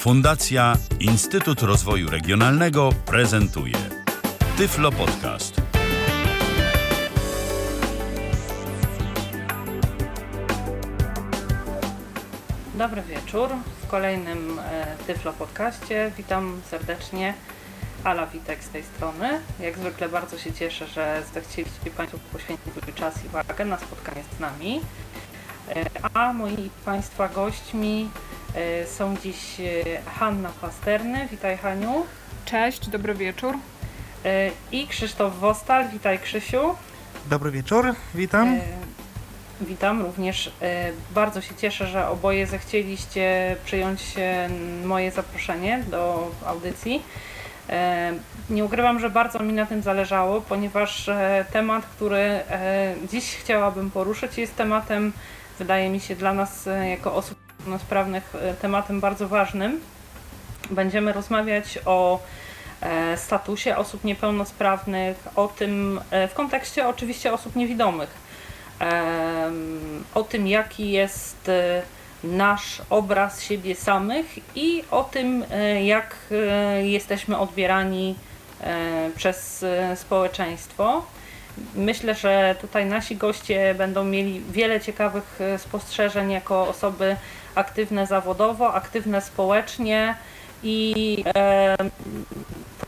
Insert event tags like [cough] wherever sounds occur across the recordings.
Fundacja Instytut Rozwoju Regionalnego prezentuje Tyflo Podcast. Dobry wieczór w kolejnym e, Tyflo Podcaście. Witam serdecznie. Ala Witek z tej strony. Jak zwykle bardzo się cieszę, że zechcieliście Państwo poświęcić swój czas i uwagę na spotkanie z nami. E, A moi Państwa gośćmi są dziś e, Hanna Pasterny. Witaj Haniu. Cześć, dobry wieczór. E, I Krzysztof Wostal. Witaj Krzysiu. Dobry wieczór, witam. E, Witam również. E, Bardzo się cieszę, że oboje zechcieliście przyjąć e, moje zaproszenie do audycji. E, Nie ukrywam, że bardzo mi na tym zależało, ponieważ e, temat, który e, dziś chciałabym poruszyć, jest tematem, wydaje mi się, dla nas e, jako osób niepełnosprawnych e, tematem bardzo ważnym. Będziemy rozmawiać o e, statusie osób niepełnosprawnych, o tym e, w kontekście oczywiście osób niewidomych o tym, jaki jest nasz obraz siebie samych i o tym, jak jesteśmy odbierani przez społeczeństwo. Myślę, że tutaj nasi goście będą mieli wiele ciekawych spostrzeżeń jako osoby aktywne zawodowo, aktywne społecznie i e,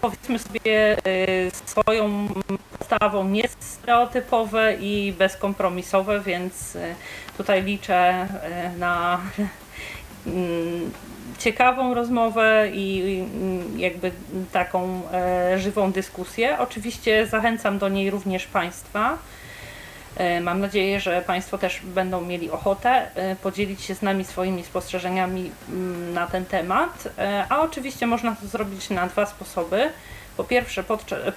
powiedzmy sobie e, swoją postawą niestereotypowe i bezkompromisowe, więc e, tutaj liczę e, na mm, ciekawą rozmowę i mm, jakby taką e, żywą dyskusję. Oczywiście zachęcam do niej również Państwa. E, Mam nadzieję, że Państwo też będą mieli ochotę e, podzielić się z nami swoimi spostrzeżeniami mm, na ten temat, E, a oczywiście można to zrobić na dwa sposoby. Po pierwsze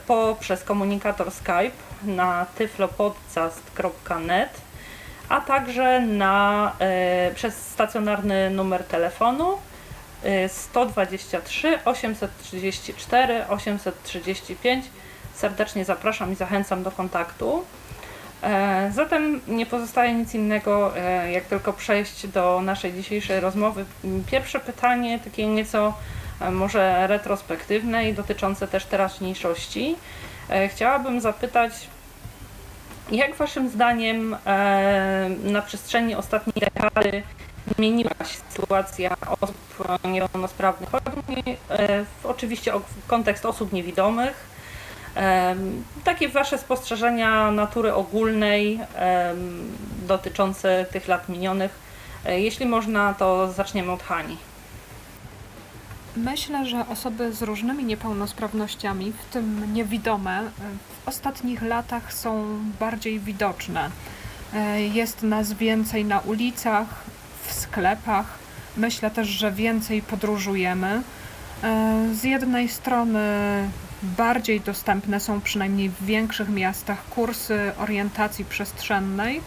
poprzez komunikator Skype na tyflopodcast.net, a także na, przez stacjonarny numer telefonu e, 123 834 835. Serdecznie zapraszam i zachęcam do kontaktu. E, Zatem nie pozostaje nic innego, e, jak tylko przejść do naszej dzisiejszej rozmowy. Pierwsze pytanie, takie nieco e, może retrospektywne i dotyczące też teraźniejszości. Chciałabym zapytać, jak Waszym zdaniem na przestrzeni ostatniej dekady zmieniła się sytuacja osób niepełnosprawnych? W- oczywiście o kontekst osób niewidomych. Takie Wasze spostrzeżenia natury ogólnej dotyczące tych lat minionych. E, Jeśli można, to zaczniemy od Hani. Myślę, że osoby z różnymi niepełnosprawnościami, w tym niewidome, w ostatnich latach są bardziej widoczne. E, Jest nas więcej na ulicach, w sklepach. Myślę też, że więcej podróżujemy. E, Z jednej strony bardziej dostępne są przynajmniej w większych miastach kursy orientacji przestrzennej.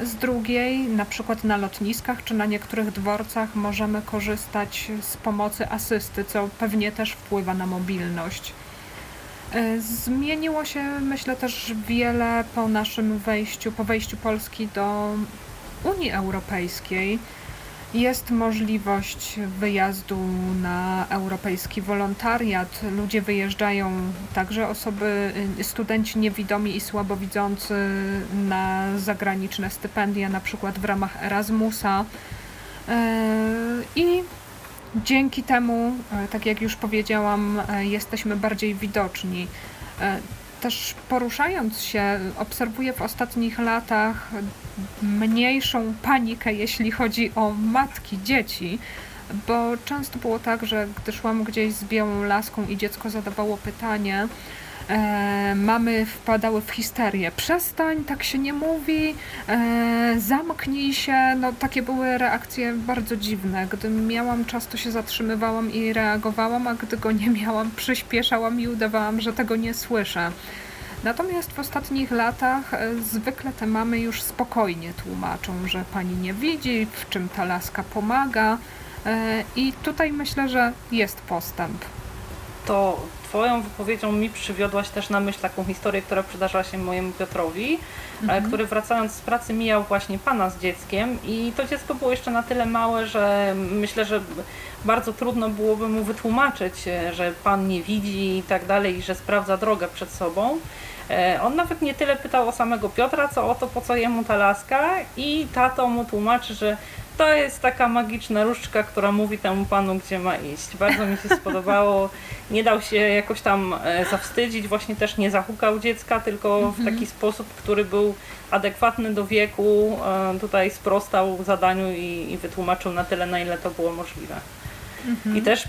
Z drugiej, na przykład na lotniskach czy na niektórych dworcach, możemy korzystać z pomocy asysty, co pewnie też wpływa na mobilność. Zmieniło się, myślę, też wiele po naszym wejściu, po wejściu Polski do Unii Europejskiej. Jest możliwość wyjazdu na europejski wolontariat. Ludzie wyjeżdżają, także osoby, y, studenci niewidomi i słabowidzący na zagraniczne stypendia, na przykład w ramach Erasmusa. E, I dzięki temu, e, tak jak już powiedziałam, e, jesteśmy bardziej widoczni. Też poruszając się, obserwuję w ostatnich latach mniejszą panikę, jeśli chodzi o matki dzieci, bo często było tak, że gdy szłam gdzieś z białą laską i dziecko zadawało pytanie, e, mamy wpadały w histerię. Przestań, tak się nie mówi, e, zamknij się. No takie były reakcje bardzo dziwne. Gdy miałam czas, to się zatrzymywałam i reagowałam, a gdy go nie miałam, [laughs] przyspieszałam i udawałam, że tego nie słyszę. Natomiast w ostatnich latach e, zwykle te mamy już spokojnie tłumaczą, że pani nie widzi, w czym ta laska pomaga. e, I tutaj myślę, że jest postęp. to Twoją wypowiedzią mi przywiodłaś też na myśl taką historię, która przydarzyła się mojemu Piotrowi, mhm. który wracając z pracy mijał właśnie pana z dzieckiem i to dziecko było jeszcze na tyle małe, że myślę, że bardzo trudno byłoby mu wytłumaczyć, że pan nie widzi i tak dalej, i że sprawdza drogę przed sobą. E, on nawet nie tyle pytał o samego Piotra, co o to, po co jemu ta laska i tato mu tłumaczy, że to jest taka magiczna różdżka, która mówi temu panu, gdzie ma iść. Bardzo mi się [laughs] spodobało. Nie dał się jakoś tam e, zawstydzić, właśnie też nie zahukał dziecka, tylko w mhm. taki sposób, który był adekwatny do wieku. E, tutaj sprostał zadaniu i, i wytłumaczył na tyle, na ile to było możliwe. Mhm. I też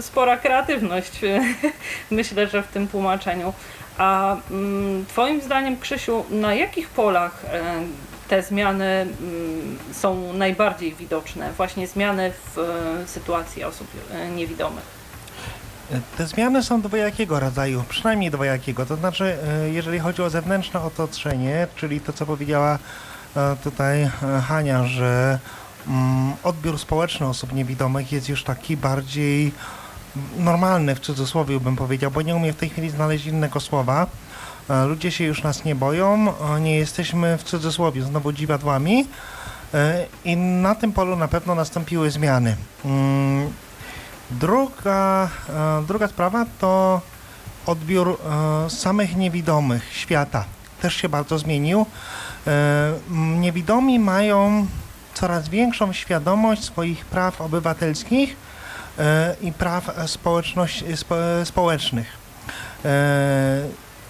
spora kreatywność, [laughs] myślę, że w tym tłumaczeniu. A mm, Twoim zdaniem, Krzysiu, na jakich polach e, te zmiany mm, są najbardziej widoczne? Właśnie zmiany w e, sytuacji osób e, niewidomych. Te zmiany są dwojakiego rodzaju, przynajmniej dwojakiego. To znaczy, jeżeli chodzi o zewnętrzne otoczenie, czyli to, co powiedziała tutaj Hania, że mm, odbiór społeczny osób niewidomych jest już taki bardziej normalny w cudzysłowie bym powiedział, bo nie umiem w tej chwili znaleźć innego słowa. E, ludzie się już nas nie boją, e, nie jesteśmy w cudzysłowie znowu dziwadłami e, i na tym polu na pewno nastąpiły zmiany. Mm, druga, druga sprawa to odbiór samych niewidomych świata. Też się bardzo zmienił. Niewidomi mają coraz większą świadomość swoich praw obywatelskich i praw społeczności, społecznych.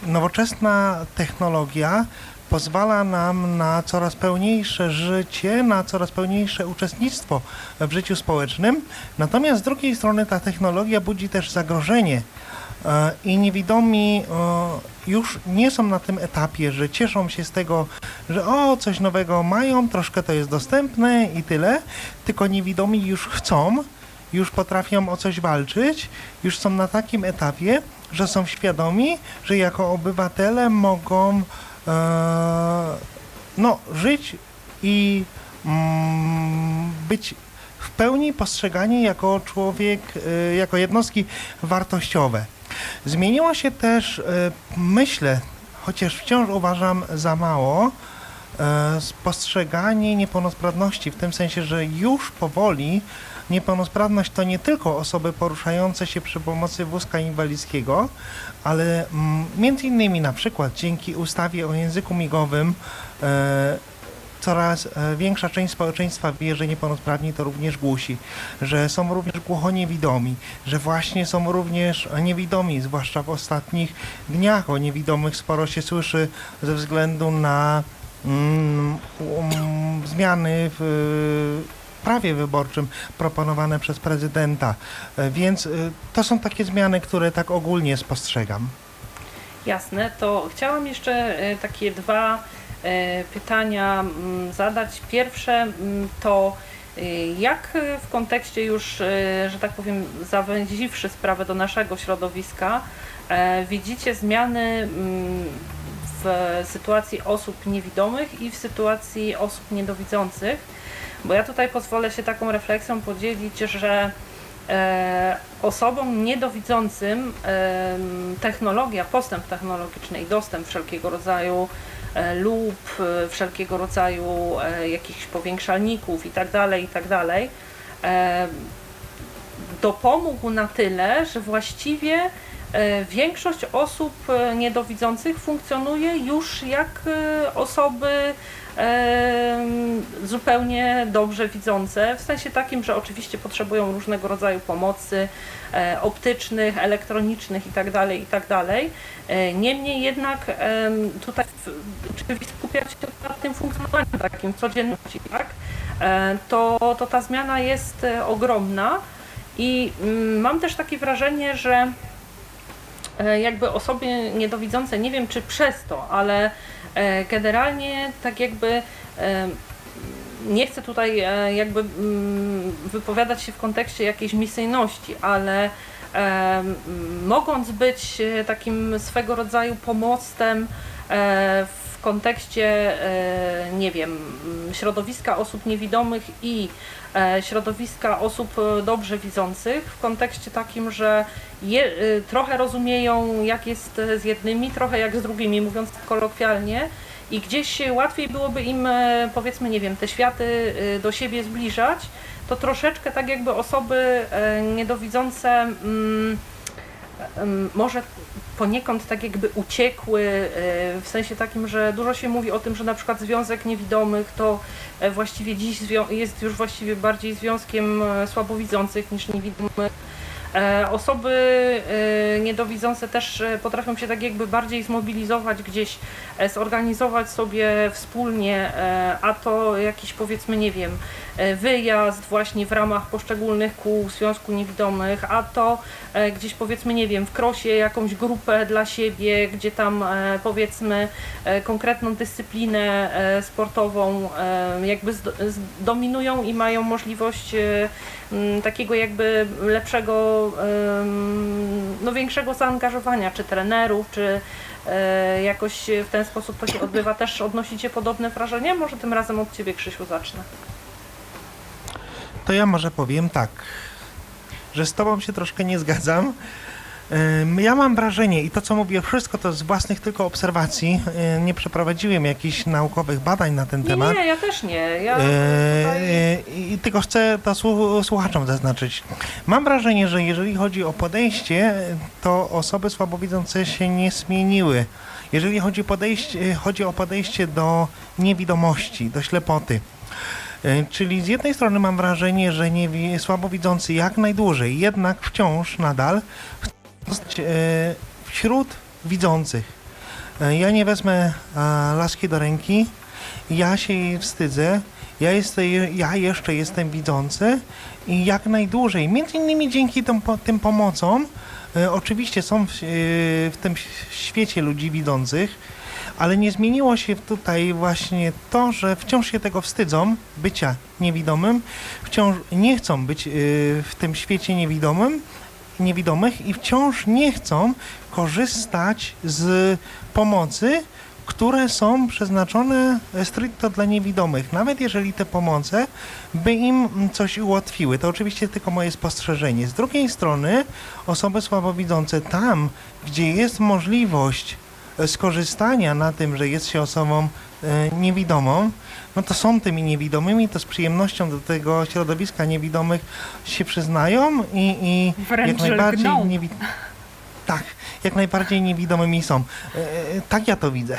E, nowoczesna technologia pozwala nam na coraz pełniejsze życie, na coraz pełniejsze uczestnictwo w życiu społecznym. Natomiast z drugiej strony ta technologia budzi też zagrożenie e, i niewidomi już nie są na tym etapie, że cieszą się z tego, że o, coś nowego mają, troszkę to jest dostępne i tyle, tylko niewidomi już chcą już potrafią o coś walczyć, już są na takim etapie, że są świadomi, że jako obywatele mogą e, no, żyć i mm, być w pełni postrzegani jako człowiek, e, jako jednostki wartościowe. Zmieniło się też, e, myślę, chociaż wciąż uważam za mało, e, postrzeganie niepełnosprawności, w tym sensie, że już powoli Niepełnosprawność to nie tylko osoby poruszające się przy pomocy wózka inwalidzkiego, ale mm, między innymi na przykład dzięki ustawie o języku migowym e, coraz e, większa część społeczeństwa wie, że niepełnosprawni to również głusi, że są również głuchoniewidomi, że właśnie są również niewidomi, zwłaszcza w ostatnich dniach. O niewidomych sporo się słyszy ze względu na mm, um, zmiany w prawie wyborczym proponowane przez prezydenta. E, więc e, to są takie zmiany, które tak ogólnie spostrzegam. Jasne, to chciałam jeszcze e, takie dwa pytania mm, zadać. Pierwsze mm, to jak w kontekście już, że tak powiem, zawęziwszy sprawę do naszego środowiska, widzicie zmiany mm, w sytuacji osób niewidomych i w sytuacji osób niedowidzących? Bo ja tutaj pozwolę się taką refleksją podzielić, że e, osobom niedowidzącym e, technologia, postęp technologiczny i dostęp wszelkiego rodzaju e, lub e, wszelkiego rodzaju e, jakichś powiększalników itd., itd. E, dopomógł na tyle, że właściwie e, większość osób niedowidzących funkcjonuje już jak osoby zupełnie dobrze widzące, w sensie takim, że oczywiście potrzebują różnego rodzaju pomocy e, optycznych, elektronicznych itd. Tak itd. Tak e, niemniej jednak tutaj oczywiście skupiać się na tym funkcjonowaniu takim codzienności, tak? E, to, to ta zmiana jest ogromna i mm, mam też takie wrażenie, że jakby osoby niedowidzące, nie wiem czy przez to, ale generalnie tak jakby e, nie chcę tutaj e, jakby mm, wypowiadać się w kontekście jakiejś misyjności, ale mogąc być takim swego rodzaju pomostem w kontekście, nie wiem, środowiska osób niewidomych i środowiska osób dobrze widzących, w kontekście takim, że je, trochę rozumieją, jak jest z jednymi, trochę jak z drugimi, mówiąc kolokwialnie, i gdzieś łatwiej byłoby im, powiedzmy, nie wiem, te światy do siebie zbliżać, to troszeczkę tak jakby osoby niedowidzące. Może poniekąd tak jakby uciekły, e, w sensie takim, że dużo się mówi o tym, że na przykład Związek Niewidomych to e, właściwie dziś jest już właściwie bardziej związkiem e, słabowidzących niż niewidomych. Osoby niedowidzące też potrafią się tak jakby bardziej zmobilizować gdzieś, zorganizować sobie wspólnie, a to jakiś powiedzmy, nie wiem, wyjazd właśnie w ramach poszczególnych kół Związku Niewidomych, a to gdzieś powiedzmy, nie wiem, w krosie jakąś grupę dla siebie, gdzie tam powiedzmy konkretną dyscyplinę sportową jakby zdominują i mają możliwość takiego jakby lepszego, no większego zaangażowania, czy trenerów, czy e, jakoś w ten sposób to się odbywa. Też odnosicie podobne wrażenie? Może tym razem od Ciebie, Krzysiu, zacznę. To ja może powiem tak, że z Tobą się troszkę nie zgadzam. Ja mam wrażenie, i to co mówię, wszystko to z własnych tylko obserwacji, nie przeprowadziłem jakichś naukowych badań na ten nie, temat. Nie, ja też nie. Ja tutaj... I tylko chcę to słuchaczom zaznaczyć. Mam wrażenie, że jeżeli chodzi o podejście, to osoby słabowidzące się nie zmieniły. Jeżeli chodzi, podejście, chodzi o podejście do niewidomości, do ślepoty. Czyli z jednej strony mam wrażenie, że nie, słabowidzący jak najdłużej, jednak wciąż nadal E, wśród widzących. E, ja nie wezmę laski do ręki, ja się jej wstydzę, ja, jestem, ja jeszcze jestem widzący i jak najdłużej, między innymi dzięki tym, tym pomocom, e, oczywiście są w, w tym świecie ludzi widzących, ale nie zmieniło się tutaj właśnie to, że wciąż się tego wstydzą, bycia niewidomym, wciąż nie chcą być w tym świecie niewidomym, niewidomych i wciąż nie chcą korzystać z pomocy, które są przeznaczone stricte dla niewidomych. Nawet jeżeli te pomoce by im coś ułatwiły. To oczywiście tylko moje spostrzeżenie. Z drugiej strony osoby słabowidzące tam, gdzie jest możliwość skorzystania na tym, że jest się osobą e, niewidomą, no to są tymi niewidomymi, to z przyjemnością do tego środowiska niewidomych się przyznają i, i jak najbardziej niewi- tak, jak najbardziej niewidomymi są. E, e, tak ja to widzę.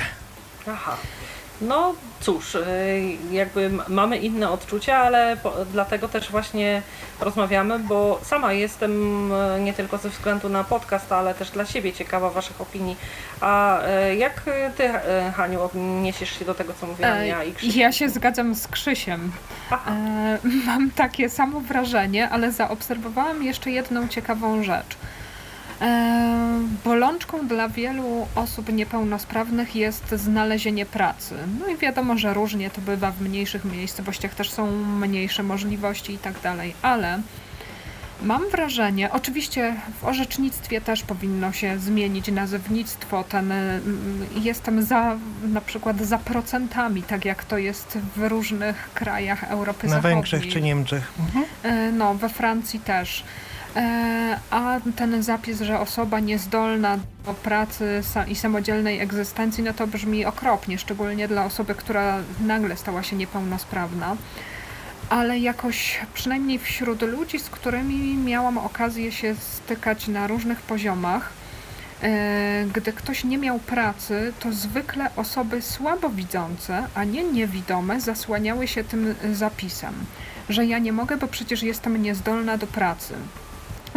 Aha. No cóż, y, jakby mamy inne odczucia, ale po, dlatego też właśnie rozmawiamy, bo sama jestem y, nie tylko ze względu na podcast, ale też dla siebie ciekawa Waszych opinii. A y, jak Ty, Haniu, odniesiesz się do tego, co mówiłam ja i Krzysiek? Ja się zgadzam z Krzysiem. E, mam takie samo wrażenie, ale zaobserwowałam jeszcze jedną ciekawą rzecz. E, bolączką dla wielu osób niepełnosprawnych jest znalezienie pracy. No i wiadomo, że różnie to bywa w mniejszych miejscowościach, też są mniejsze możliwości i tak dalej, ale mam wrażenie, oczywiście w orzecznictwie też powinno się zmienić nazewnictwo, ten, mm, jestem za na przykład za procentami, tak jak to jest w różnych krajach Europy Na Zachodniej. Na Węgrzech czy Niemczech. Mhm. E, no, we Francji też. E, a ten zapis, że osoba niezdolna do pracy i samodzielnej egzystencji, no to brzmi okropnie, szczególnie dla osoby, która nagle stała się niepełnosprawna. Ale jakoś, przynajmniej wśród ludzi, z którymi miałam okazję się stykać na różnych poziomach, e, gdy ktoś nie miał pracy, to zwykle osoby słabowidzące, a nie niewidome, zasłaniały się tym zapisem, że ja nie mogę, bo przecież jestem niezdolna do pracy.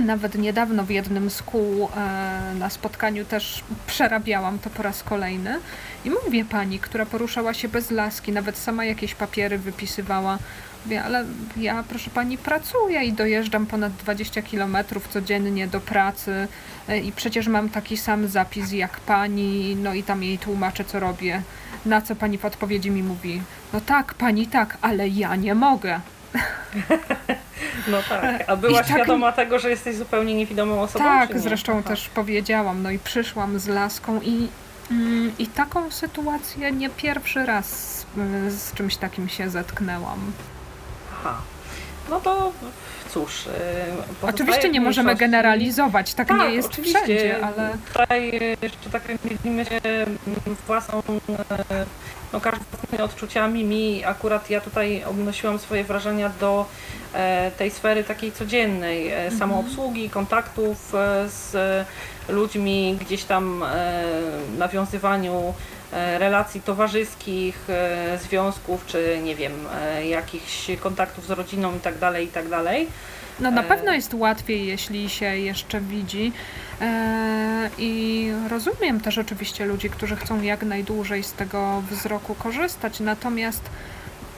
Nawet niedawno w jednym z kół e, na spotkaniu też przerabiałam to po raz kolejny. I mówię pani, która poruszała się bez laski, nawet sama jakieś papiery wypisywała. Mówię, ale ja, proszę pani, pracuję i dojeżdżam ponad 20 kilometrów codziennie do pracy e, i przecież mam taki sam zapis jak pani, no i tam jej tłumaczę, co robię. Na co pani w odpowiedzi mi mówi, no tak, pani tak, ale ja nie mogę. [laughs] No tak, a byłaś tak, świadoma tego, że jesteś zupełnie niewidomą osobą? Tak, zresztą Aha. też powiedziałam, no i przyszłam z laską i Mm, I taką sytuację nie pierwszy raz z czymś takim się zetknęłam. Aha. No to cóż. y, Oczywiście nie możemy generalizować, tak, nie jest oczywiście. wszędzie, ale Tutaj jeszcze tak jak dzielimy się własną, e, no każdy własnymi odczuciami. Mi akurat ja tutaj odnosiłam swoje wrażenia do e, tej sfery takiej codziennej, e, samoobsługi, kontaktów e, z ludźmi, gdzieś tam nawiązywaniu relacji towarzyskich, e, związków, czy nie wiem, e, jakichś kontaktów z rodziną i tak dalej, i tak dalej. no na E. pewno jest łatwiej, jeśli się jeszcze widzi. E, I rozumiem też oczywiście ludzi, którzy chcą jak najdłużej z tego wzroku korzystać, natomiast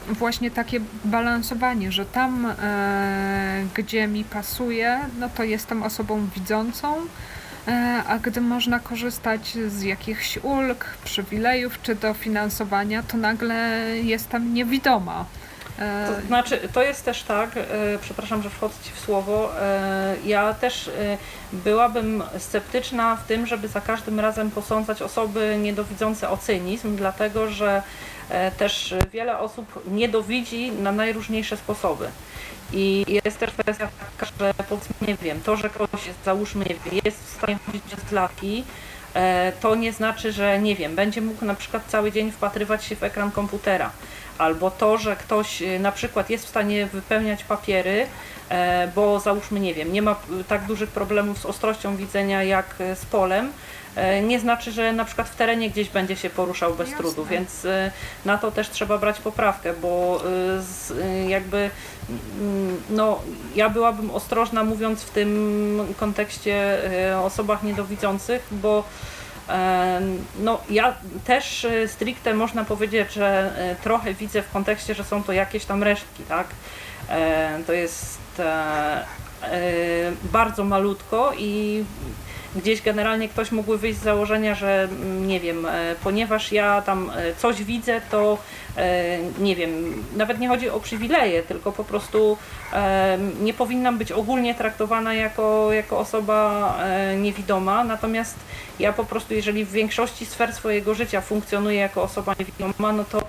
właśnie takie balansowanie, że tam, e, gdzie mi pasuje, no to jestem osobą widzącą, e, a gdy można korzystać z jakichś ulg, przywilejów czy dofinansowania, to nagle jestem niewidoma. E, To znaczy, to jest też tak, e, przepraszam, że wchodzę Ci w słowo, e, ja też e, byłabym sceptyczna w tym, żeby za każdym razem posądzać osoby niedowidzące o cynizm, dlatego że e, też wiele osób niedowidzi na najróżniejsze sposoby. I jest też kwestia taka, że powiedzmy, nie wiem, to, że ktoś jest, załóżmy, nie wiem, jest w stanie chodzić bez laki, e, to nie znaczy, że nie wiem, będzie mógł na przykład cały dzień wpatrywać się w ekran komputera. Albo to, że ktoś y, na przykład jest w stanie wypełniać papiery, e, bo załóżmy, nie wiem, nie ma tak dużych problemów z ostrością widzenia jak z polem, e, nie znaczy, że na przykład w terenie gdzieś będzie się poruszał bez Jasne. trudu, więc na to też trzeba brać poprawkę, bo jakby no, ja byłabym ostrożna mówiąc w tym kontekście o osobach niedowidzących, bo e, no, ja też y, stricte można powiedzieć, że trochę widzę w kontekście, że są to jakieś tam resztki, tak? E, To jest e, e, bardzo malutko i gdzieś generalnie ktoś mógłby wyjść z założenia, że mm, nie wiem, e, ponieważ ja tam e, coś widzę, to e, nie wiem, nawet nie chodzi o przywileje, tylko po prostu e, nie powinnam być ogólnie traktowana jako, jako osoba e, niewidoma, natomiast ja po prostu, jeżeli w większości sfer swojego życia funkcjonuję jako osoba niewidoma, no to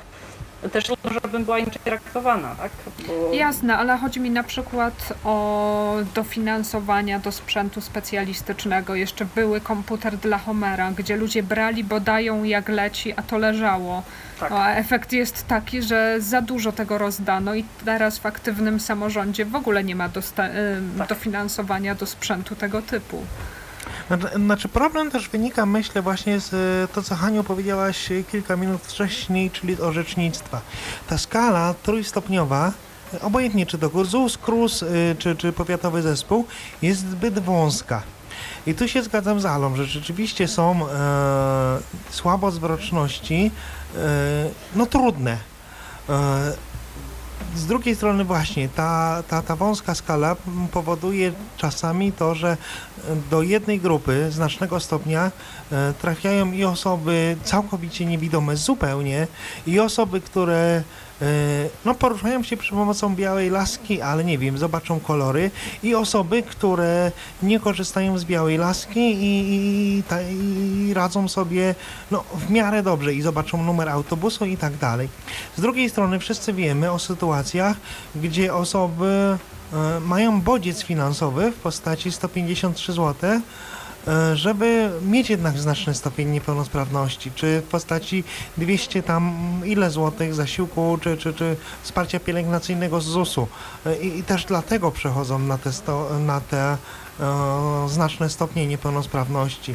też trudno, żebym była inaczej traktowana, tak? Bo... Jasne, ale chodzi mi na przykład o dofinansowania do sprzętu specjalistycznego. Jeszcze były komputer dla Homera, gdzie ludzie brali, bo dają jak leci, a to leżało. Tak. A efekt jest taki, że za dużo tego rozdano i teraz w aktywnym samorządzie w ogóle nie ma dosta- Tak. dofinansowania do sprzętu tego typu. Znaczy, znaczy problem też wynika, myślę, właśnie z e, to, co Haniu powiedziałaś e, kilka minut wcześniej, czyli orzecznictwa. Ta skala trójstopniowa, e, obojętnie czy to ZUS, KRUS, czy, czy powiatowy zespół, jest zbyt wąska. I tu się zgadzam z Alą, że rzeczywiście są e, słabozwroczności, e, no trudne. E, z drugiej strony właśnie ta, ta, ta wąska skala powoduje czasami to, że do jednej grupy znacznego stopnia e, trafiają i osoby całkowicie niewidome zupełnie i osoby, które no, poruszają się przy pomocą białej laski, ale nie wiem, zobaczą kolory i osoby, które nie korzystają z białej laski i, i, i radzą sobie no, w miarę dobrze i zobaczą numer autobusu i tak dalej. Z drugiej strony wszyscy wiemy o sytuacjach, gdzie osoby e, mają bodziec finansowy w postaci 153 zł, e, żeby mieć jednak znaczny stopień niepełnosprawności, czy w postaci 200 tam ile złotych zasiłku, czy, czy, czy wsparcia pielęgnacyjnego z ZUS-u. E, I, i też dlatego przechodzą na te, sto, na te e, znaczne stopnie niepełnosprawności.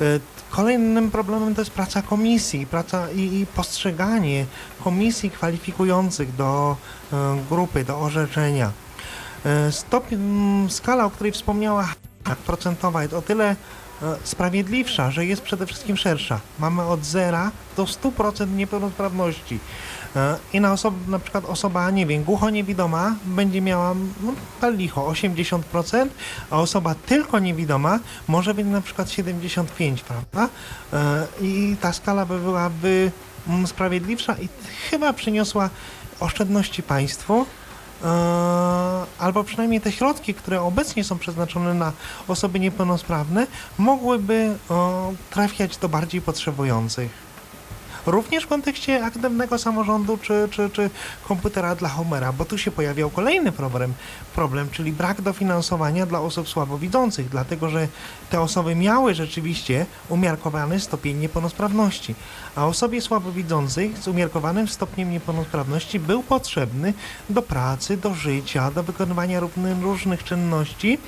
E, Kolejnym problemem to jest praca komisji, praca i, i postrzeganie komisji kwalifikujących do e, grupy, do orzeczenia. E, Stopień, m, skala, o której wspomniała Hanna, procentowa jest o tyle e, sprawiedliwsza, że jest przede wszystkim szersza. Mamy od 0 do 100% niepełnosprawności. E, I na osobę, na przykład osoba, nie wiem, głucho-niewidoma będzie miała, no, pal licho, 80%, a osoba tylko niewidoma może być na przykład 75%, prawda? E, I ta skala by byłaby mm, sprawiedliwsza i chyba przyniosła oszczędności państwu, albo przynajmniej te środki, które obecnie są przeznaczone na osoby niepełnosprawne, mogłyby e, trafiać do bardziej potrzebujących. Również w kontekście aktywnego samorządu czy, czy, czy komputera dla Homera, bo tu się pojawiał kolejny problem, problem, czyli brak dofinansowania dla osób słabowidzących, dlatego że te osoby miały rzeczywiście umiarkowany stopień niepełnosprawności, a osobie słabowidzącej z umiarkowanym stopniem niepełnosprawności był potrzebny do pracy, do życia, do wykonywania różnych czynności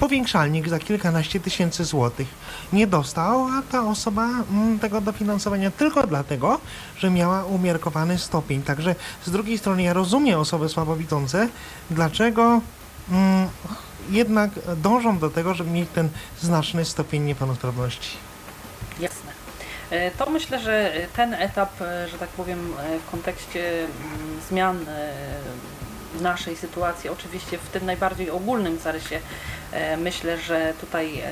powiększalnik za kilkanaście tysięcy złotych nie dostał, a ta osoba mm, tego dofinansowania tylko dlatego, że miała umiarkowany stopień. Także z drugiej strony ja rozumiem osoby słabowidzące, dlaczego mm, jednak dążą do tego, żeby mieć ten znaczny stopień niepełnosprawności. Jasne. E, To myślę, że ten etap, e, że tak powiem, e, w kontekście mm, zmian naszej sytuacji, oczywiście w tym najbardziej ogólnym zarysie, e, myślę, że tutaj e,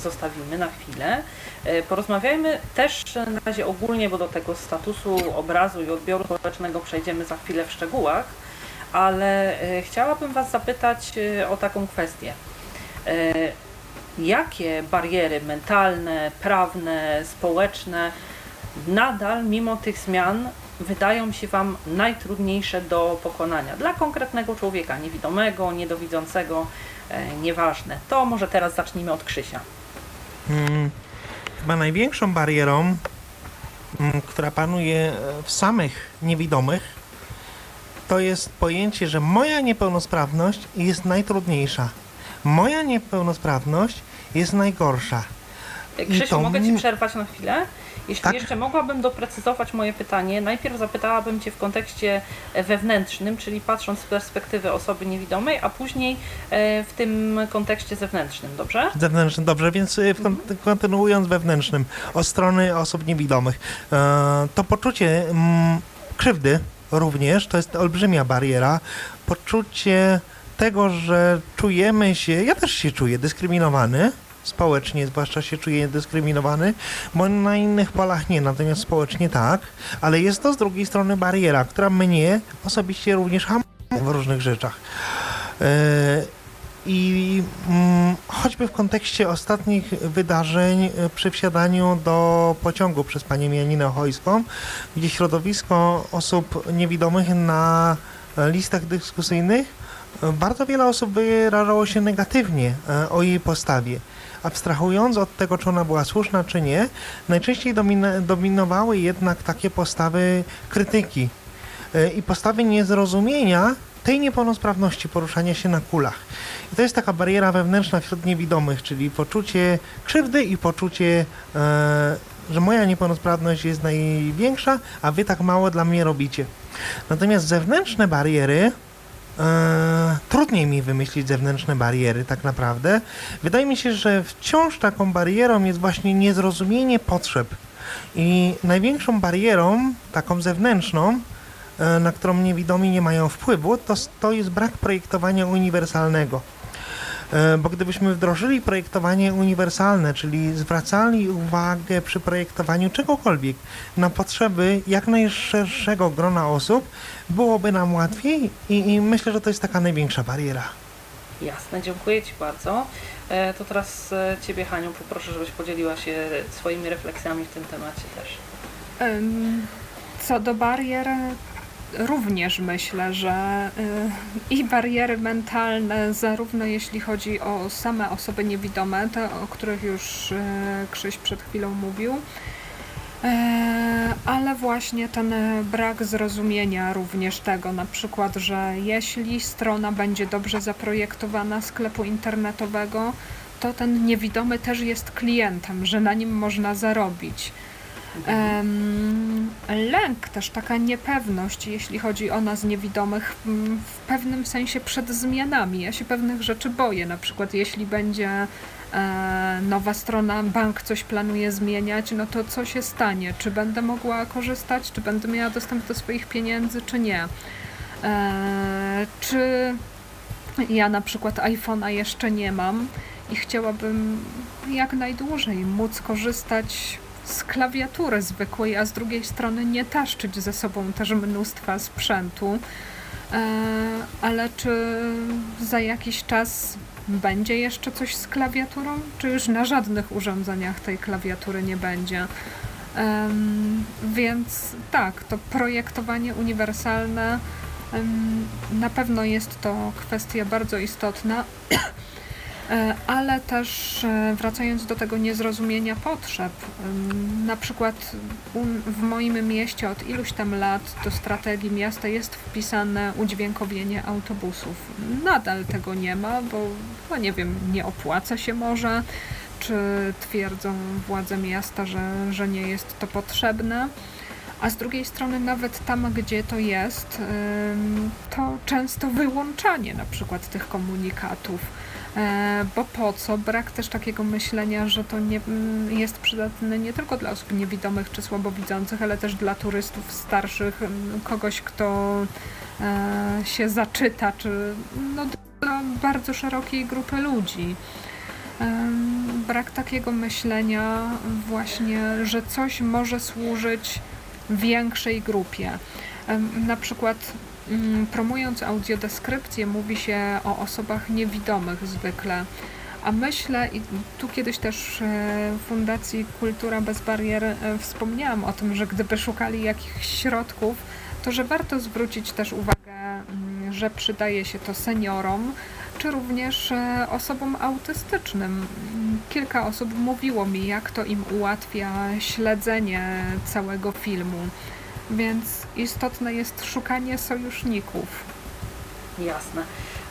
zostawimy na chwilę. E, Porozmawiajmy też na razie ogólnie, bo do tego statusu obrazu i odbioru społecznego przejdziemy za chwilę w szczegółach, ale chciałabym Was zapytać o taką kwestię. Jakie bariery mentalne, prawne, społeczne nadal, mimo tych zmian, wydają się Wam najtrudniejsze do pokonania dla konkretnego człowieka, niewidomego, niedowidzącego, e, nieważne. To może teraz zacznijmy od Krzysia. Mm, Chyba największą barierą, mm, która panuje e, w samych niewidomych, to jest pojęcie, że moja niepełnosprawność jest najtrudniejsza. Moja niepełnosprawność jest najgorsza. Krzysiu, to mogę Ci przerwać na chwilę? Jeśli Tak. jeszcze mogłabym doprecyzować moje pytanie, najpierw zapytałabym Cię w kontekście e, wewnętrznym, czyli patrząc z perspektywy osoby niewidomej, a później e, w tym kontekście zewnętrznym, dobrze? Zewnętrznym, dobrze, więc w kon- kontynuując wewnętrznym, od strony osób niewidomych, e, to poczucie mm, krzywdy również, to jest olbrzymia bariera, poczucie tego, że czujemy się, ja też się czuję dyskryminowany, społecznie zwłaszcza się czuję dyskryminowany, bo na innych polach nie, natomiast społecznie tak, ale jest to z drugiej strony bariera, która mnie osobiście również hamuje w różnych rzeczach. E, i mm, choćby w kontekście ostatnich wydarzeń e, przy wsiadaniu do pociągu przez panią Janinę Ochojską, gdzie środowisko osób niewidomych na listach dyskusyjnych, e, bardzo wiele osób wyrażało się negatywnie o jej postawie. Abstrahując od tego, czy ona była słuszna, czy nie, najczęściej dominowały jednak takie postawy krytyki e, i postawy niezrozumienia tej niepełnosprawności poruszania się na kulach. I to jest taka bariera wewnętrzna wśród niewidomych, czyli poczucie krzywdy i poczucie, e, że moja niepełnosprawność jest największa, a wy tak mało dla mnie robicie. Natomiast zewnętrzne bariery, e, trudniej mi wymyślić zewnętrzne bariery tak naprawdę. Wydaje mi się, że wciąż taką barierą jest właśnie niezrozumienie potrzeb. I największą barierą, taką zewnętrzną, e, na którą niewidomi nie mają wpływu, to, to jest brak projektowania uniwersalnego. E, Bo gdybyśmy wdrożyli projektowanie uniwersalne, czyli zwracali uwagę przy projektowaniu czegokolwiek na potrzeby jak najszerszego grona osób, byłoby nam łatwiej i, i myślę, że to jest taka największa bariera. Jasne, dziękuję Ci bardzo. E, To teraz e, Ciebie, Haniu, poproszę, żebyś podzieliła się swoimi refleksjami w tym temacie też. Co do barier, również myślę, że y, i bariery mentalne, zarówno jeśli chodzi o same osoby niewidome, te, o których już y, Krzyś przed chwilą mówił, e, ale właśnie ten brak zrozumienia również tego, na przykład, że jeśli strona będzie dobrze zaprojektowana sklepu internetowego, to ten niewidomy też jest klientem, że na nim można zarobić. Lęk, też taka niepewność, jeśli chodzi o nas niewidomych, w pewnym sensie przed zmianami. Ja się pewnych rzeczy boję, na przykład jeśli będzie e, nowa strona, bank coś planuje zmieniać, no to co się stanie? Czy będę mogła korzystać, czy będę miała dostęp do swoich pieniędzy, czy nie? E, czy ja na przykład iPhone'a jeszcze nie mam i chciałabym jak najdłużej móc korzystać z klawiatury zwykłej, a z drugiej strony nie taszczyć ze sobą też mnóstwa sprzętu. ale czy za jakiś czas będzie jeszcze coś z klawiaturą, czy już na żadnych urządzeniach tej klawiatury nie będzie? Więc tak, to projektowanie uniwersalne na pewno jest to kwestia bardzo istotna, e, ale też e, wracając do tego niezrozumienia potrzeb, na przykład w moim mieście od iluś tam lat do strategii miasta jest wpisane udźwiękowienie autobusów. Nadal tego nie ma, bo no nie wiem, nie opłaca się może, czy twierdzą władze miasta, że, że nie jest to potrzebne a z drugiej strony nawet tam, gdzie to jest, to często wyłączanie na przykład tych komunikatów. E, bo po co? Brak też takiego myślenia, że to nie, mm, jest przydatne nie tylko dla osób niewidomych czy słabowidzących, ale też dla turystów starszych, kogoś, kto e, się zaczyta, czy no, dla bardzo szerokiej grupy ludzi. Brak takiego myślenia właśnie, że coś może służyć większej grupie. Na przykład mm, promując audiodeskrypcję mówi się o osobach niewidomych zwykle. A myślę, i tu kiedyś też e, w Fundacji Kultura Bez Barier e, wspomniałam o tym, że gdyby szukali jakichś środków, to że warto zwrócić też uwagę, mm, że przydaje się to seniorom, czy również e, osobom autystycznym. Kilka osób mówiło mi, jak to im ułatwia śledzenie całego filmu, więc istotne jest szukanie sojuszników. Jasne.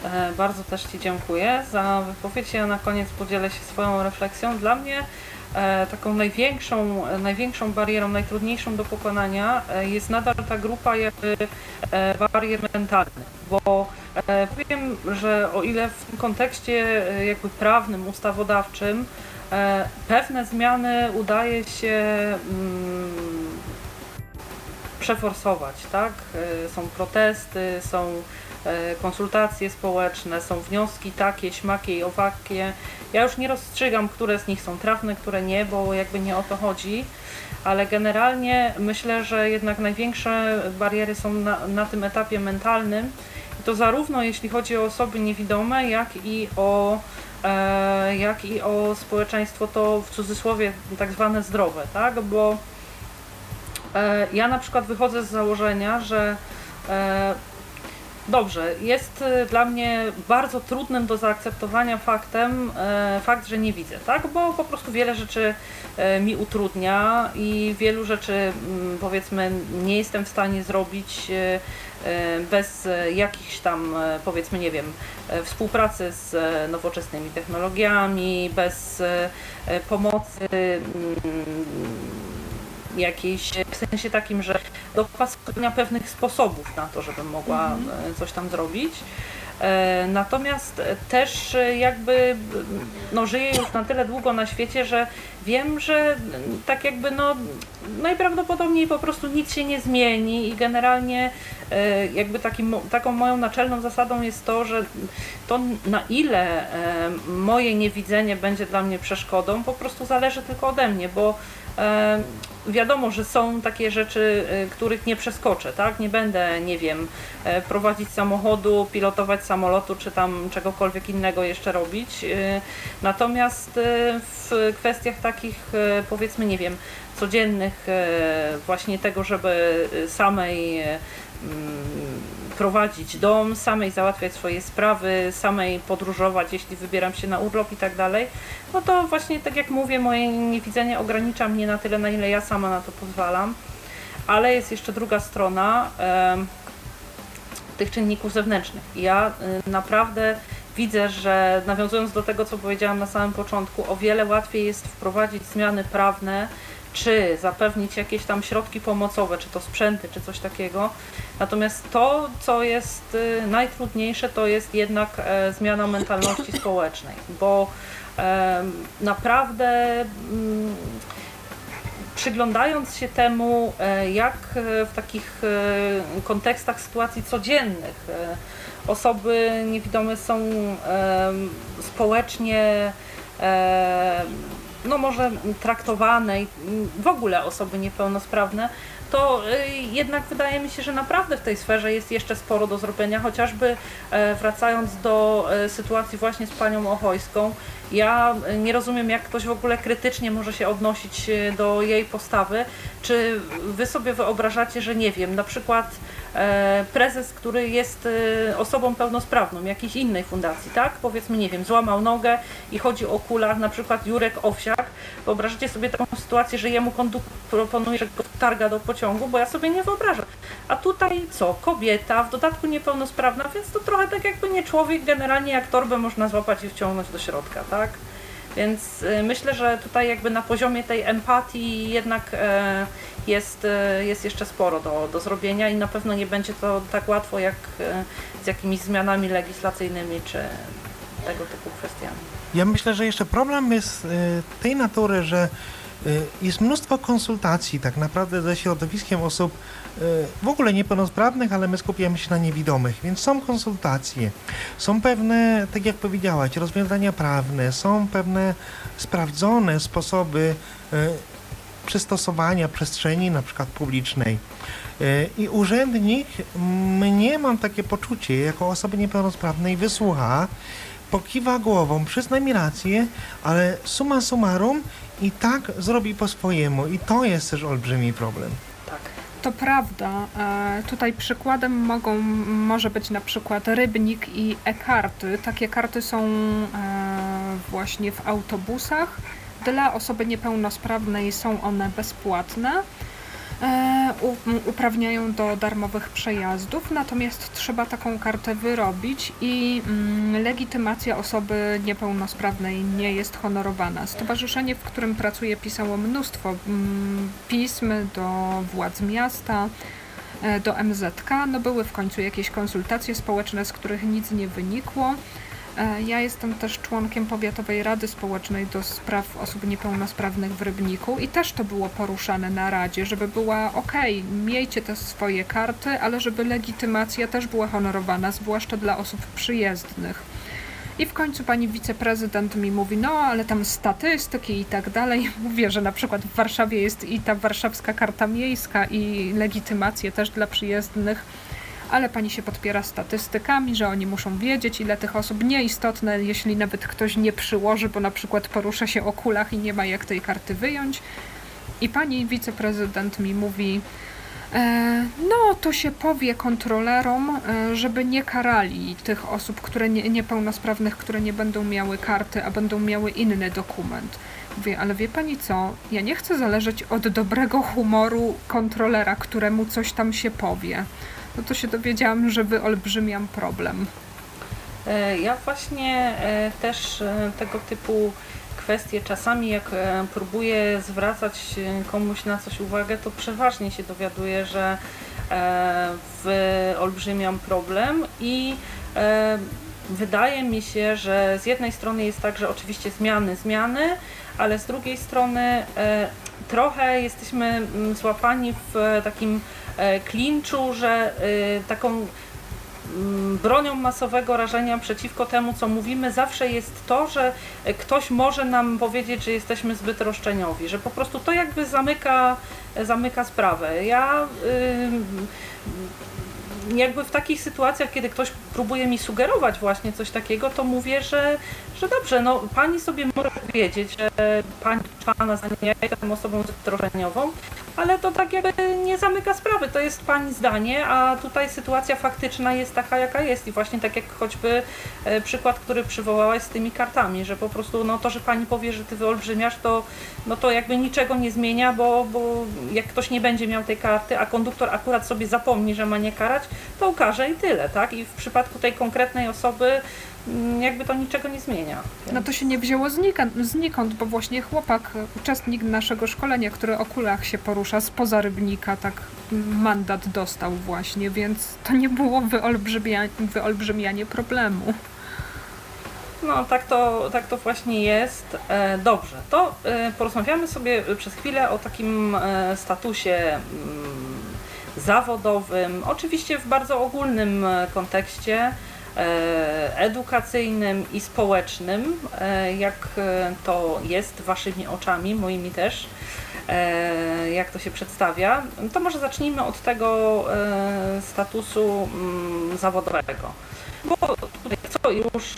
E, bardzo też Ci dziękuję za wypowiedź. Ja na koniec podzielę się swoją refleksją. Dla mnie taką największą, największą barierą, najtrudniejszą do pokonania jest nadal ta grupa jakby barier mentalnych, bo E, powiem, że o ile w tym kontekście e, jakby prawnym, ustawodawczym e, pewne zmiany udaje się mm, przeforsować, tak? Są protesty, są konsultacje społeczne, są wnioski takie, śmakie i owakie. Ja już nie rozstrzygam, które z nich są trafne, które nie, bo jakby nie o to chodzi, ale generalnie myślę, że jednak największe bariery są na, na tym etapie mentalnym, to zarówno jeśli chodzi o osoby niewidome, jak i o, e, jak i o społeczeństwo to w cudzysłowie tak zwane zdrowe, tak? Bo e, ja na przykład wychodzę z założenia, że e, Dobrze, jest y, dla mnie bardzo trudnym do zaakceptowania faktem e, fakt, że nie widzę, tak? Bo po prostu wiele rzeczy e, mi utrudnia i wielu rzeczy mm, powiedzmy nie jestem w stanie zrobić bez jakichś tam powiedzmy nie wiem współpracy z nowoczesnymi technologiami, bez pomocy mm, jakiejś, w sensie takim, że dopasowania pewnych sposobów na to, żebym mogła mhm. coś tam zrobić. E, natomiast też jakby no, żyję już na tyle długo na świecie, że wiem, że tak jakby no najprawdopodobniej po prostu nic się nie zmieni i generalnie e, jakby takim, taką moją naczelną zasadą jest to, że to na ile e, moje niewidzenie będzie dla mnie przeszkodą po prostu zależy tylko ode mnie, bo wiadomo, że są takie rzeczy, y, których nie przeskoczę, tak? Nie będę, nie wiem, e, prowadzić samochodu, pilotować samolotu, czy tam czegokolwiek innego jeszcze robić. Natomiast w kwestiach takich, powiedzmy, nie wiem, codziennych, właśnie tego, żeby samej prowadzić dom, samej załatwiać swoje sprawy, samej podróżować, jeśli wybieram się na urlop i tak dalej, no to właśnie tak jak mówię, moje niewidzenie ogranicza mnie na tyle, na ile ja sama na to pozwalam. Ale jest jeszcze druga strona tych czynników zewnętrznych. Ja e, naprawdę widzę, że nawiązując do tego, co powiedziałam na samym początku, o wiele łatwiej jest wprowadzić zmiany prawne, czy zapewnić jakieś tam środki pomocowe, czy to sprzęty, czy coś takiego. Natomiast to, co jest y, najtrudniejsze, to jest jednak e, zmiana mentalności społecznej, bo naprawdę mm, przyglądając się temu, e, jak e, w takich kontekstach sytuacji codziennych osoby niewidome są społecznie no może traktowane i w ogóle osoby niepełnosprawne, to y, jednak wydaje mi się, że naprawdę w tej sferze jest jeszcze sporo do zrobienia, chociażby e, wracając do e, sytuacji właśnie z panią Ochojską, ja nie rozumiem, jak ktoś w ogóle krytycznie może się odnosić e, do jej postawy. Czy wy sobie wyobrażacie, że nie wiem, na przykład e, prezes, który jest e, osobą pełnosprawną jakiejś innej fundacji, tak? Powiedzmy, nie wiem, złamał nogę i chodzi o kulach, na przykład Jurek Owsiak. Wyobrażacie sobie taką sytuację, że jemu kondukt proponuje, że go targa do pociągu, bo ja sobie nie wyobrażam. A tutaj co? Kobieta, w dodatku niepełnosprawna, więc to trochę tak jakby nie człowiek, generalnie jak torbę można złapać i wciągnąć do środka, tak? Więc y, myślę, że tutaj jakby na poziomie tej empatii jednak e, jest, e, jest jeszcze sporo do, do zrobienia i na pewno nie będzie to tak łatwo jak e, z jakimiś zmianami legislacyjnymi czy tego typu kwestiami. Ja myślę, że jeszcze problem jest tej natury, że jest mnóstwo konsultacji tak naprawdę ze środowiskiem osób w ogóle niepełnosprawnych, ale my skupiamy się na niewidomych, więc są konsultacje, są pewne, tak jak powiedziałaś, rozwiązania prawne, są pewne sprawdzone sposoby e, przystosowania przestrzeni, na przykład publicznej. E, I urzędnik, mnie mam takie poczucie, jako osoby niepełnosprawnej wysłucha, pokiwa głową, przyzna mi rację, ale summa summarum i tak zrobi po swojemu i to jest też olbrzymi problem. To prawda. E, tutaj przykładem mogą, może być na przykład Rybnik i e-karty. Takie karty są e, właśnie w autobusach. Dla osoby niepełnosprawnej są one bezpłatne. E, uprawniają do darmowych przejazdów, natomiast trzeba taką kartę wyrobić i mm, legitymacja osoby niepełnosprawnej nie jest honorowana. Stowarzyszenie, w którym pracuję, pisało mnóstwo mm, pism do władz miasta, e, do MZK. No były w końcu jakieś konsultacje społeczne, z których nic nie wynikło. E, ja jestem też członkiem Powiatowej Rady Społecznej do spraw osób niepełnosprawnych w Rybniku i też to było poruszane na Radzie, żeby była ok, miejcie te swoje karty, ale żeby legitymacja też była honorowana, zwłaszcza dla osób przyjezdnych. I w końcu pani wiceprezydent mi mówi, no ale tam statystyki i tak dalej. [laughs] Mówię, że na przykład w Warszawie jest i ta warszawska karta miejska i legitymacje też dla przyjezdnych ale pani się podpiera statystykami, że oni muszą wiedzieć, ile tych osób nieistotne, jeśli nawet ktoś nie przyłoży, bo na przykład porusza się o kulach i nie ma jak tej karty wyjąć. I pani wiceprezydent mi mówi, e, no to się powie kontrolerom, e, żeby nie karali tych osób, które nie, niepełnosprawnych, które nie będą miały karty, a będą miały inny dokument. Mówię, ale wie pani co, ja nie chcę zależeć od dobrego humoru kontrolera, któremu coś tam się powie no to się dowiedziałam, że wyolbrzymiam problem. E, ja właśnie e, też e, tego typu kwestie czasami jak próbuję zwracać komuś na coś uwagę, to przeważnie się dowiaduję, że wyolbrzymiam problem i wydaje mi się, że z jednej strony jest tak, że oczywiście zmiany, zmiany, ale z drugiej strony trochę jesteśmy mm, złapani w takim klinczu, że e, taką mm, bronią masowego rażenia przeciwko temu, co mówimy, zawsze jest to, że ktoś może nam powiedzieć, że jesteśmy zbyt roszczeniowi, że po prostu to jakby zamyka, zamyka sprawę. Ja jakby w takich sytuacjach, kiedy ktoś próbuje mi sugerować właśnie coś takiego, to mówię, że, że dobrze, no pani sobie może wiedzieć, że pani zdanie, ja jestem osobą roszczeniową, ale to tak jakby nie zamyka sprawy, to jest pani zdanie, a tutaj sytuacja faktyczna jest taka, jaka jest. I właśnie tak jak choćby e, przykład, który przywołałaś z tymi kartami, że po prostu no to, że pani powie, że ty wyolbrzymiasz, to, no to jakby niczego nie zmienia, bo, bo jak ktoś nie będzie miał tej karty, a konduktor akurat sobie zapomni, że ma nie karać, to ukaże i tyle, tak? I w przypadku tej konkretnej osoby jakby to niczego nie zmienia. No to się nie wzięło znikąd, bo właśnie chłopak, uczestnik naszego szkolenia, który o kulach się porusza spoza rybnika, tak mandat dostał właśnie, więc to nie było wyolbrzymianie, wyolbrzymianie problemu. No, tak to, tak to właśnie jest. E, dobrze, to e, porozmawiamy sobie przez chwilę o takim e, statusie mm, zawodowym, oczywiście w bardzo ogólnym kontekście, edukacyjnym i społecznym, jak to jest waszymi oczami, moimi też, jak to się przedstawia, to może zacznijmy od tego statusu mm, zawodowego. Bo tutaj co już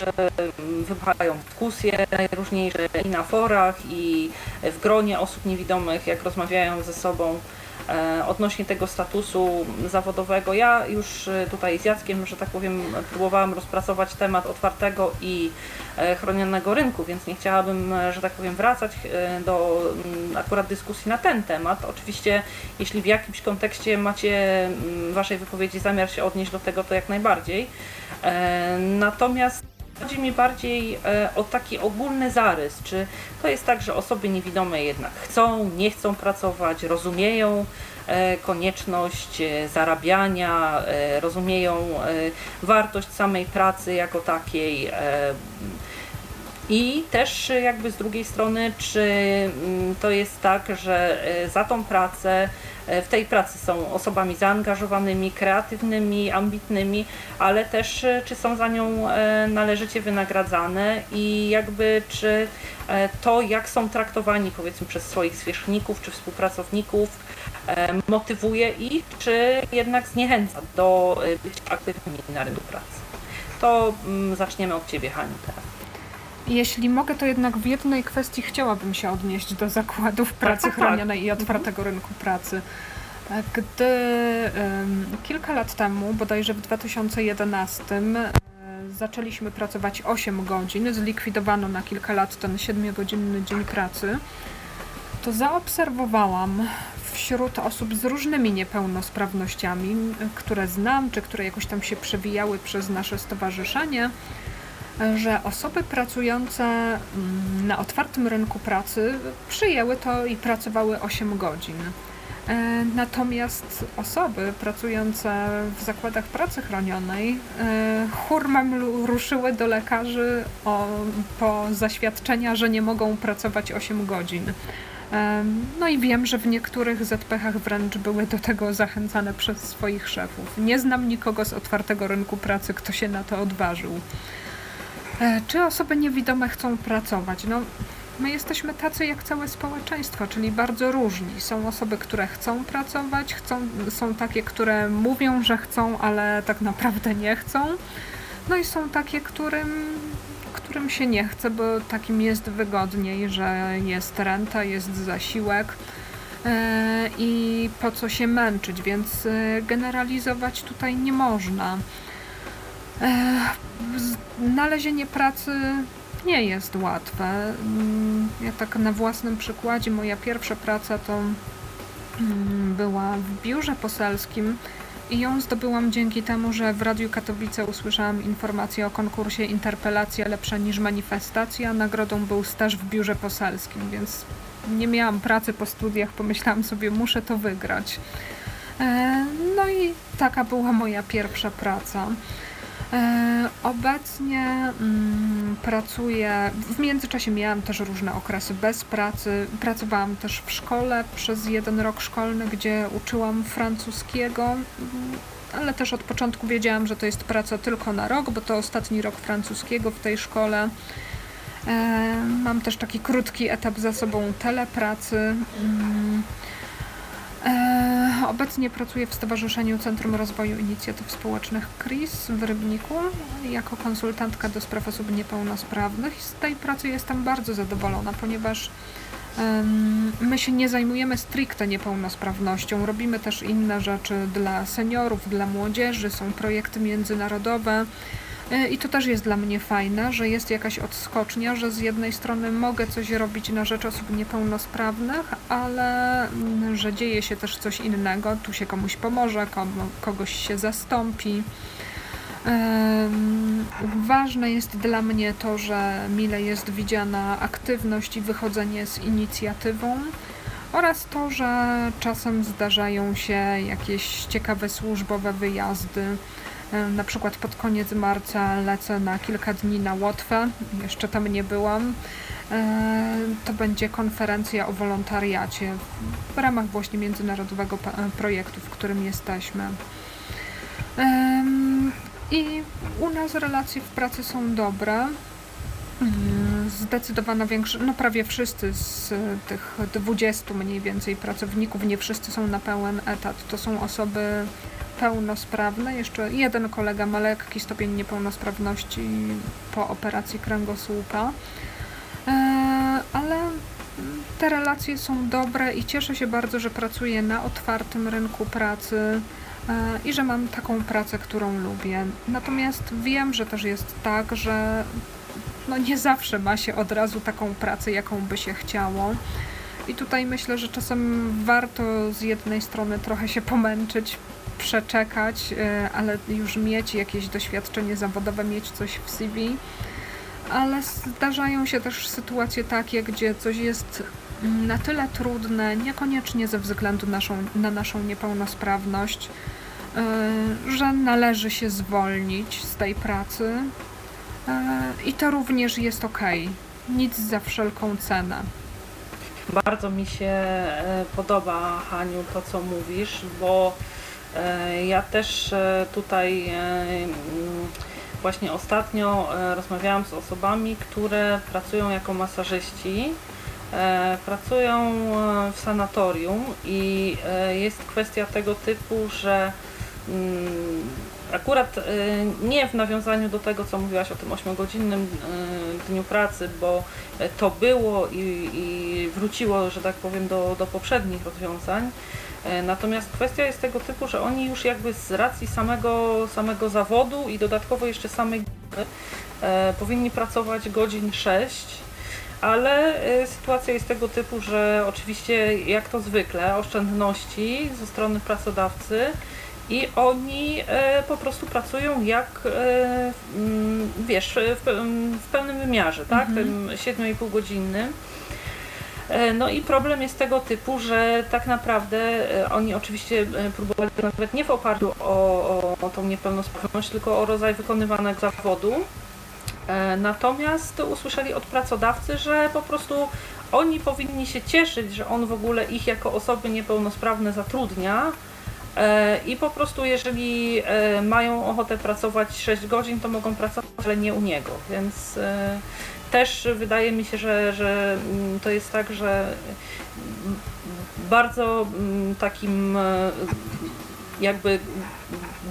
wybuchają dyskusje najróżniejsze i na forach, i w gronie osób niewidomych, jak rozmawiają ze sobą e, odnośnie tego statusu zawodowego. Ja już e, tutaj z Jackiem, że tak powiem, próbowałam rozpracować temat otwartego i e, chronionego rynku, więc nie chciałabym, że tak powiem, wracać do mm, akurat dyskusji na ten temat. Oczywiście, jeśli w jakimś kontekście macie mm, waszej wypowiedzi zamiar się odnieść do tego, to jak najbardziej. E, natomiast chodzi mi bardziej e, o taki ogólny zarys, czy to jest tak, że osoby niewidome jednak chcą, nie chcą pracować, rozumieją e, konieczność zarabiania, rozumieją wartość samej pracy jako takiej. I też jakby z drugiej strony, czy mm, to jest tak, że za tą pracę E, w tej pracy są osobami zaangażowanymi, kreatywnymi, ambitnymi, ale też czy są za nią należycie wynagradzane i jakby czy to, jak są traktowani powiedzmy przez swoich zwierzchników czy współpracowników, motywuje ich, czy jednak zniechęca do bycia aktywnymi na rynku pracy. To mm, zaczniemy od Ciebie, Hani, teraz. Jeśli mogę, to jednak w jednej kwestii chciałabym się odnieść do zakładów pracy tak, tak, tak. chronionej i otwartego rynku pracy. Gdy um, kilka lat temu, bodajże w 2011, e, zaczęliśmy pracować 8 godzin, zlikwidowano na kilka lat ten 7-godzinny dzień pracy, to zaobserwowałam wśród osób z różnymi niepełnosprawnościami, które znam, czy które jakoś tam się przewijały przez nasze stowarzyszenie, że osoby pracujące mm, na otwartym rynku pracy przyjęły to i pracowały 8 godzin. E, natomiast osoby pracujące w zakładach pracy chronionej e, hurmem ruszyły do lekarzy o, po zaświadczenia, że nie mogą pracować 8 godzin. E, no i wiem, że w niektórych ZPH wręcz były do tego zachęcane przez swoich szefów. Nie znam nikogo z otwartego rynku pracy, kto się na to odważył. E, czy osoby niewidome chcą pracować? No, my jesteśmy tacy jak całe społeczeństwo, czyli bardzo różni. Są osoby, które chcą pracować, chcą, są takie, które mówią, że chcą, ale tak naprawdę nie chcą. No i są takie, którym, którym się nie chce, bo takim jest wygodniej, że jest renta, jest zasiłek e, i po co się męczyć, więc e, generalizować tutaj nie można. Znalezienie pracy nie jest łatwe. Mm, ja tak na własnym przykładzie, moja pierwsza praca to mm, była w biurze poselskim i ją zdobyłam dzięki temu, że w Radiu Katowice usłyszałam informację o konkursie Interpelacja lepsza niż manifestacja. Nagrodą był staż w biurze poselskim, więc nie miałam pracy po studiach, pomyślałam sobie, muszę to wygrać. E, no i taka była moja pierwsza praca. E, obecnie mm, pracuję, w międzyczasie miałam też różne okresy bez pracy. Pracowałam też w szkole przez jeden rok szkolny, gdzie uczyłam francuskiego, mm, ale też od początku wiedziałam, że to jest praca tylko na rok, bo to ostatni rok francuskiego w tej szkole. E, mam też taki krótki etap za sobą telepracy. E, obecnie pracuję w Stowarzyszeniu Centrum Rozwoju Inicjatyw Społecznych KRIS w Rybniku. Jako konsultantka do spraw osób niepełnosprawnych. Z tej pracy jestem bardzo zadowolona, ponieważ My się nie zajmujemy stricte niepełnosprawnością, robimy też inne rzeczy dla seniorów, dla młodzieży, są projekty międzynarodowe, I to też jest dla mnie fajne, że jest jakaś odskocznia, że z jednej strony mogę coś robić na rzecz osób niepełnosprawnych, ale mm, że dzieje się też coś innego. Tu się komuś pomoże, kogoś się zastąpi. Ważne jest dla mnie to, że mile jest widziana aktywność i wychodzenie z inicjatywą oraz to, że czasem zdarzają się jakieś ciekawe służbowe wyjazdy E, na przykład pod koniec marca lecę na kilka dni na Łotwę, jeszcze tam nie byłam. E, to będzie konferencja o wolontariacie w ramach właśnie międzynarodowego projektu, w którym jesteśmy. I u nas relacje w pracy są dobre. Zdecydowana większość, no prawie wszyscy z tych 20 mniej więcej pracowników, nie wszyscy są na pełen etat. To są osoby pełnosprawne. Jeszcze jeden kolega ma lekki stopień niepełnosprawności po operacji kręgosłupa. E, Ale te relacje są dobre i cieszę się bardzo, że pracuję na otwartym rynku pracy e, i że mam taką pracę, którą lubię. Natomiast wiem, że też jest tak, że no nie zawsze ma się od razu taką pracę, jaką by się chciało. I tutaj myślę, że czasem warto z jednej strony trochę się pomęczyć, przeczekać, e, ale już mieć jakieś doświadczenie zawodowe, mieć coś w CV. Ale zdarzają się też sytuacje takie, gdzie coś jest mm, na tyle trudne, niekoniecznie ze względu naszą, na naszą niepełnosprawność, e, że należy się zwolnić z tej pracy. E, I to również jest ok. Nic za wszelką cenę. Bardzo mi się podoba, Haniu, to co mówisz, bo ja też e, tutaj e, mm, właśnie ostatnio e, rozmawiałam z osobami, które pracują jako masażyści. E, Pracują e, w sanatorium i e, jest kwestia tego typu, że mm, akurat e, nie w nawiązaniu do tego, co mówiłaś o tym 8-godzinnym e, dniu pracy, bo e, to było i, i wróciło, że tak powiem, do, do poprzednich rozwiązań. E, Natomiast kwestia jest tego typu, że oni już jakby z racji samego, samego zawodu i dodatkowo jeszcze samej e, powinni pracować godzin 6, ale e, sytuacja jest tego typu, że oczywiście jak to zwykle oszczędności ze strony pracodawcy i oni e, po prostu pracują jak mm, wiesz, w, pe- w pełnym wymiarze, tak? Tym 7,5 godzinnym. E, No i problem jest tego typu, że tak naprawdę e, oni oczywiście e, próbowali nawet nie w oparciu o, o, o tą niepełnosprawność, tylko o rodzaj wykonywanego zawodu. Natomiast usłyszeli od pracodawcy, że po prostu oni powinni się cieszyć, że on w ogóle ich jako osoby niepełnosprawne zatrudnia. I po prostu, jeżeli mają ochotę pracować 6 godzin, to mogą pracować, ale nie u niego. Więc też wydaje mi się, że, że mm, to jest tak, że mm, bardzo mm, takim e, jakby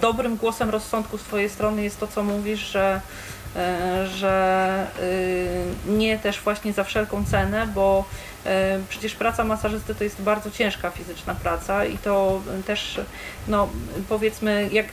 dobrym głosem rozsądku z Twojej strony jest to, co mówisz, że, e, że y, nie też właśnie za wszelką cenę, bo e, przecież praca masażysty to jest bardzo ciężka fizyczna praca i to też, no powiedzmy, jak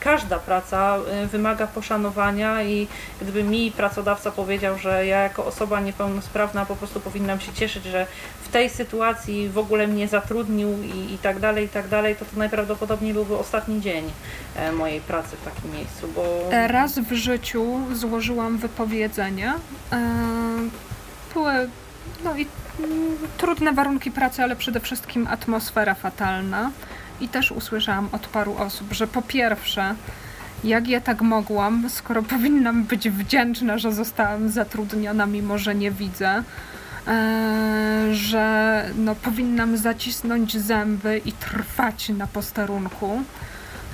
każda praca y, wymaga poszanowania i gdyby mi pracodawca powiedział, że ja jako osoba niepełnosprawna po prostu powinnam się cieszyć, że w tej sytuacji w ogóle mnie zatrudnił i, i tak dalej, i tak dalej, to to najprawdopodobniej byłby ostatni dzień e, mojej pracy w takim miejscu, bo... E, Raz w życiu złożyłam wypowiedzenie. E, Były no i mm, trudne warunki pracy, ale przede wszystkim atmosfera fatalna. I też usłyszałam od paru osób, że po pierwsze, jak ja tak mogłam, skoro [laughs] powinnam być wdzięczna, że zostałam zatrudniona, mimo że nie widzę, e, że no, powinnam zacisnąć zęby i trwać na posterunku.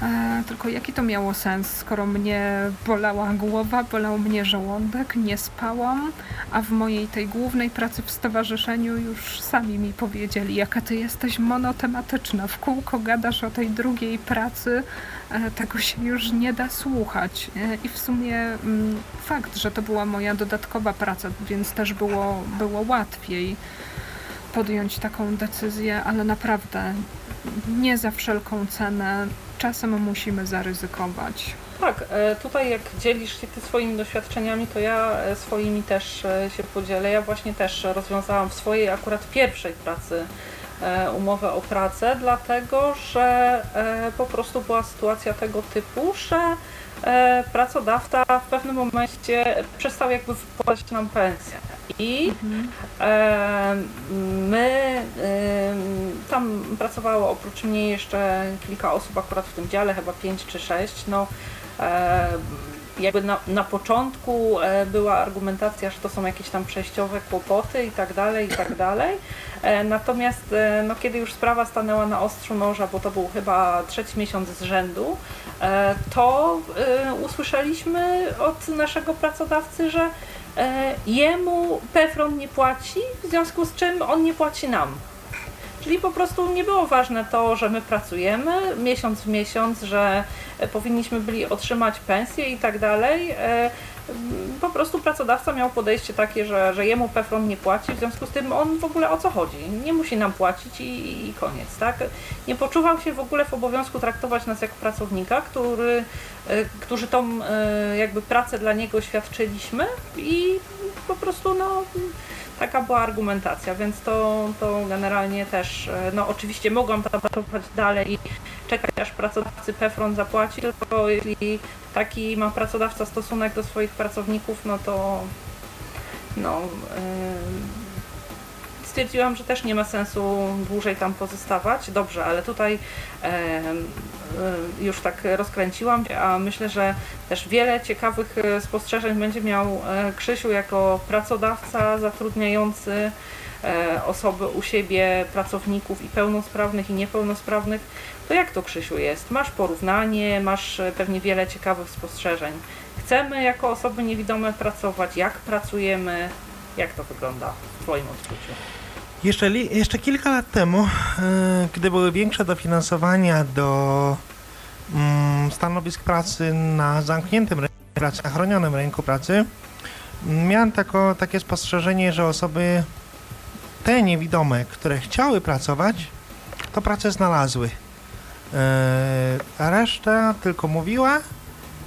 E, tylko jaki to miało sens, skoro mnie bolała głowa, bolał mnie żołądek, nie spałam, a w mojej tej głównej pracy w stowarzyszeniu już sami mi powiedzieli, jaka ty jesteś monotematyczna, w kółko gadasz o tej drugiej pracy, e, tego się już nie da słuchać. E, I w sumie mm, fakt, że to była moja dodatkowa praca, więc też było, było łatwiej podjąć taką decyzję, ale naprawdę nie za wszelką cenę. Czasem musimy zaryzykować. Tak, e, tutaj jak dzielisz się ty swoimi doświadczeniami, to ja e, swoimi też e, się podzielę. Ja właśnie też rozwiązałam w swojej akurat pierwszej pracy umowę o pracę, dlatego że po prostu była sytuacja tego typu, że pracodawca w pewnym momencie przestał jakby wpłacać nam pensję. I e, my, e, tam pracowało oprócz mnie jeszcze kilka osób akurat w tym dziale, chyba pięć czy sześć. No, e, jakby na, na początku e, była argumentacja, że to są jakieś tam przejściowe kłopoty i tak dalej, i tak dalej. E, natomiast e, no, kiedy już sprawa stanęła na ostrzu noża, bo to był chyba trzeci miesiąc z rzędu, e, to e, usłyszeliśmy od naszego pracodawcy, że e, jemu Pefron nie płaci, w związku z czym on nie płaci nam. Czyli po prostu nie było ważne to, że my pracujemy miesiąc w miesiąc, że e, powinniśmy byli otrzymać pensję i tak dalej. Po prostu pracodawca miał podejście takie, że, że jemu Pefron nie płaci, w związku z tym on w ogóle o co chodzi? Nie musi nam płacić i, i koniec, tak? Nie poczuwał się w ogóle w obowiązku traktować nas jako pracownika, który, e, którzy tą e, jakby pracę dla niego świadczyliśmy i po prostu no taka była argumentacja, więc to, to generalnie też, e, no oczywiście mogłam pracować dalej i czekać aż pracodawcy Pefron zapłaci, tylko jeśli taki ma pracodawca stosunek do swoich pracowników, no to no yy, stwierdziłam, że też nie ma sensu dłużej tam pozostawać. Dobrze, ale tutaj e, y, już tak rozkręciłam, a myślę, że też wiele ciekawych e, spostrzeżeń będzie miał e, Krzysiu jako pracodawca zatrudniający osoby u siebie, pracowników i pełnosprawnych i niepełnosprawnych. To jak to Krzysiu jest? Masz porównanie, masz e, pewnie wiele ciekawych spostrzeżeń. Chcemy jako osoby niewidome pracować, jak pracujemy, jak to wygląda w Twoim odczuciu? Jeszcze, jeszcze kilka lat temu, e, gdy były większe dofinansowania do mm, stanowisk pracy na zamkniętym rynku pracy, na chronionym rynku pracy, m, miałem tako, takie spostrzeżenie, że osoby te niewidome, które chciały pracować, to pracę znalazły. E, a reszta tylko mówiła,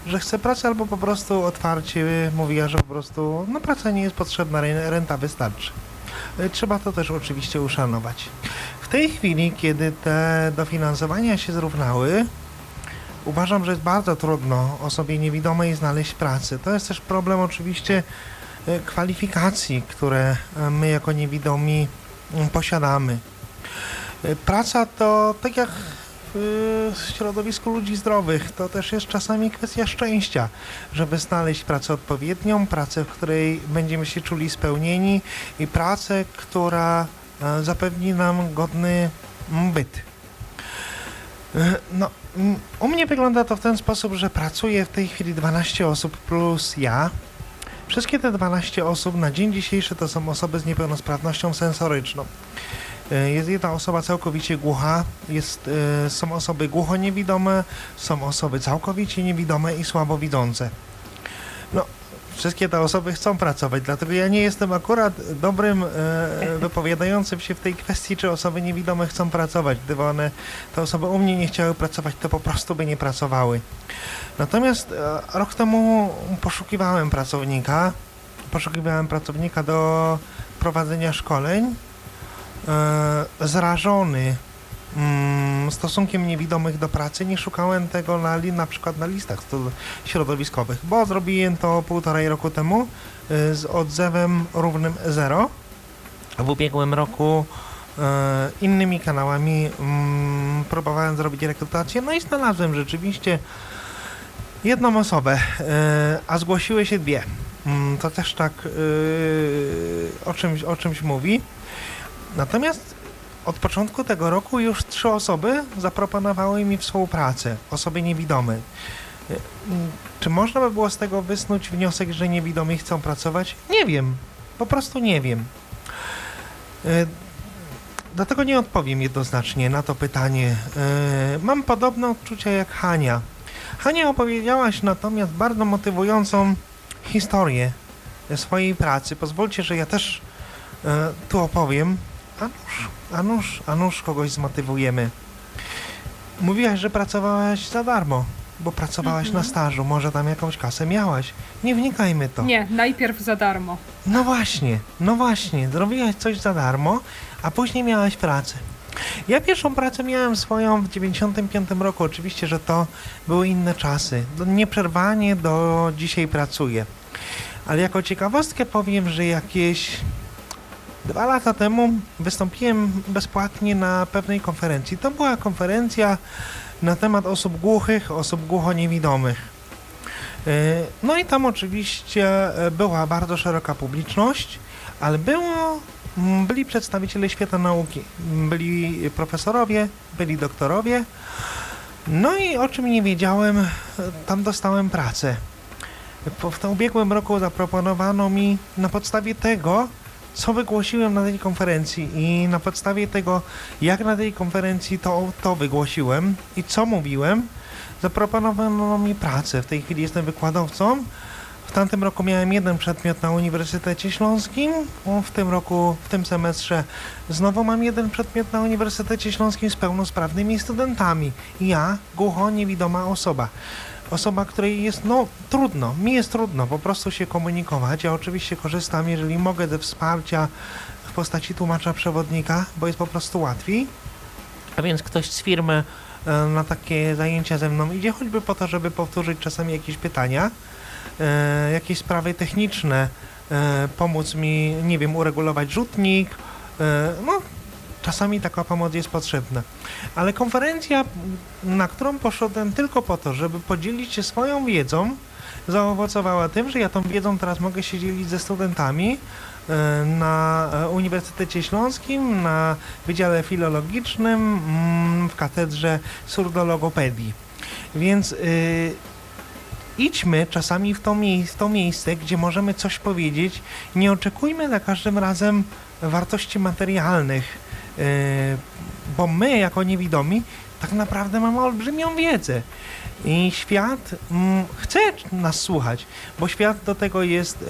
że chce pracę, albo po prostu otwarcie mówiła, że po prostu no, praca nie jest potrzebna, re- renta wystarczy. E, Trzeba to też oczywiście uszanować. W tej chwili, kiedy te dofinansowania się zrównały, uważam, że jest bardzo trudno osobie niewidomej znaleźć pracę. To jest też problem oczywiście kwalifikacji, które e, my jako niewidomi mm, posiadamy. E, Praca to, tak jak w środowisku ludzi zdrowych, to też jest czasami kwestia szczęścia, żeby znaleźć pracę odpowiednią, pracę, w której będziemy się czuli spełnieni i pracę, która e, zapewni nam godny mm, byt. E, No, mm, u mnie wygląda to w ten sposób, że pracuje w tej chwili 12 osób plus ja. Wszystkie te 12 osób na dzień dzisiejszy to są osoby z niepełnosprawnością sensoryczną. E, Jest jedna osoba całkowicie głucha, jest, e, są osoby głuchoniewidome, są osoby całkowicie niewidome i słabowidzące. No, wszystkie te osoby chcą pracować, dlatego ja nie jestem akurat dobrym e, [laughs] wypowiadającym się w tej kwestii, czy osoby niewidome chcą pracować. Gdyby one, te osoby u mnie nie chciały pracować, to po prostu by nie pracowały. Natomiast e, rok temu poszukiwałem pracownika, poszukiwałem pracownika do prowadzenia szkoleń, e, zrażony mm, stosunkiem niewidomych do pracy, nie szukałem tego na, na przykład na listach środowiskowych, bo zrobiłem to półtorej roku temu e, z odzewem równym zero. W ubiegłym roku e, innymi kanałami mm, próbowałem zrobić rekrutację, no i znalazłem rzeczywiście jedną osobę, e, a zgłosiły się dwie. Mm, To też tak o, czymś, o czymś mówi. Natomiast od początku tego roku już trzy osoby zaproponowały mi współpracę, osoby niewidome. Czy można by było z tego wysnuć wniosek, że niewidomi chcą pracować? Nie wiem. Po prostu nie wiem. E, Dlatego nie odpowiem jednoznacznie na to pytanie. E, Mam podobne odczucia jak Hania. Hania opowiedziałaś natomiast bardzo motywującą historię swojej pracy. Pozwólcie, że ja też e, tu opowiem. A nuż, a nuż, a nuż kogoś zmotywujemy. Mówiłaś, że pracowałaś za darmo, bo pracowałaś Mhm. na stażu. Może tam jakąś kasę miałaś. Nie wnikajmy to. Nie, najpierw za darmo. No właśnie, no właśnie, zrobiłaś coś za darmo, a później miałaś pracę. Ja pierwszą pracę miałem swoją w 95 roku. Oczywiście, że to były inne czasy. Nieprzerwanie do dzisiaj pracuję. Ale jako ciekawostkę powiem, że jakieś dwa lata temu wystąpiłem bezpłatnie na pewnej konferencji. To była konferencja na temat osób głuchych, osób głuchoniewidomych. No i tam oczywiście e, była bardzo szeroka publiczność, ale było, byli przedstawiciele świata nauki, byli profesorowie, byli doktorowie. No i o czym nie wiedziałem, e, tam dostałem pracę. W ubiegłym roku zaproponowano mi na podstawie tego, co wygłosiłem na tej konferencji i na podstawie tego, jak na tej konferencji to, to wygłosiłem i co mówiłem, zaproponowano mi pracę. W tej chwili jestem wykładowcą. W tamtym roku miałem jeden przedmiot na Uniwersytecie Śląskim. W tym roku, w tym semestrze znowu mam jeden przedmiot na Uniwersytecie Śląskim z pełnosprawnymi studentami. Ja, głucho, niewidoma osoba. Osoba, której jest, no, trudno, mi jest trudno po prostu się komunikować. Ja oczywiście korzystam, jeżeli mogę, ze wsparcia w postaci tłumacza przewodnika, bo jest po prostu łatwiej. A więc ktoś z firmy e, na takie zajęcia ze mną idzie, choćby po to, żeby powtórzyć czasami jakieś pytania, e, jakieś sprawy techniczne, e, pomóc mi, nie wiem, uregulować rzutnik. No, czasami taka pomoc jest potrzebna. Ale konferencja, na którą poszedłem tylko po to, żeby podzielić się swoją wiedzą, zaowocowała tym, że ja tą wiedzą teraz mogę się dzielić ze studentami e, na Uniwersytecie Śląskim, na Wydziale Filologicznym, mm, w katedrze surdologopedii. Więc y, idźmy czasami w to, mie- w to miejsce, gdzie możemy coś powiedzieć. Nie oczekujmy za każdym razem wartości materialnych, bo my, jako niewidomi, tak naprawdę mamy olbrzymią wiedzę. I świat mm, chce nas słuchać, bo świat do tego jest e,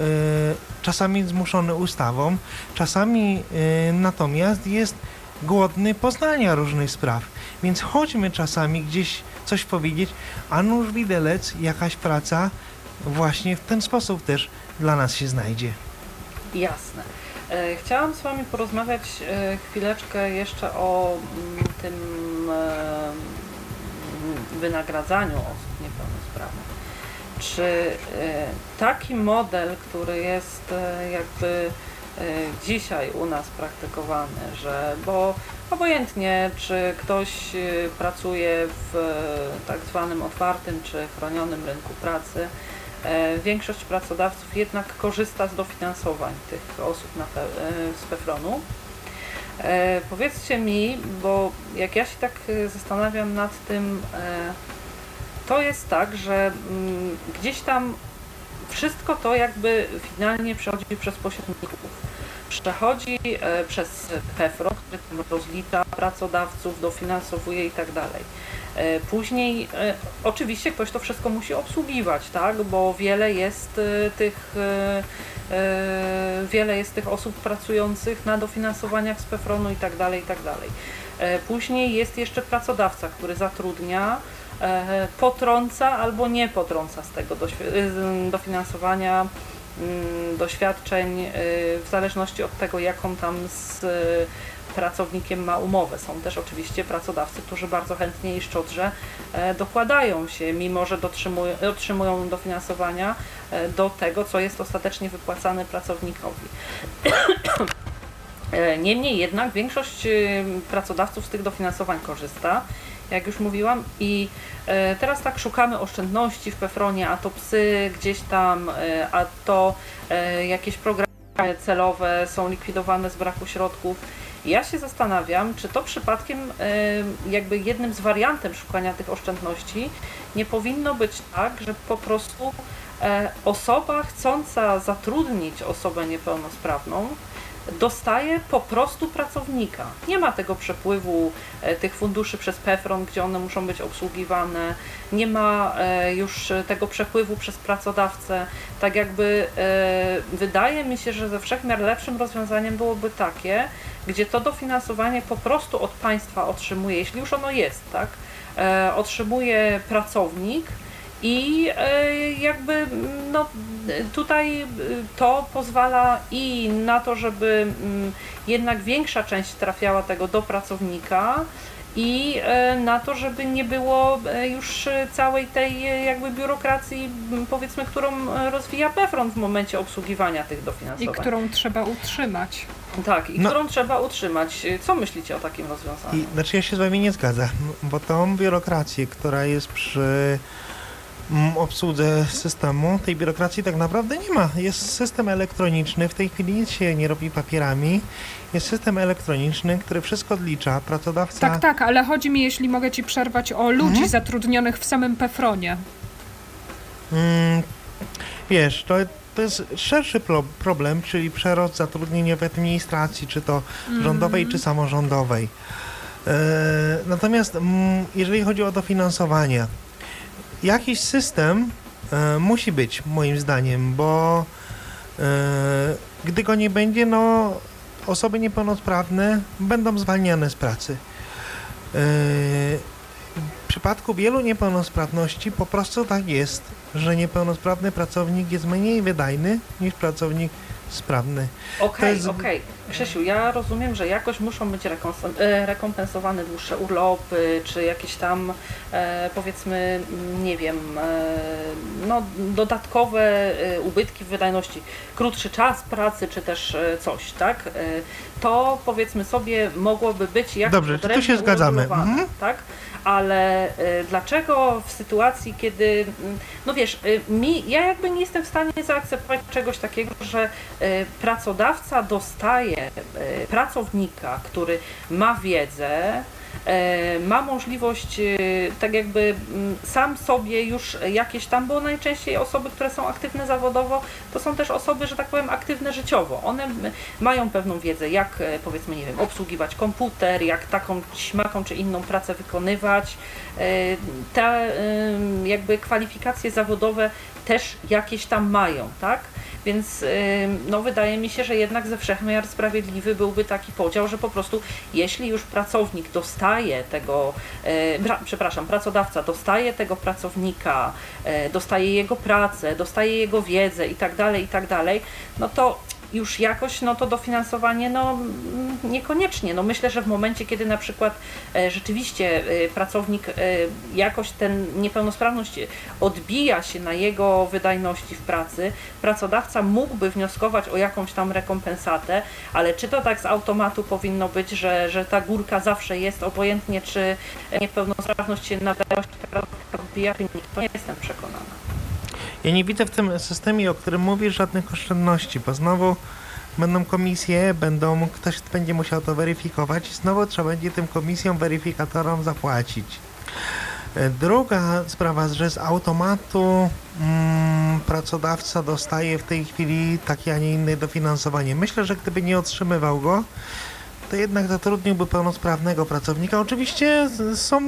czasami zmuszony ustawą, czasami e, natomiast jest głodny poznania różnych spraw. Więc chodźmy czasami gdzieś coś powiedzieć, a nuż widelec, jakaś praca właśnie w ten sposób też dla nas się znajdzie. Jasne. E, Chciałam z Wami porozmawiać e, chwileczkę jeszcze o mm, tym e, wynagradzaniu osób niepełnosprawnych. Czy taki model, który jest jakby dzisiaj u nas praktykowany, że bo obojętnie czy ktoś pracuje w tak zwanym otwartym czy chronionym rynku pracy, Większość pracodawców jednak korzysta z dofinansowań tych osób na pe- e, z PEFRON-u. E, Powiedzcie mi, bo jak ja się tak e, zastanawiam nad tym, e, to jest tak, że mm, gdzieś tam wszystko to jakby finalnie przechodzi przez pośredników. Przechodzi e, przez PEFRON, który tam rozlicza pracodawców, dofinansowuje i tak dalej. E, Później e, oczywiście ktoś to wszystko musi obsługiwać, tak? Bo wiele jest e, tych wiele jest tych osób pracujących na dofinansowaniach z PEFRON-u i tak dalej, i tak dalej. Później jest jeszcze pracodawca, który zatrudnia, potrąca albo nie potrąca z tego e, dofinansowania mm, doświadczeń w zależności od tego, jaką tam z pracownikiem ma umowę. Są też oczywiście pracodawcy, którzy bardzo chętnie i szczodrze e, dokładają się, mimo że dotrzymują, otrzymują dofinansowania e, do tego, co jest ostatecznie wypłacane pracownikowi. [coughs] E, Niemniej jednak większość pracodawców z tych dofinansowań korzysta, jak już mówiłam, i teraz tak szukamy oszczędności w Pefronie, a to psy gdzieś tam, a to jakieś programy celowe są likwidowane z braku środków. Ja się zastanawiam, czy to przypadkiem jakby jednym z wariantem szukania tych oszczędności nie powinno być tak, że po prostu e, osoba chcąca zatrudnić osobę niepełnosprawną dostaje po prostu pracownika. Nie ma tego przepływu e, tych funduszy przez PEFRON, gdzie one muszą być obsługiwane. Nie ma e, już tego przepływu przez pracodawcę. Tak jakby wydaje mi się, że ze wszechmiar lepszym rozwiązaniem byłoby takie, gdzie to dofinansowanie po prostu od państwa otrzymuje, jeśli już ono jest, tak? E, otrzymuje pracownik i e, jakby no, tutaj e, to pozwala i na to, żeby mm, jednak większa część trafiała tego do pracownika i e, na to, żeby nie było e, już całej tej e, jakby biurokracji, powiedzmy, którą rozwija PEFRON w momencie obsługiwania tych i dofinansowań. którą trzeba utrzymać. Tak, i No. którą trzeba utrzymać. Co myślicie o takim rozwiązaniu? I, znaczy ja się z wami nie zgadzam, bo tą biurokrację, która jest przy obsłudze systemu. Tej biurokracji tak naprawdę nie ma. Jest system elektroniczny, w tej chwili nic się nie robi papierami. Jest system elektroniczny, który wszystko odlicza. Pracodawca. Tak, tak, ale chodzi mi, jeśli mogę ci przerwać, o ludzi Mhm. zatrudnionych w samym Pefronie. Mm, wiesz, to, to jest szerszy pro, problem, czyli przerost zatrudnienia w administracji, czy to rządowej, czy samorządowej. E, natomiast mm, jeżeli chodzi o dofinansowanie, jakiś system e, musi być, moim zdaniem, bo e, gdy go nie będzie, no osoby niepełnosprawne będą zwalniane z pracy. E, w przypadku wielu niepełnosprawności po prostu tak jest, że niepełnosprawny pracownik jest mniej wydajny niż pracownik sprawny. Okej, jest- okej. Krzysiu, ja rozumiem, że jakoś muszą być e, rekompensowane dłuższe urlopy, czy jakieś tam, e, powiedzmy, nie wiem, e, no, dodatkowe ubytki w wydajności, krótszy czas pracy, czy też coś, tak? To powiedzmy sobie mogłoby być jakoś Dobrze, to tu się zgadzamy. Mhm. tak? Ale dlaczego w sytuacji, kiedy, no wiesz, mi, ja jakby nie jestem w stanie zaakceptować czegoś takiego, że pracodawca dostaje e, pracownika, który ma wiedzę, e, ma możliwość e, tak jakby mm, sam sobie już jakieś tam, bo najczęściej osoby, które są aktywne zawodowo, to są też osoby, że tak powiem, aktywne życiowo. One mają pewną wiedzę, jak powiedzmy, nie wiem, obsługiwać komputer, jak taką, śmaką czy inną pracę wykonywać. Te jakby kwalifikacje zawodowe też jakieś tam mają, tak? Więc ym, no, wydaje mi się, że jednak ze wszechmiar sprawiedliwy byłby taki podział, że po prostu jeśli już pracownik dostaje tego, bra- przepraszam, pracodawca dostaje tego pracownika, e, dostaje jego pracę, dostaje jego wiedzę i tak dalej, i tak dalej, no to już jakoś no to dofinansowanie no mm, niekoniecznie. No myślę, że w momencie, kiedy na przykład e, rzeczywiście e, pracownik e, jakoś ten niepełnosprawność odbija się na jego wydajności w pracy, pracodawca mógłby wnioskować o jakąś tam rekompensatę, ale czy to tak z automatu powinno być, że, że ta górka zawsze jest, obojętnie czy niepełnosprawność się na wydajność odbija, to nie jestem przekonana. Ja nie widzę w tym systemie, o którym mówisz, żadnych oszczędności, bo znowu będą komisje, będą, ktoś będzie musiał to weryfikować i znowu trzeba będzie tym komisjom, weryfikatorom zapłacić. E, Druga sprawa, że z automatu mm, pracodawca dostaje w tej chwili takie, a nie inne dofinansowanie. Myślę, że gdyby nie otrzymywał go, to jednak zatrudniłby pełnosprawnego pracownika. Oczywiście są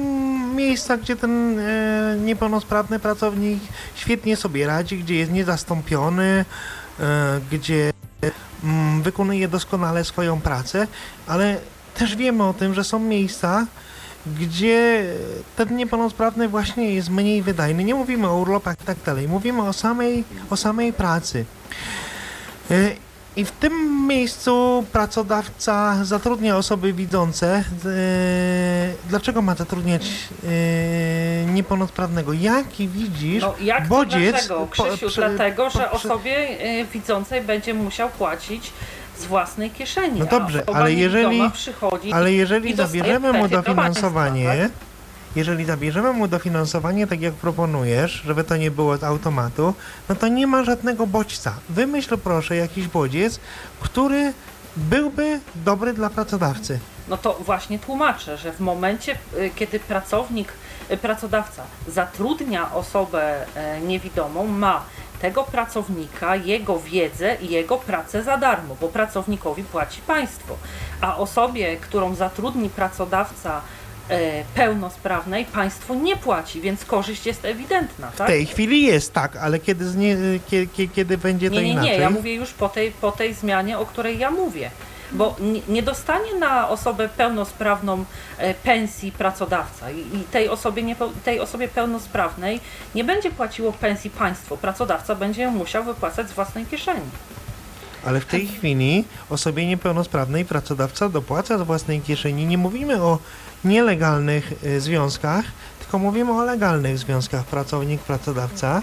miejsca, gdzie ten e, niepełnosprawny pracownik świetnie sobie radzi, gdzie jest niezastąpiony, e, gdzie mm, wykonuje doskonale swoją pracę, ale też wiemy o tym, że są miejsca, gdzie ten niepełnosprawny właśnie jest mniej wydajny. Nie mówimy o urlopach i tak dalej, mówimy o samej, o samej pracy. E, I w tym miejscu pracodawca zatrudnia osoby widzące. E, Dlaczego ma zatrudniać e, niepełnosprawnego? Jaki widzisz No jak bodziec dlaczego, po- Krzysiu? przy- dlatego, że po- osobie y, widzącej będzie musiał płacić z własnej kieszeni. No dobrze, ale jeżeli- Ale jeżeli i dostaje zabierzemy mu dofinansowanie? Jeżeli zabierzemy mu dofinansowanie, tak jak proponujesz, żeby to nie było z automatu, no to nie ma żadnego bodźca. Wymyśl proszę jakiś bodziec, który byłby dobry dla pracodawcy. No to właśnie tłumaczę, że w momencie, y, kiedy pracownik, y, pracodawca zatrudnia osobę e, niewidomą, ma tego pracownika, jego wiedzę i jego pracę za darmo, bo pracownikowi płaci państwo, a osobie, którą zatrudni pracodawca pełnosprawnej, państwo nie płaci, więc korzyść jest ewidentna, W tak? tej chwili jest tak, ale kiedy, kiedy, kiedy będzie to Nie, nie, inaczej? nie, ja mówię już po tej, po tej zmianie, o której ja mówię. Bo nie, nie dostanie na osobę pełnosprawną e, pensji pracodawca i, tej, osobie nie, tej osobie pełnosprawnej nie będzie płaciło pensji państwo. Pracodawca będzie ją musiał wypłacać z własnej kieszeni. Ale w tej chwili osobie niepełnosprawnej pracodawca dopłaca z własnej kieszeni. Nie mówimy o nielegalnych y, związkach, tylko mówimy o legalnych związkach pracownik-pracodawca,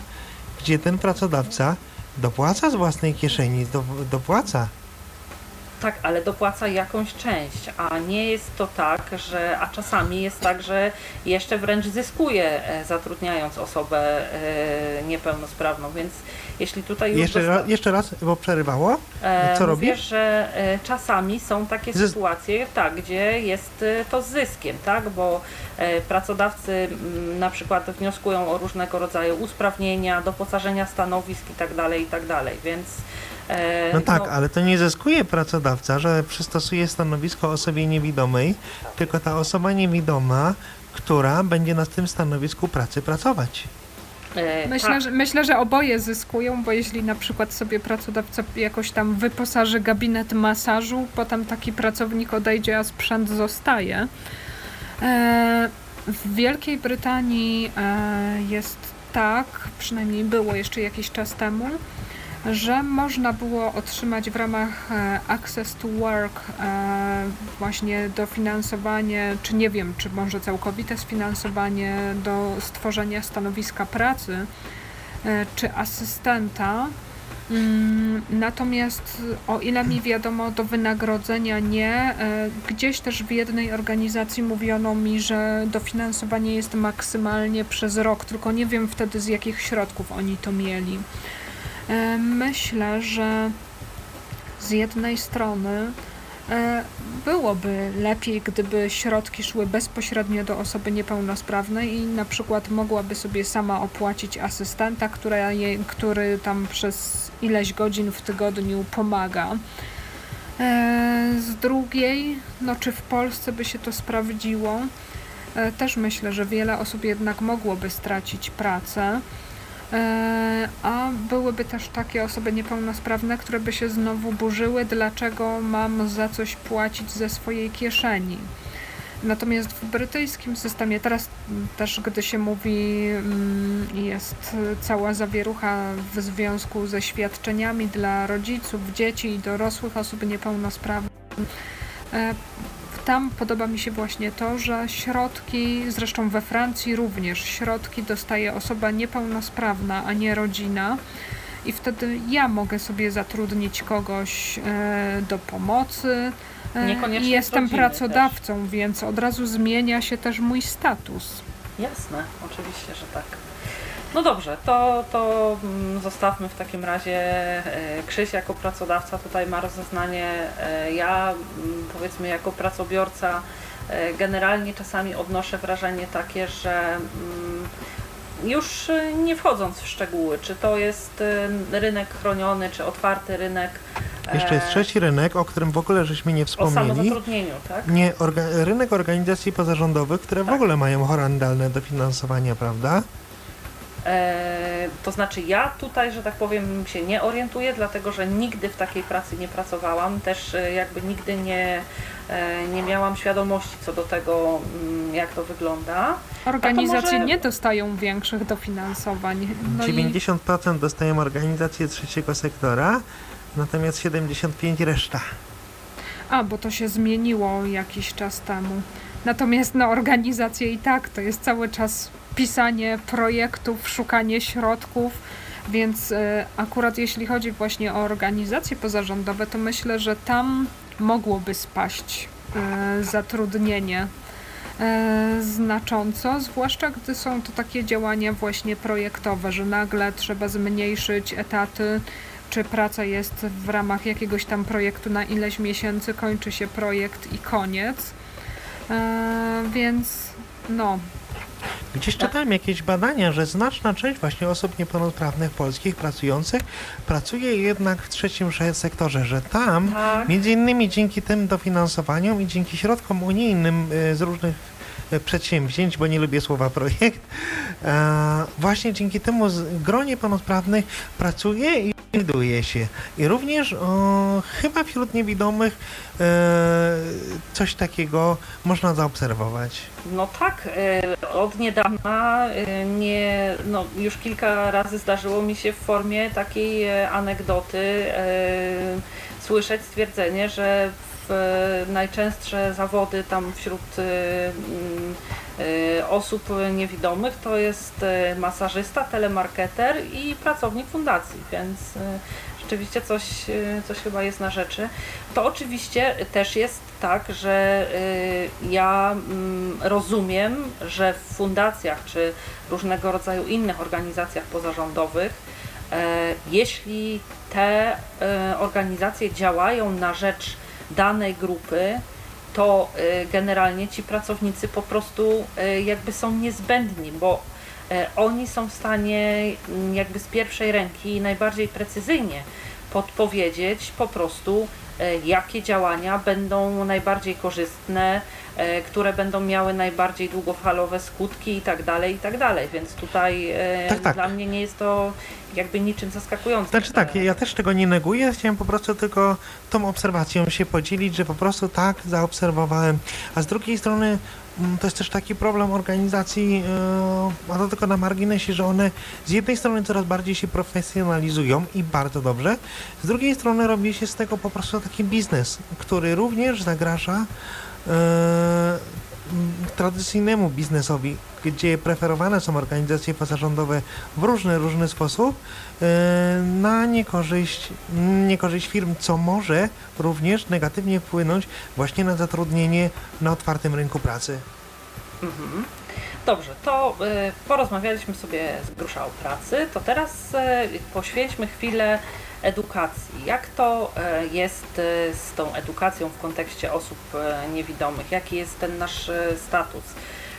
gdzie ten pracodawca dopłaca z własnej kieszeni, do, dopłaca. Tak, ale dopłaca jakąś część, a nie jest to tak, że, a czasami jest tak, że jeszcze wręcz zyskuje e, zatrudniając osobę e, niepełnosprawną, więc jeśli tutaj już Jeszcze, dosta- ra, jeszcze raz, bo przerywało. E, Co robi? że e, czasami są takie Zys- sytuacje, tak, gdzie jest to z zyskiem, tak, bo pracodawcy na przykład wnioskują o różnego rodzaju usprawnienia, doposażenia stanowisk i tak dalej, tak e, No tak, ale to nie zyskuje pracodawca, że przystosuje stanowisko osobie niewidomej, tylko ta osoba niewidoma, która będzie na tym stanowisku pracy pracować. e, Myślę, tak, że, myślę, że oboje zyskują, bo jeśli na przykład sobie pracodawca jakoś tam wyposaży gabinet masażu, potem taki pracownik odejdzie, a sprzęt zostaje. E, w Wielkiej Brytanii jest tak, przynajmniej było jeszcze jakiś czas temu, że można było otrzymać w ramach e, Access to Work e, właśnie dofinansowanie, czy nie wiem, czy może całkowite sfinansowanie do stworzenia stanowiska pracy, e, czy asystenta. Mm, Natomiast o ile mi wiadomo, do wynagrodzenia nie. Gdzieś też w jednej organizacji mówiono mi, że dofinansowanie jest maksymalnie przez rok, tylko nie wiem wtedy z jakich środków oni to mieli. E, Myślę, że z jednej strony e, byłoby lepiej, gdyby środki szły bezpośrednio do osoby niepełnosprawnej i na przykład mogłaby sobie sama opłacić asystenta, która który tam przez ileś godzin w tygodniu pomaga. E, Z drugiej, no czy w Polsce by się to sprawdziło? Też myślę, że wiele osób jednak mogłoby stracić pracę. E, A byłyby też takie osoby niepełnosprawne, które by się znowu burzyły, dlaczego mam za coś płacić ze swojej kieszeni. Natomiast w brytyjskim systemie, teraz też gdy się mówi, mm, jest cała zawierucha w związku ze świadczeniami dla rodziców, dzieci i dorosłych osób niepełnosprawnych. Tam podoba mi się właśnie to, że środki, zresztą we Francji również, środki dostaje osoba niepełnosprawna, a nie rodzina. I wtedy ja mogę sobie zatrudnić kogoś e, do pomocy. e, Niekoniecznie jestem pracodawcą, więc od razu zmienia się też mój status. Jasne, oczywiście, że tak. No dobrze, to, to mm, zostawmy w takim razie e, Krzyś jako pracodawca tutaj ma rozeznanie. e, Ja mm, powiedzmy jako pracobiorca e, generalnie czasami odnoszę wrażenie takie, że mm, już nie wchodząc w szczegóły, czy to jest rynek chroniony, czy otwarty rynek. Jeszcze jest trzeci rynek, o którym w ogóle żeśmy nie O wspomnieli. samozatrudnieniu, tak? Nie, orga- rynek organizacji pozarządowych, które w Tak. ogóle mają horrendalne dofinansowania, prawda? E, to znaczy ja tutaj, że tak powiem, się nie orientuję, dlatego że nigdy w takiej pracy nie pracowałam, też e, jakby nigdy nie, e, nie miałam świadomości co do tego, mm, jak to wygląda. Organizacje może- nie dostają większych dofinansowań. No i 90% dostają organizacje trzeciego sektora, natomiast 75% reszta. A, bo to się zmieniło jakiś czas temu. Natomiast na organizację i tak to jest cały czas pisanie projektów, szukanie środków, więc e, akurat jeśli chodzi właśnie o organizacje pozarządowe, to myślę, że tam mogłoby spaść e, zatrudnienie e, znacząco, zwłaszcza gdy są to takie działania właśnie projektowe, że nagle trzeba zmniejszyć etaty, czy praca jest w ramach jakiegoś tam projektu na ileś miesięcy, kończy się projekt i koniec. Więc no, Gdzieś czytałem jakieś badania, że znaczna część właśnie osób niepełnosprawnych polskich pracujących pracuje jednak w trzecim sektorze, że tam Tak. między innymi dzięki tym dofinansowaniom i dzięki środkom unijnym y, z różnych y, przedsięwzięć, bo nie lubię słowa projekt, e, właśnie dzięki temu z- gro niepełnosprawnych pracuje i znajduje się. I również o, chyba wśród niewidomych e, coś takiego można zaobserwować. No tak, e, od niedawna e, nie, no już kilka razy zdarzyło mi się w formie takiej e, anegdoty e, słyszeć stwierdzenie, że najczęstsze zawody tam wśród e, mm, e, osób niewidomych to jest e, masażysta, telemarketer i pracownik fundacji, więc e, rzeczywiście coś, coś chyba jest na rzeczy. To oczywiście też jest tak, że ja mm, rozumiem, że w fundacjach czy różnego rodzaju innych organizacjach pozarządowych, jeśli te organizacje działają na rzecz danej grupy, to y, generalnie ci pracownicy po prostu y, jakby są niezbędni, bo y, oni są w stanie mm, jakby z pierwszej ręki najbardziej precyzyjnie podpowiedzieć po prostu, jakie działania będą najbardziej korzystne, które będą miały najbardziej długofalowe skutki i tak dalej, i tak dalej. Więc tutaj tak, tak. dla mnie nie jest to jakby niczym zaskakującym. Znaczy tak, ja też tego nie neguję, chciałem po prostu tylko tą obserwacją się podzielić, że po prostu tak zaobserwowałem. A z drugiej strony mm, to jest też taki problem organizacji, a to tylko na marginesie, że one z jednej strony coraz bardziej się profesjonalizują i bardzo dobrze, z drugiej strony robi się z tego po prostu taki biznes, który również zagraża tradycyjnemu biznesowi, gdzie preferowane są organizacje pozarządowe w różny, różny sposób e, na niekorzyść, niekorzyść firm, co może również negatywnie wpłynąć właśnie na zatrudnienie na otwartym rynku pracy. Mhm. Dobrze, to y, porozmawialiśmy sobie z grusza o pracy, to teraz y, poświęćmy chwilę edukacji. Jak to e, jest e, z tą edukacją w kontekście osób e, niewidomych? Jaki jest ten nasz status?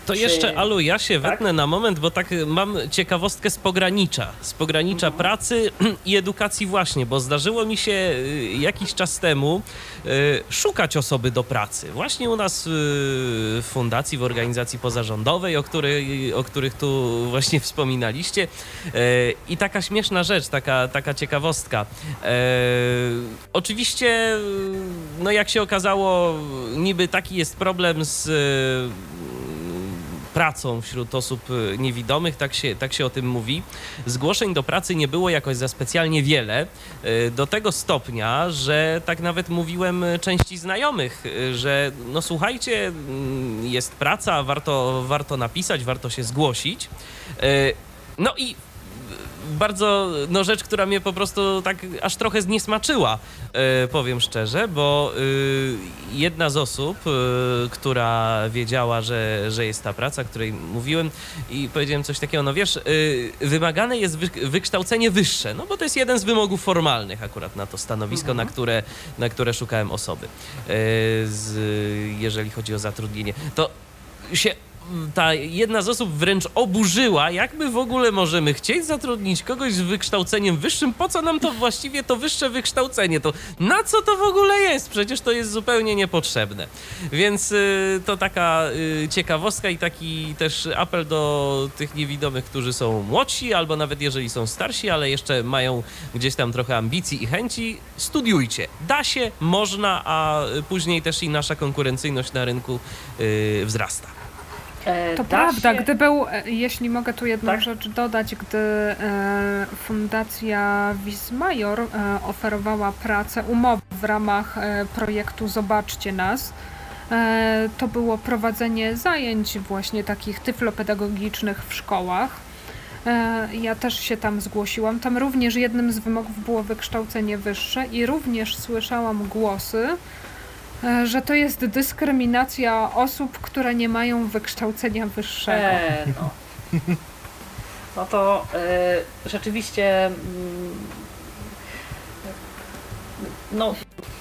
To Czy... jeszcze, Alu, ja się tak? wetnę na moment, bo tak mam ciekawostkę z pogranicza. Z pogranicza mhm. pracy [clears throat] i edukacji właśnie, bo zdarzyło mi się y, jakiś czas temu y, szukać osoby do pracy. Właśnie u nas y, w fundacji, w organizacji pozarządowej, o, której, o których tu właśnie [laughs] wspominaliście. I taka śmieszna rzecz, taka, taka ciekawostka. Oczywiście, no jak się okazało, niby taki jest problem z pracą wśród osób y, niewidomych, tak się, tak się o tym mówi. Zgłoszeń do pracy nie było jakoś za specjalnie wiele, y, do tego stopnia, że tak nawet mówiłem y, części znajomych, że no słuchajcie, mm, jest praca, warto, warto napisać, warto się zgłosić. No i bardzo, no rzecz, która mnie po prostu tak aż trochę zniesmaczyła, yy, powiem szczerze, bo yy, jedna z osób, yy, która wiedziała, że, że jest ta praca, której mówiłem i powiedziałem coś takiego, no wiesz, wymagane jest wy, wykształcenie wyższe, no bo to jest jeden z wymogów formalnych akurat na to stanowisko, mhm. na, które, na które szukałem osoby, z, jeżeli chodzi o zatrudnienie. To się ta jedna z osób wręcz oburzyła, jak my w ogóle możemy chcieć zatrudnić kogoś z wykształceniem wyższym, po co nam to właściwie to wyższe wykształcenie, to na co to w ogóle jest? Przecież to jest zupełnie niepotrzebne. Więc y, to taka y, ciekawostka i taki też apel do tych niewidomych, którzy są młodsi, albo nawet jeżeli są starsi, ale jeszcze mają gdzieś tam trochę ambicji i chęci, studiujcie. Da się, można, a później też i nasza konkurencyjność na rynku y, wzrasta. E, to prawda, się... gdy był, e, jeśli mogę tu jedną tak? rzecz dodać, gdy e, Fundacja Wismajor oferowała pracę, umowę w ramach projektu Zobaczcie Nas, to było prowadzenie zajęć właśnie takich tyflopedagogicznych w szkołach. Ja też się tam zgłosiłam. Tam również jednym z wymogów było wykształcenie wyższe i również słyszałam głosy, że to jest dyskryminacja osób, które nie mają wykształcenia wyższego. E, no. no to y, rzeczywiście mm, no,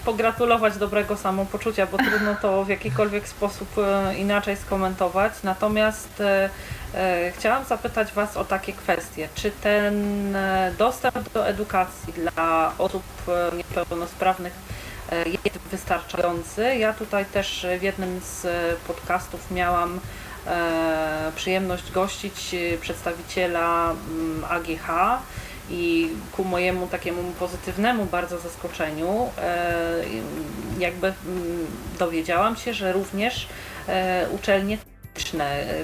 pogratulować dobrego samopoczucia, bo trudno to w jakikolwiek sposób y, inaczej skomentować. Natomiast chciałam zapytać Was o takie kwestie. Czy ten dostęp do edukacji dla osób niepełnosprawnych E, jest wystarczający. Ja tutaj też w jednym z podcastów miałam e, przyjemność gościć przedstawiciela mm, AGH i ku mojemu takiemu pozytywnemu bardzo zaskoczeniu e, jakby mm, dowiedziałam się, że również uczelnie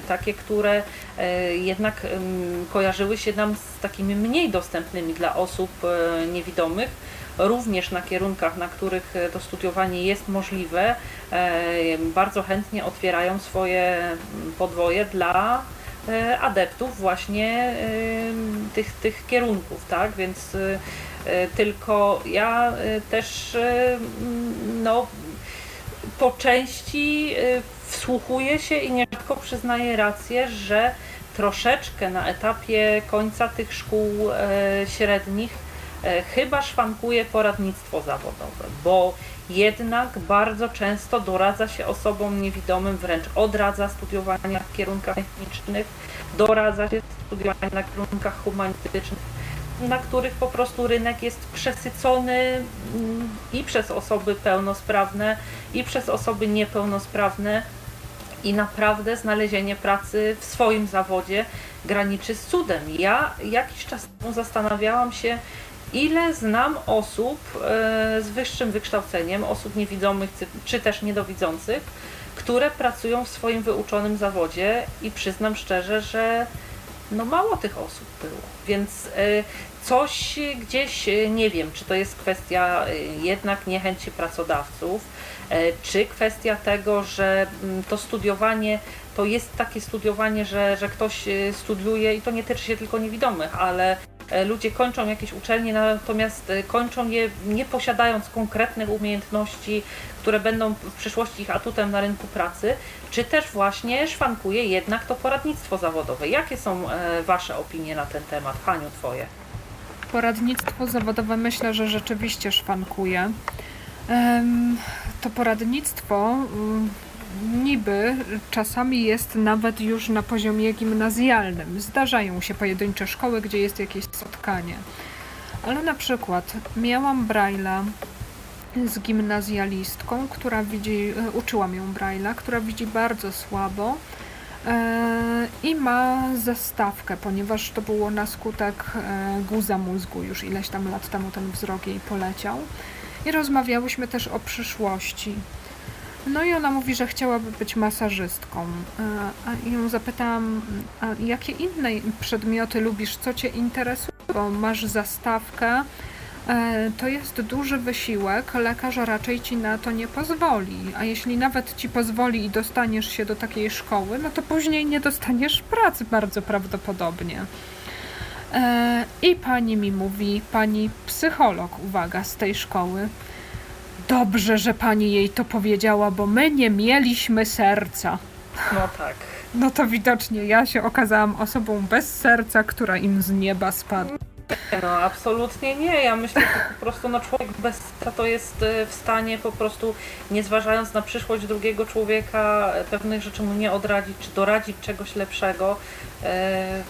takie, które jednak mm, kojarzyły się nam z takimi mniej dostępnymi dla osób niewidomych, również na kierunkach, na których to studiowanie jest możliwe, e, bardzo chętnie otwierają swoje podwoje dla e, adeptów właśnie e, tych, tych kierunków, tak? Więc e, e, tylko ja e, też e, m, no, po części e, wsłuchuję się i nierzadko przyznaję rację, że troszeczkę na etapie końca tych szkół e, średnich e, chyba szwankuje poradnictwo zawodowe, bo jednak bardzo często doradza się osobom niewidomym, wręcz odradza studiowania w kierunkach technicznych, doradza się studiowania na kierunkach humanistycznych, na których po prostu rynek jest przesycony mm, i przez osoby pełnosprawne, i przez osoby niepełnosprawne. I naprawdę znalezienie pracy w swoim zawodzie graniczy z cudem. Ja jakiś czas temu zastanawiałam się, ile znam osób e, z wyższym wykształceniem, osób niewidomych czy- też niedowidzących, które pracują w swoim wyuczonym zawodzie i przyznam szczerze, że no mało tych osób było. Więc e, coś gdzieś, e, nie wiem, czy to jest kwestia jednak niechęci pracodawców, czy kwestia tego, że mm, to studiowanie to jest takie studiowanie, że, że ktoś studiuje i to nie tyczy się tylko niewidomych, ale ludzie kończą jakieś uczelnie, natomiast e, kończą je nie posiadając konkretnych umiejętności, które będą w przyszłości ich atutem na rynku pracy, czy też właśnie szwankuje jednak to poradnictwo zawodowe. Jakie są e, Wasze opinie na ten temat? Haniu, Twoje? Poradnictwo zawodowe myślę, że rzeczywiście szwankuje. To poradnictwo niby czasami jest nawet już na poziomie gimnazjalnym. Zdarzają się pojedyncze szkoły, gdzie jest jakieś spotkanie. Ale na przykład miałam Braille'a z gimnazjalistką, która widzi, e, uczyłam ją Braille'a, która widzi bardzo słabo e, i ma zastawkę, ponieważ to było na skutek e, guza mózgu, już ileś tam lat temu ten wzrok jej poleciał. I rozmawiałyśmy też o przyszłości. No i ona mówi, że chciałaby być masażystką. E, A ją zapytałam, jakie inne przedmioty lubisz, co cię interesuje, bo masz zastawkę, e, to jest duży wysiłek, lekarz raczej ci na to nie pozwoli. A jeśli nawet ci pozwoli i dostaniesz się do takiej szkoły, no to później nie dostaniesz pracy bardzo prawdopodobnie. E, I pani mi mówi, pani psycholog, uwaga, z tej szkoły. Dobrze, że pani jej to powiedziała, bo my nie mieliśmy serca. No tak. No to widocznie ja się okazałam osobą bez serca, która im z nieba spadła. No absolutnie nie. Ja myślę, że po prostu no, człowiek bez serca to jest e, w stanie po prostu, nie zważając na przyszłość drugiego człowieka, e, pewnych rzeczy mu nie odradzić, czy doradzić czegoś lepszego. E,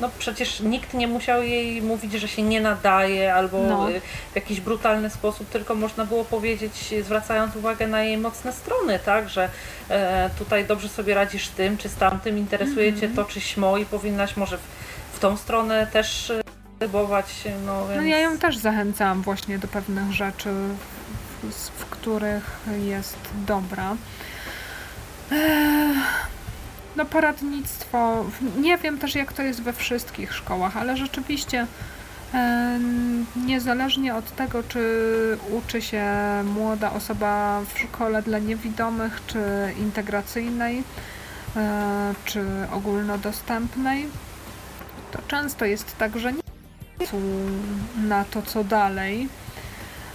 No przecież nikt nie musiał jej mówić, że się nie nadaje albo No. e, w jakiś brutalny sposób, tylko można było powiedzieć, zwracając uwagę na jej mocne strony, tak, że e, tutaj dobrze sobie radzisz tym czy z tamtym, interesuje Mhm. cię to czy śmo i powinnaś może w, w tą stronę też próbować, no więc... No ja ją też zachęcałam właśnie do pewnych rzeczy, w, w których jest dobra. Ech, No poradnictwo, nie wiem też jak to jest we wszystkich szkołach, ale rzeczywiście em, niezależnie od tego, czy uczy się młoda osoba w szkole dla niewidomych, czy integracyjnej, e, czy ogólnodostępnej, to często jest tak, że nie pomysłu na to, co dalej.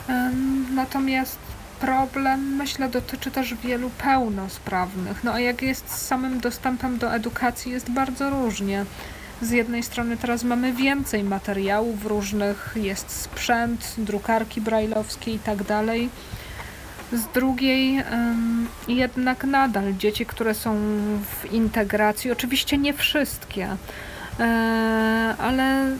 Em, Natomiast problem, myślę, dotyczy też wielu pełnosprawnych. No a jak jest z samym dostępem do edukacji, jest bardzo różnie. Z jednej strony teraz mamy więcej materiałów różnych, jest sprzęt, drukarki brajlowskie i tak dalej. Z drugiej jednak nadal dzieci, które są w integracji, oczywiście nie wszystkie, e, ale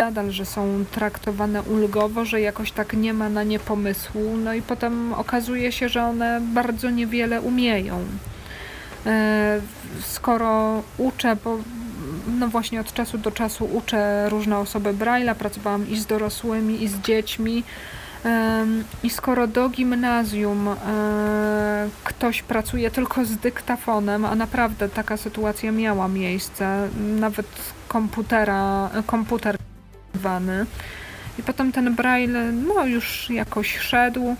nadal, że są traktowane ulgowo, że jakoś tak nie ma na nie pomysłu, no i potem okazuje się, że one bardzo niewiele umieją. E, Skoro uczę, bo no właśnie od czasu do czasu uczę różne osoby Braille'a, pracowałam i z dorosłymi, i z dziećmi. I skoro do gimnazjum e, ktoś pracuje tylko z dyktafonem, a naprawdę taka sytuacja miała miejsce, nawet komputera, komputer wany. I potem ten braille no już jakoś szedł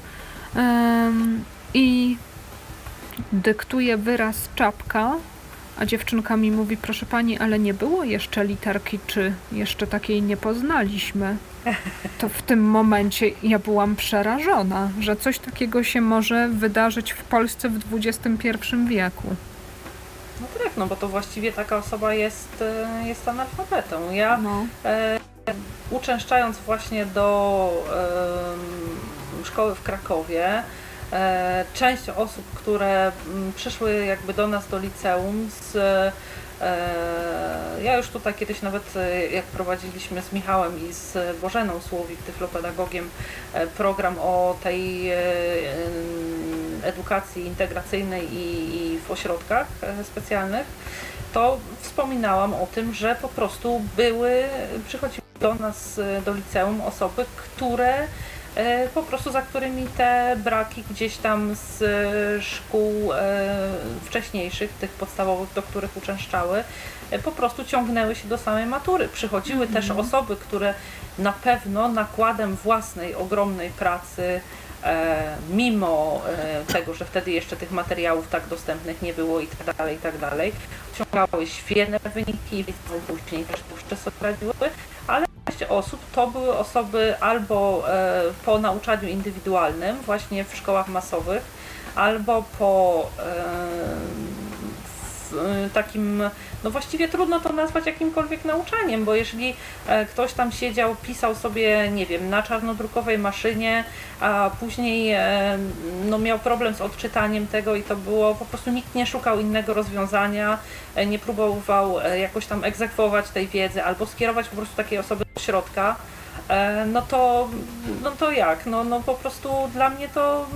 i dyktuje wyraz czapka, A dziewczynka mi mówi, proszę pani, ale nie było jeszcze literki czy, jeszcze takiej nie poznaliśmy. To w tym momencie ja byłam przerażona, że coś takiego się może wydarzyć w Polsce w XXI wieku. No tak, no bo to właściwie taka osoba jest, e, jest analfabetą. Ja No. e, uczęszczając właśnie do szkoły w Krakowie, e, część osób, które mm, przyszły jakby do nas do liceum z e, ja już tutaj kiedyś nawet e, jak prowadziliśmy z Michałem i z Bożeną Słowik, tyflopedagogiem, program o tej edukacji integracyjnej i, w ośrodkach specjalnych, to wspominałam o tym, że po prostu były, przychodziły do nas, e, do liceum osoby, które e, po prostu za którymi te braki gdzieś tam z e, szkół wcześniejszych, tych podstawowych, do których uczęszczały, po prostu ciągnęły się do samej matury. Przychodziły też osoby, które na pewno nakładem własnej ogromnej pracy, mimo e, tego, że wtedy jeszcze tych materiałów tak dostępnych nie było i tak dalej, i tak dalej, osiągały świetne wyniki i później też jeszcze sobie radziły, ale część osób to były osoby albo e, po nauczaniu indywidualnym, właśnie w szkołach masowych, albo po e, e, takim, no właściwie trudno to nazwać jakimkolwiek nauczaniem, bo jeżeli e, ktoś tam siedział, pisał sobie, nie wiem, na czarnodrukowej maszynie, a później e, no miał problem z odczytaniem tego i to było, po prostu nikt nie szukał innego rozwiązania, e, nie próbował jakoś tam egzekwować tej wiedzy albo skierować po prostu takiej osoby do środka, no to, no to jak? No, no po prostu dla mnie to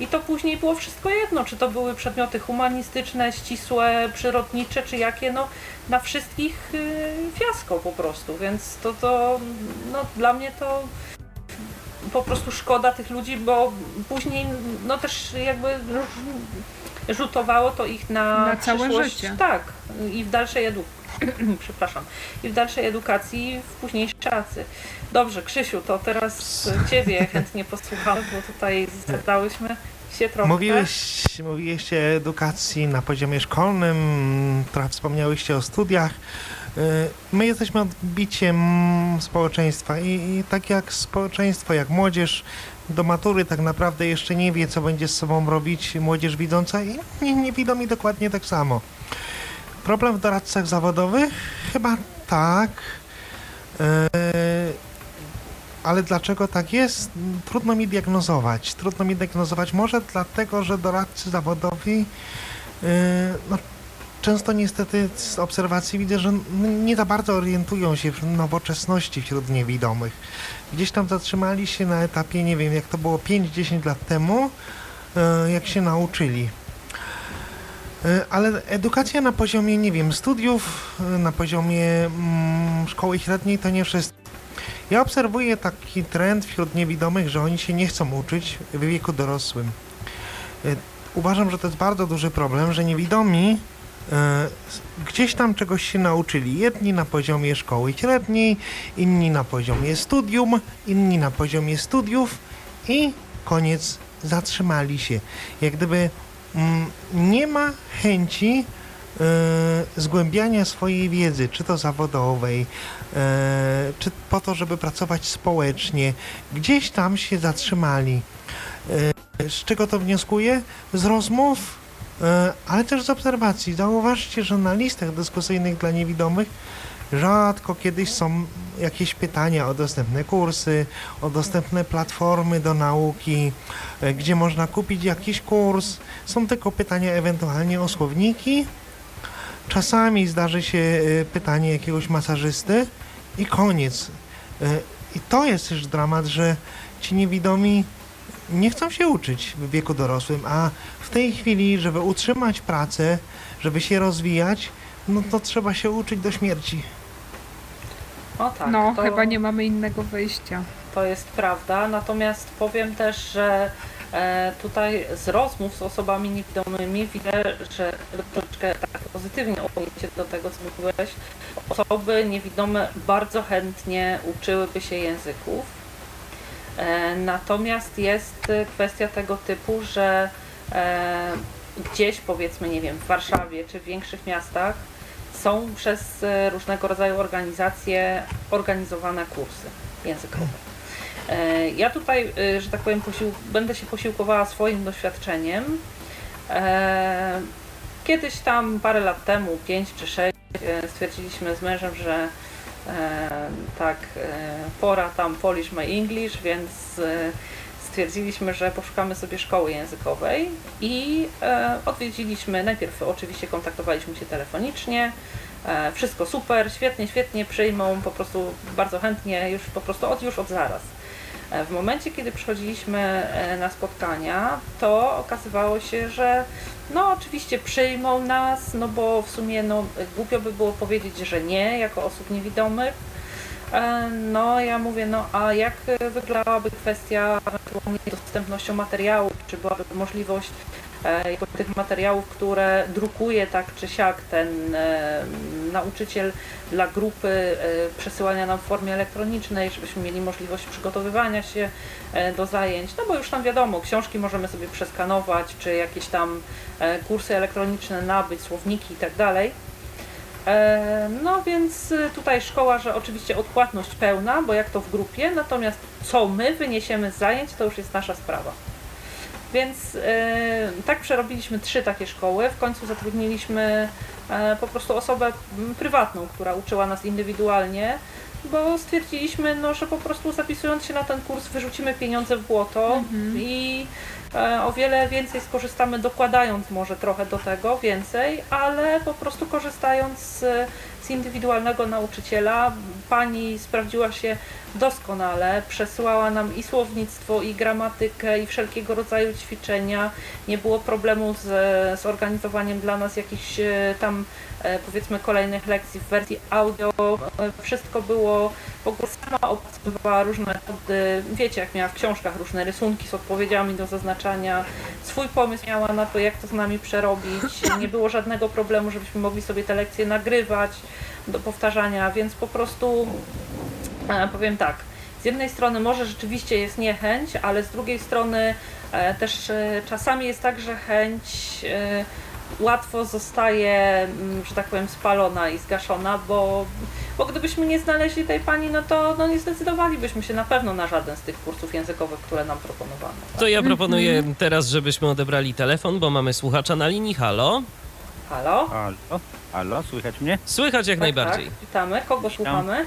i to później było wszystko jedno, czy to były przedmioty humanistyczne, ścisłe, przyrodnicze, czy jakie, no na wszystkich y, fiasko po prostu, więc to, to no dla mnie to po prostu szkoda tych ludzi, bo później no też jakby rzutowało to ich na, Na całe przyszłość, życie. Tak, i w dalszej edukacji. [clears throat] Przepraszam. I w dalszej edukacji, w późniejszej pracy. Dobrze, Krzysiu, to teraz Ciebie chętnie posłuchamy, bo tutaj zadałyśmy się trochę. Mówiłeś, mówiliście o edukacji na poziomie szkolnym, trochę wspomniałyście o studiach. Y, My jesteśmy odbiciem społeczeństwa i, i tak jak społeczeństwo, jak młodzież do matury tak naprawdę jeszcze nie wie, co będzie z sobą robić młodzież widząca i nie, niewidomi dokładnie tak samo. Problem w doradcach zawodowych? Chyba tak. Y, ale dlaczego tak jest? Trudno mi diagnozować. Trudno mi diagnozować. Może dlatego, że doradcy zawodowi yy, no, często niestety z obserwacji widzę, że nie za bardzo orientują się w nowoczesności wśród niewidomych. Gdzieś tam zatrzymali się na etapie, nie wiem, jak to było 5-10 lat temu, yy, jak się nauczyli. Yy, Ale edukacja na poziomie, nie wiem, studiów, yy, na poziomie mm, szkoły średniej to nie wszystko. Ja obserwuję taki trend wśród niewidomych, że oni się nie chcą uczyć w wieku dorosłym. Y, Uważam, że to jest bardzo duży problem, że niewidomi gdzieś tam czegoś się nauczyli. Jedni na poziomie szkoły średniej, inni na poziomie studium, inni na poziomie studiów i koniec, zatrzymali się. Jak gdyby nie ma chęci y, zgłębiania swojej wiedzy, czy to zawodowej, e, czy po to, żeby pracować społecznie. Gdzieś tam się zatrzymali. E, z czego to wnioskuję? Z rozmów, e, ale też z obserwacji. Zauważcie, że na listach dyskusyjnych dla niewidomych rzadko kiedyś są jakieś pytania o dostępne kursy, o dostępne platformy do nauki, e, gdzie można kupić jakiś kurs. Są tylko pytania ewentualnie o słowniki. Czasami zdarzy się e, pytanie jakiegoś masażysty i koniec. E, I to jest też dramat, że ci niewidomi nie chcą się uczyć w wieku dorosłym, a w tej chwili, żeby utrzymać pracę, żeby się rozwijać, no to trzeba się uczyć do śmierci. O tak, no, to, chyba nie mamy innego wyjścia. to jest prawda, natomiast powiem też, że e, tutaj z rozmów z osobami niewidomymi widzę, że troszeczkę tak pozytywnie odniesie do tego, co mówiłeś. Osoby niewidome bardzo chętnie uczyłyby się języków. E, natomiast jest kwestia tego typu, że e, gdzieś powiedzmy, nie wiem, w Warszawie czy w większych miastach są przez e, różnego rodzaju organizacje organizowane kursy językowe. E, Ja tutaj, e, że tak powiem, będę się posiłkowała swoim doświadczeniem. Kiedyś tam parę lat temu, 5 czy 6, stwierdziliśmy z mężem, że tak, pora tam Polish My English, więc stwierdziliśmy, że poszukamy sobie szkoły językowej i e, odwiedziliśmy, najpierw oczywiście kontaktowaliśmy się telefonicznie, e, wszystko super, świetnie, świetnie, przyjmą po prostu bardzo chętnie, już po prostu od już od zaraz. E, W momencie, kiedy przychodziliśmy na spotkania, to okazywało się, że no oczywiście przyjmą nas, no bo w sumie no, głupio by było powiedzieć, że nie, jako osób niewidomych. E, No ja mówię, no a jak wyglądałaby kwestia ewentualnie dostępnością materiałów, czy byłaby możliwość e, tych materiałów, które drukuje tak czy siak ten e, nauczyciel dla grupy, przesyłania nam w formie elektronicznej, żebyśmy mieli możliwość przygotowywania się do zajęć, no bo już tam wiadomo, książki możemy sobie przeskanować, czy jakieś tam kursy elektroniczne nabyć, słowniki i tak dalej. E, No więc y, tutaj szkoła, że oczywiście odpłatność pełna, bo jak to w grupie, natomiast co my wyniesiemy z zajęć, to już jest nasza sprawa. Więc e, tak przerobiliśmy trzy takie szkoły. W końcu zatrudniliśmy e, po prostu osobę prywatną, która uczyła nas indywidualnie, bo stwierdziliśmy, no, że po prostu zapisując się na ten kurs wyrzucimy pieniądze w błoto i e, o wiele więcej skorzystamy dokładając może trochę do tego więcej, ale po prostu korzystając z, z indywidualnego nauczyciela. Pani sprawdziła się doskonale, przesyłała nam i słownictwo, i gramatykę, i wszelkiego rodzaju ćwiczenia. Nie było problemu z zorganizowaniem dla nas jakichś e, tam e, powiedzmy kolejnych lekcji w wersji audio. E, Wszystko było w ogóle sama opracowywała różne metody, wiecie jak miała w książkach różne rysunki z odpowiedziami do zaznaczania. Swój pomysł miała na to, jak to z nami przerobić. Nie było żadnego problemu, żebyśmy mogli sobie te lekcje nagrywać do powtarzania, więc po prostu e, powiem tak. Z jednej strony może rzeczywiście jest niechęć, ale z drugiej strony e, też e, czasami jest tak, że chęć e, łatwo zostaje, mm, że tak powiem, spalona i zgaszona, bo, bo gdybyśmy nie znaleźli tej pani, no to no nie zdecydowalibyśmy się na pewno na żaden z tych kursów językowych, które nam proponowano. To ja proponuję teraz, żebyśmy odebrali telefon, bo mamy słuchacza na linii. Halo? Halo? Halo, halo, słychać mnie? Słychać jak Tak, najbardziej. Tak, witamy. Kogo słuchamy?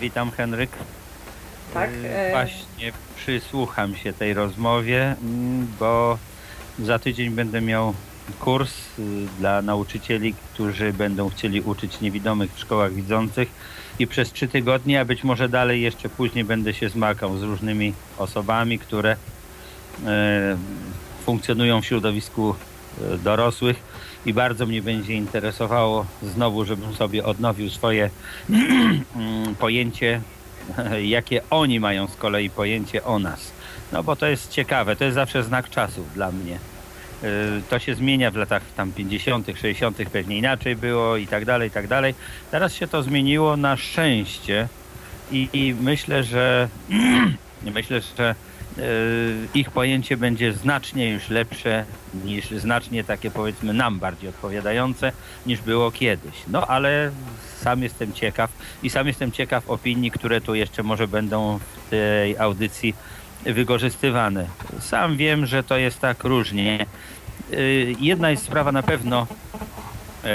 Witam Henryk. Tak. E, Właśnie przysłucham się tej rozmowie, mm, bo za tydzień będę miał kurs y, dla nauczycieli, którzy będą chcieli uczyć niewidomych w szkołach widzących i przez trzy tygodnie, a być może dalej jeszcze później będę się zmagał z różnymi osobami, które e, funkcjonują w środowisku e, dorosłych i bardzo mnie będzie interesowało znowu, żebym sobie odnowił swoje [clears throat] mm, pojęcie, [laughs] jakie oni mają z kolei pojęcie o nas. No bo to jest ciekawe, to jest zawsze znak czasów dla mnie. Y, To się zmienia w latach tam 50., 60., pewnie inaczej było i tak dalej, i tak dalej. Teraz się to zmieniło na szczęście i, i myślę, że [clears throat] myślę, że y, ich pojęcie będzie znacznie już lepsze niż znacznie takie powiedzmy nam bardziej odpowiadające niż było kiedyś. No ale sam jestem ciekaw i sam jestem ciekaw opinii, które tu jeszcze może będą w tej audycji wykorzystywane. Sam wiem, że to jest tak różnie. Y, Jedna jest sprawa na pewno e,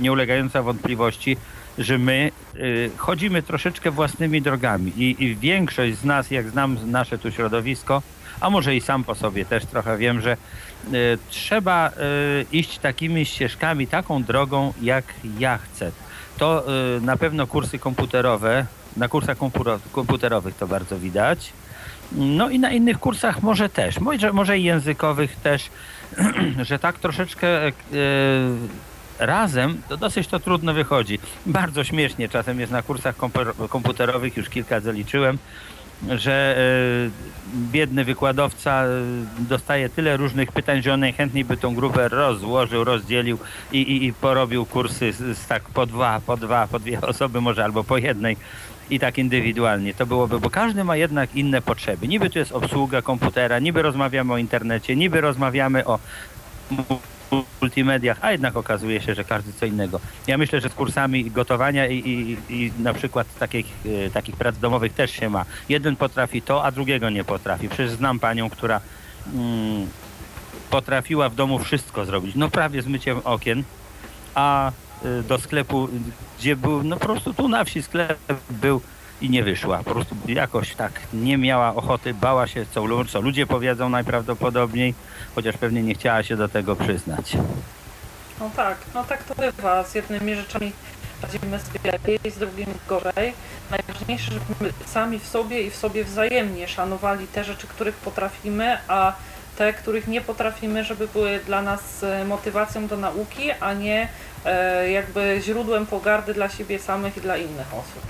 nie ulegająca wątpliwości, że my y, chodzimy troszeczkę własnymi drogami i, i większość z nas, jak znam nasze tu środowisko, a może i sam po sobie też trochę wiem, że y, trzeba y, iść takimi ścieżkami, taką drogą, jak ja chcę. To y, na pewno kursy komputerowe, na kursach komputerowych to bardzo widać. No i na innych kursach może też, może, może i językowych też, [clears throat] że tak troszeczkę e, razem to dosyć to trudno wychodzi. Bardzo śmiesznie czasem jest na kursach komputerowych, już kilka zaliczyłem, że e, biedny wykładowca e, dostaje tyle różnych pytań, że on najchętniej by tą grupę rozłożył, rozdzielił i, i, i porobił kursy z, z tak po dwa, po dwa, po dwie [laughs] osoby może albo po jednej i tak indywidualnie. To byłoby, bo każdy ma jednak inne potrzeby. Niby tu jest obsługa komputera, niby rozmawiamy o internecie, niby rozmawiamy o multimediach, a jednak okazuje się, że każdy co innego. Ja myślę, że z kursami gotowania i, i, i na przykład takich, e, takich prac domowych też się ma. Jeden potrafi to, a drugiego nie potrafi. Przecież znam panią, która mm, potrafiła w domu wszystko zrobić. No prawie z myciem okien, a y, do sklepu, gdzie był, no po prostu tu na wsi sklep był i nie wyszła. Po prostu jakoś tak nie miała ochoty, bała się, co, co ludzie powiedzą najprawdopodobniej, chociaż pewnie nie chciała się do tego przyznać. No tak, no tak to bywa. Z jednymi rzeczami radzimy sobie lepiej, z drugimi gorzej. Najważniejsze, żebyśmy sami w sobie i w sobie wzajemnie szanowali te rzeczy, których potrafimy, a te, których nie potrafimy, żeby były dla nas e, motywacją do nauki, a nie e, jakby źródłem pogardy dla siebie samych i dla innych osób.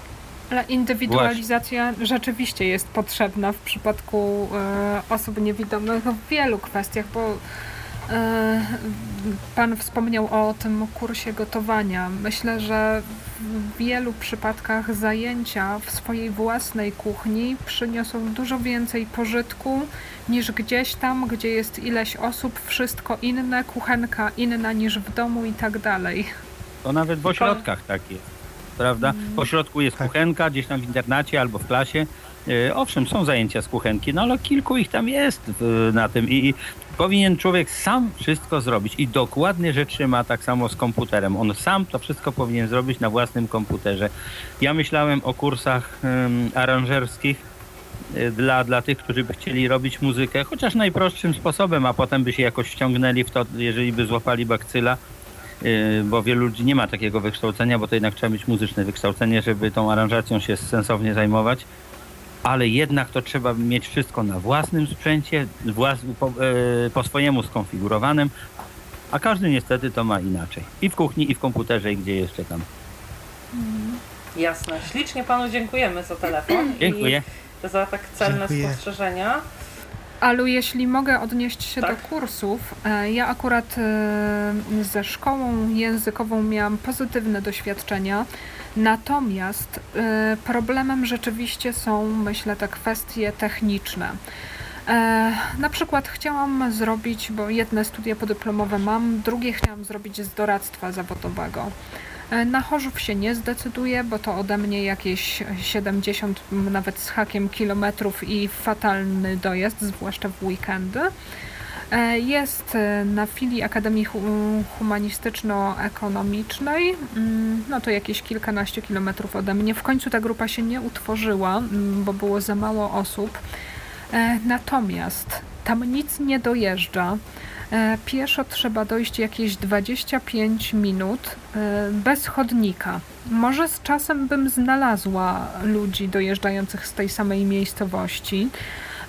Ale indywidualizacja rzeczywiście jest potrzebna w przypadku e, osób niewidomych w wielu kwestiach, bo Pan wspomniał o tym kursie gotowania. Myślę, że w wielu przypadkach zajęcia w swojej własnej kuchni przyniosą dużo więcej pożytku niż gdzieś tam, gdzie jest ileś osób, wszystko inne, kuchenka inna niż w domu i tak dalej. To nawet w ośrodkach tak jest, prawda? W ośrodku jest Tak. kuchenka, gdzieś tam w internacie albo w klasie. E, Owszem, są zajęcia z kuchenki, no ale kilku ich tam jest na tym i, i powinien człowiek sam wszystko zrobić i dokładnie rzeczy ma tak samo z komputerem. On sam to wszystko powinien zrobić na własnym komputerze. Ja myślałem o kursach aranżerskich dla, dla tych, którzy by chcieli robić muzykę, chociaż najprostszym sposobem, a potem by się jakoś wciągnęli w to, jeżeli by złapali bakcyla, Yy, bo wielu ludzi nie ma takiego wykształcenia, bo to jednak trzeba mieć muzyczne wykształcenie, żeby tą aranżacją się sensownie zajmować. Ale jednak to trzeba mieć wszystko na własnym sprzęcie, włas, po, yy, po swojemu skonfigurowanym, a każdy niestety to ma inaczej. I w kuchni, i w komputerze, i gdzie jeszcze tam. Jasne. Ślicznie Panu dziękujemy za telefon Dziękuję. Za tak celne Dziękuję. spostrzeżenia. Alu, jeśli mogę odnieść się Tak. do kursów, e, ja akurat e, ze szkołą językową miałam pozytywne doświadczenia, natomiast e, problemem rzeczywiście są, myślę, te kwestie techniczne. Na przykład chciałam zrobić, bo jedne studia podyplomowe mam, drugie chciałam zrobić z doradztwa zawodowego. E, Na Chorzów się nie zdecyduję, bo to ode mnie jakieś 70 m, nawet z hakiem kilometrów i fatalny dojazd, zwłaszcza w weekendy. E, Jest e, na filii Akademii Hu- Humanistyczno-Ekonomicznej, mm, no to jakieś kilkanaście kilometrów ode mnie. W końcu ta grupa się nie utworzyła, mm, bo było za mało osób. Natomiast tam nic nie dojeżdża. E, Pieszo trzeba dojść jakieś 25 minut e, bez chodnika. Może z czasem bym znalazła ludzi dojeżdżających z tej samej miejscowości.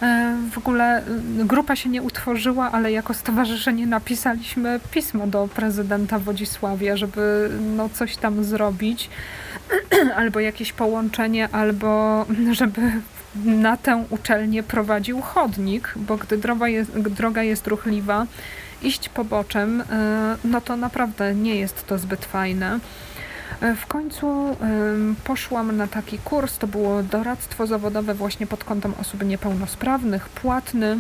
E, W ogóle grupa się nie utworzyła, ale jako stowarzyszenie napisaliśmy pismo do prezydenta Wodzisławia, żeby no, coś tam zrobić, [clears throat] albo jakieś połączenie, albo żeby na tę uczelnię prowadził chodnik, bo gdy droga jest, droga jest ruchliwa, iść poboczem, e, no to naprawdę nie jest to zbyt fajne. E, W końcu poszłam na taki kurs, to było doradztwo zawodowe właśnie pod kątem osób niepełnosprawnych, płatny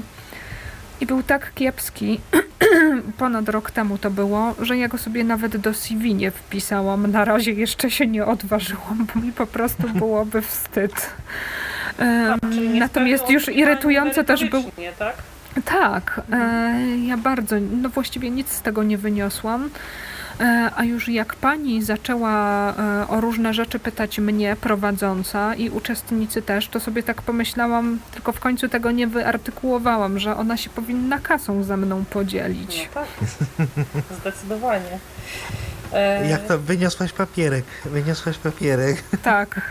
i był tak kiepski, [clears throat] [clears throat] ponad rok temu to było, że ja go sobie nawet do CV nie wpisałam. Na razie jeszcze się nie odważyłam, bo mi po prostu [laughs] byłoby wstyd. Niestety Natomiast już irytujące też był Tak? tak, e, ja bardzo, no właściwie nic z tego nie wyniosłam. E, A już jak pani zaczęła e, o różne rzeczy pytać mnie, prowadząca i uczestnicy też, to sobie tak pomyślałam, tylko w końcu tego nie wyartykułowałam, że ona się powinna kasą ze mną podzielić. No tak, [laughs] zdecydowanie. E, Jak to wyniosłaś papierek? Wyniosłaś papierek. [laughs] Tak.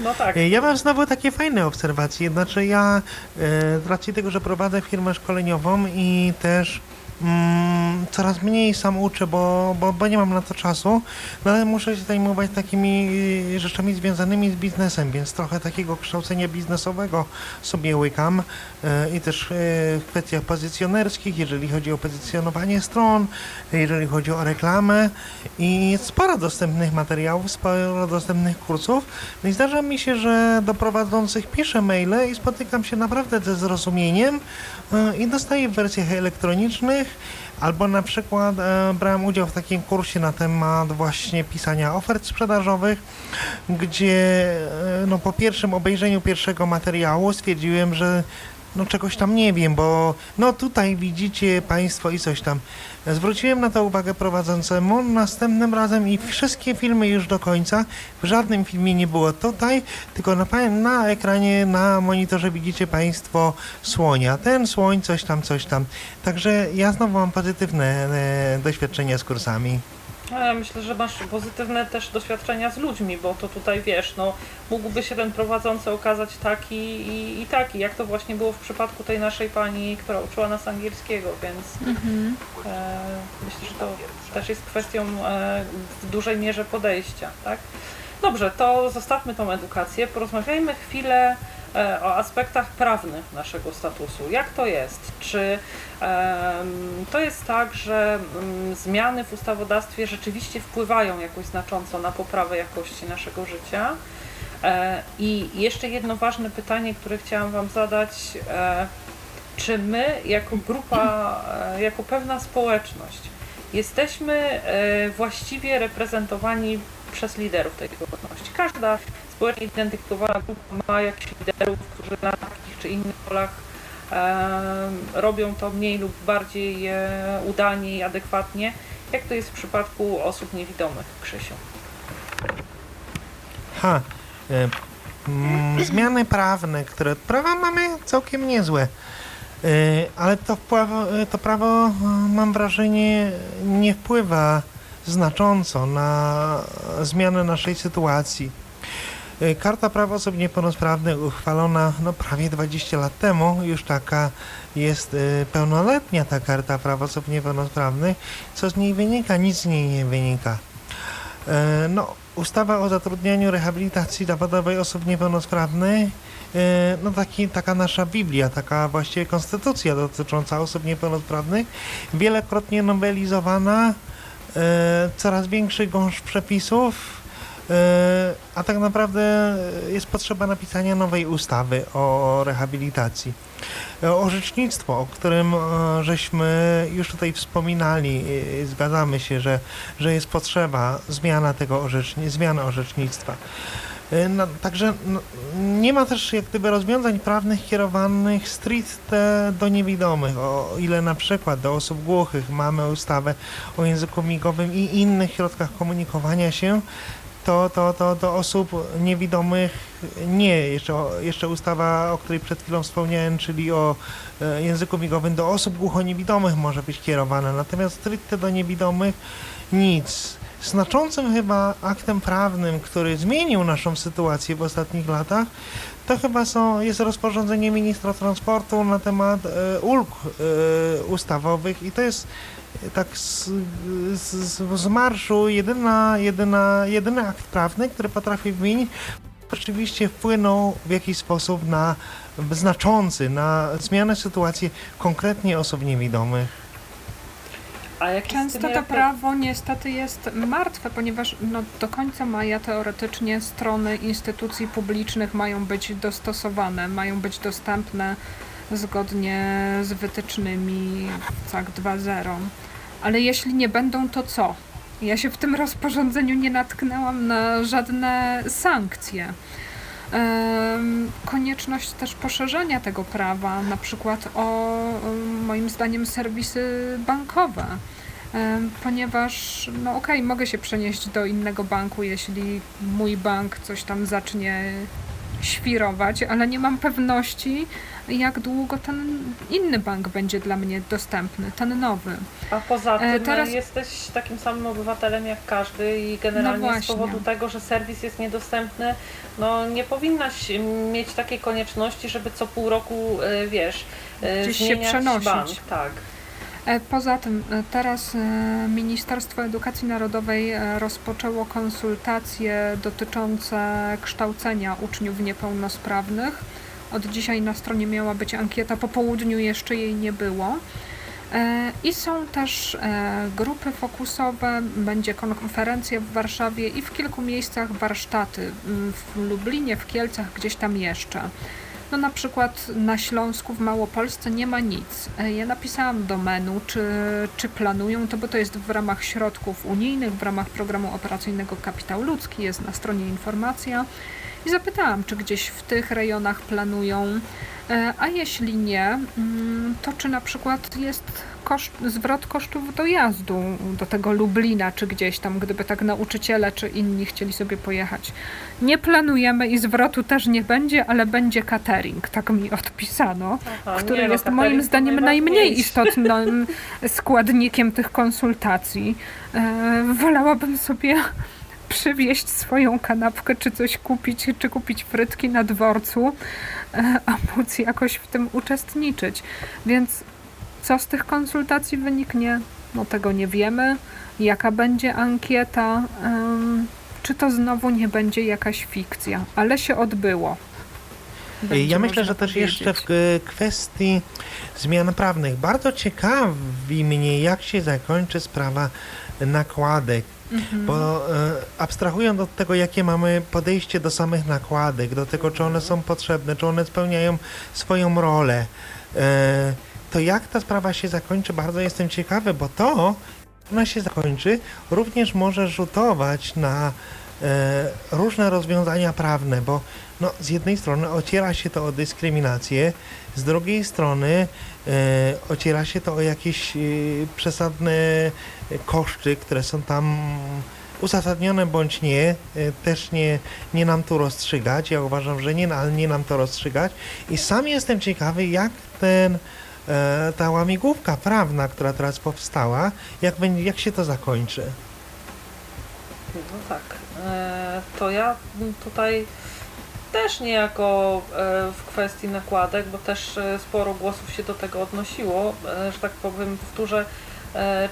No tak. Ja mam znowu takie fajne obserwacje. Znaczy ja e, z racji tego, że prowadzę firmę szkoleniową i też mm, coraz mniej sam uczę, bo, bo, bo nie mam na to czasu, no ale muszę się zajmować takimi y, rzeczami związanymi z biznesem, więc trochę takiego kształcenia biznesowego sobie łykam y, i też y, w kwestiach pozycjonerskich, jeżeli chodzi o pozycjonowanie stron, jeżeli chodzi o reklamę i sporo dostępnych materiałów, sporo dostępnych kursów. No i zdarza mi się, że do prowadzących piszę maile i spotykam się naprawdę ze zrozumieniem i dostaję w wersjach elektronicznych. Albo na przykład e, brałem udział w takim kursie na temat właśnie pisania ofert sprzedażowych, gdzie e, no, po pierwszym obejrzeniu pierwszego materiału stwierdziłem, że no czegoś tam nie wiem, bo no tutaj widzicie Państwo i coś tam. Zwróciłem na to uwagę prowadzącemu następnym razem i wszystkie filmy już do końca. W żadnym filmie nie było tutaj, tylko na, na ekranie, na monitorze widzicie Państwo słonia. Ten słoń, coś tam, coś tam. Także ja znowu mam pozytywne e, doświadczenia z kursami. No, ja myślę, że masz pozytywne też doświadczenia z ludźmi, bo to tutaj wiesz, no mógłby się ten prowadzący okazać taki i, i taki, jak to właśnie było w przypadku tej naszej pani, która uczyła nas angielskiego, więc e, myślę, że to też jest kwestią e, w dużej mierze podejścia, tak? Dobrze, to zostawmy tą edukację, porozmawiajmy chwilę o aspektach prawnych naszego statusu. Jak to jest? Czy to jest tak, że mm, zmiany w ustawodawstwie rzeczywiście wpływają jakoś znacząco na poprawę jakości naszego życia? E, I jeszcze jedno ważne pytanie, które chciałam Wam zadać. E, czy my, jako grupa, e, jako pewna społeczność, jesteśmy e, właściwie reprezentowani przez liderów tej społeczności? Każda społecznie identyfikowana grupa ma jakichś liderów, którzy na takich czy innych polach robią to mniej lub bardziej e, udanie i adekwatnie. Jak to jest w przypadku osób niewidomych, Krzysiu? Ha, e, mm, zmiany prawne, które prawa mamy całkiem niezłe, e, ale to, wpływa, to prawo, mam wrażenie, nie wpływa znacząco na zmianę naszej sytuacji. E, Karta Praw Osób Niepełnosprawnych uchwalona no, prawie 20 lat temu, już taka jest e, pełnoletnia ta Karta Praw Osób Niepełnosprawnych. Co z niej wynika? Nic z niej nie wynika. E, No, ustawa o zatrudnianiu rehabilitacji zawodowej osób niepełnosprawnych, no taki, taka nasza Biblia, taka właściwie konstytucja dotycząca osób niepełnosprawnych, wielokrotnie nowelizowana, coraz większy gąszcz przepisów, a tak naprawdę jest potrzeba napisania nowej ustawy o rehabilitacji. E, Orzecznictwo, o którym e, żeśmy już tutaj wspominali, e, zgadzamy się, że, że jest potrzeba zmiana tego orzeczni- zmiany orzecznictwa. E, No, także no, nie ma też jak gdyby rozwiązań prawnych kierowanych stricte do niewidomych. O ile na przykład do osób głuchych mamy ustawę o języku migowym i innych środkach komunikowania się, to, to, to do osób niewidomych nie. Jeszcze, jeszcze ustawa, o której przed chwilą wspomniałem, czyli o e, języku migowym, do osób głuchoniewidomych może być kierowana. Natomiast stricte do niewidomych nic. Znaczącym chyba aktem prawnym, który zmienił naszą sytuację w ostatnich latach, to chyba są, jest rozporządzenie ministra transportu na temat e, ulg e, ustawowych i to jest tak z, z, z- z marszu jedyna, jedyna, jedyny akt prawny, który potrafi wymienić, rzeczywiście wpłynął w jakiś sposób na znaczący, na zmianę sytuacji konkretnie osób niewidomych. Często to jak- prawo niestety jest martwe, ponieważ no, do końca maja teoretycznie strony instytucji publicznych mają być dostosowane, mają być dostępne zgodnie z wytycznymi w CAK 2.0. Ale jeśli nie będą, to co? Ja się w tym rozporządzeniu nie natknęłam na żadne sankcje. Konieczność też poszerzenia tego prawa, na przykład o moim zdaniem serwisy bankowe, ponieważ no okej, mogę się przenieść do innego banku, jeśli mój bank coś tam zacznie świrować, ale nie mam pewności, jak długo ten inny bank będzie dla mnie dostępny, ten nowy. A poza tym E, teraz- jesteś takim samym obywatelem jak każdy i generalnie No z powodu tego, że serwis jest niedostępny, no nie powinnaś mieć takiej konieczności, żeby co pół roku, e, wiesz, e, Gdzieś się przenosić. bank. Tak. E, Poza tym e, teraz e, Ministerstwo Edukacji Narodowej e, rozpoczęło konsultacje dotyczące kształcenia uczniów niepełnosprawnych. Od dzisiaj na stronie miała być ankieta, po południu jeszcze jej nie było. E, I są też e, grupy fokusowe, będzie konferencja w Warszawie i w kilku miejscach warsztaty m, w Lublinie, w Kielcach, gdzieś tam jeszcze. No na przykład na Śląsku w Małopolsce nie ma nic. E, Ja napisałam do menu, czy, czy planują to, bo to jest w ramach środków unijnych, w ramach programu operacyjnego Kapitał Ludzki, jest na stronie informacja. I zapytałam, czy gdzieś w tych rejonach planują, E, a jeśli nie, mm, to czy na przykład jest koszt, zwrot kosztów dojazdu do tego Lublina, czy gdzieś tam, gdyby tak nauczyciele czy inni chcieli sobie pojechać. Nie planujemy i zwrotu też nie będzie, ale będzie catering, tak mi odpisano, Aha, który nie, no, jest moim zdaniem najmniej istotnym [laughs] składnikiem tych konsultacji. E, Wolałabym sobie przywieźć swoją kanapkę, czy coś kupić, czy kupić frytki na dworcu, e, a móc jakoś w tym uczestniczyć. Więc co z tych konsultacji wyniknie? No tego nie wiemy. Jaka będzie ankieta? Czy to znowu nie będzie jakaś fikcja? Ale się odbyło. Będzie ja myślę, że też jeszcze w kwestii zmian prawnych bardzo ciekawi mnie, jak się zakończy sprawa nakładek. Mhm. Bo e, abstrahując od tego, jakie mamy podejście do samych nakładek, do tego, czy one są potrzebne, czy one spełniają swoją rolę, e, to jak ta sprawa się zakończy, bardzo jestem ciekawy, bo to, ona się zakończy, również może rzutować na e, różne rozwiązania prawne, bo no, z jednej strony ociera się to o dyskryminację, z drugiej strony e, ociera się to o jakieś e, przesadne koszty, które są tam uzasadnione bądź nie, e, też nie, nie nam tu rozstrzygać. Ja uważam, że nie, ale nie nam to rozstrzygać. I sam jestem ciekawy, jak ten, e, ta łamigłówka prawna, która teraz powstała, jak, będzie, jak się to zakończy. No tak. E, To ja tutaj też niejako w kwestii nakładek, bo też sporo głosów się do tego odnosiło, że tak powiem, powtórzę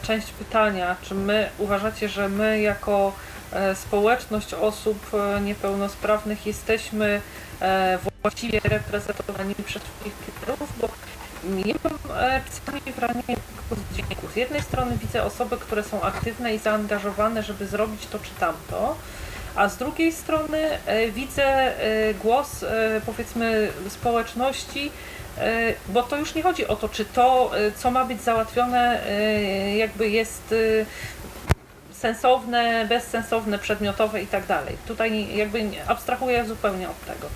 część pytania, czy my uważacie, że my jako e, społeczność osób e, niepełnosprawnych jesteśmy e, właściwie reprezentowani przez swoich liderów, bo ja mam e, czasami wrażenie takiego dźwięku. Z jednej strony widzę osoby, które są aktywne i zaangażowane, żeby zrobić to czy tamto, a z drugiej strony e, widzę e, głos e, powiedzmy społeczności, e, bo to już nie chodzi o to, czy to, e, co ma być załatwione, e, jakby jest sensowne, bezsensowne, przedmiotowe i tak dalej. Tutaj jakby abstrahuję zupełnie od tego.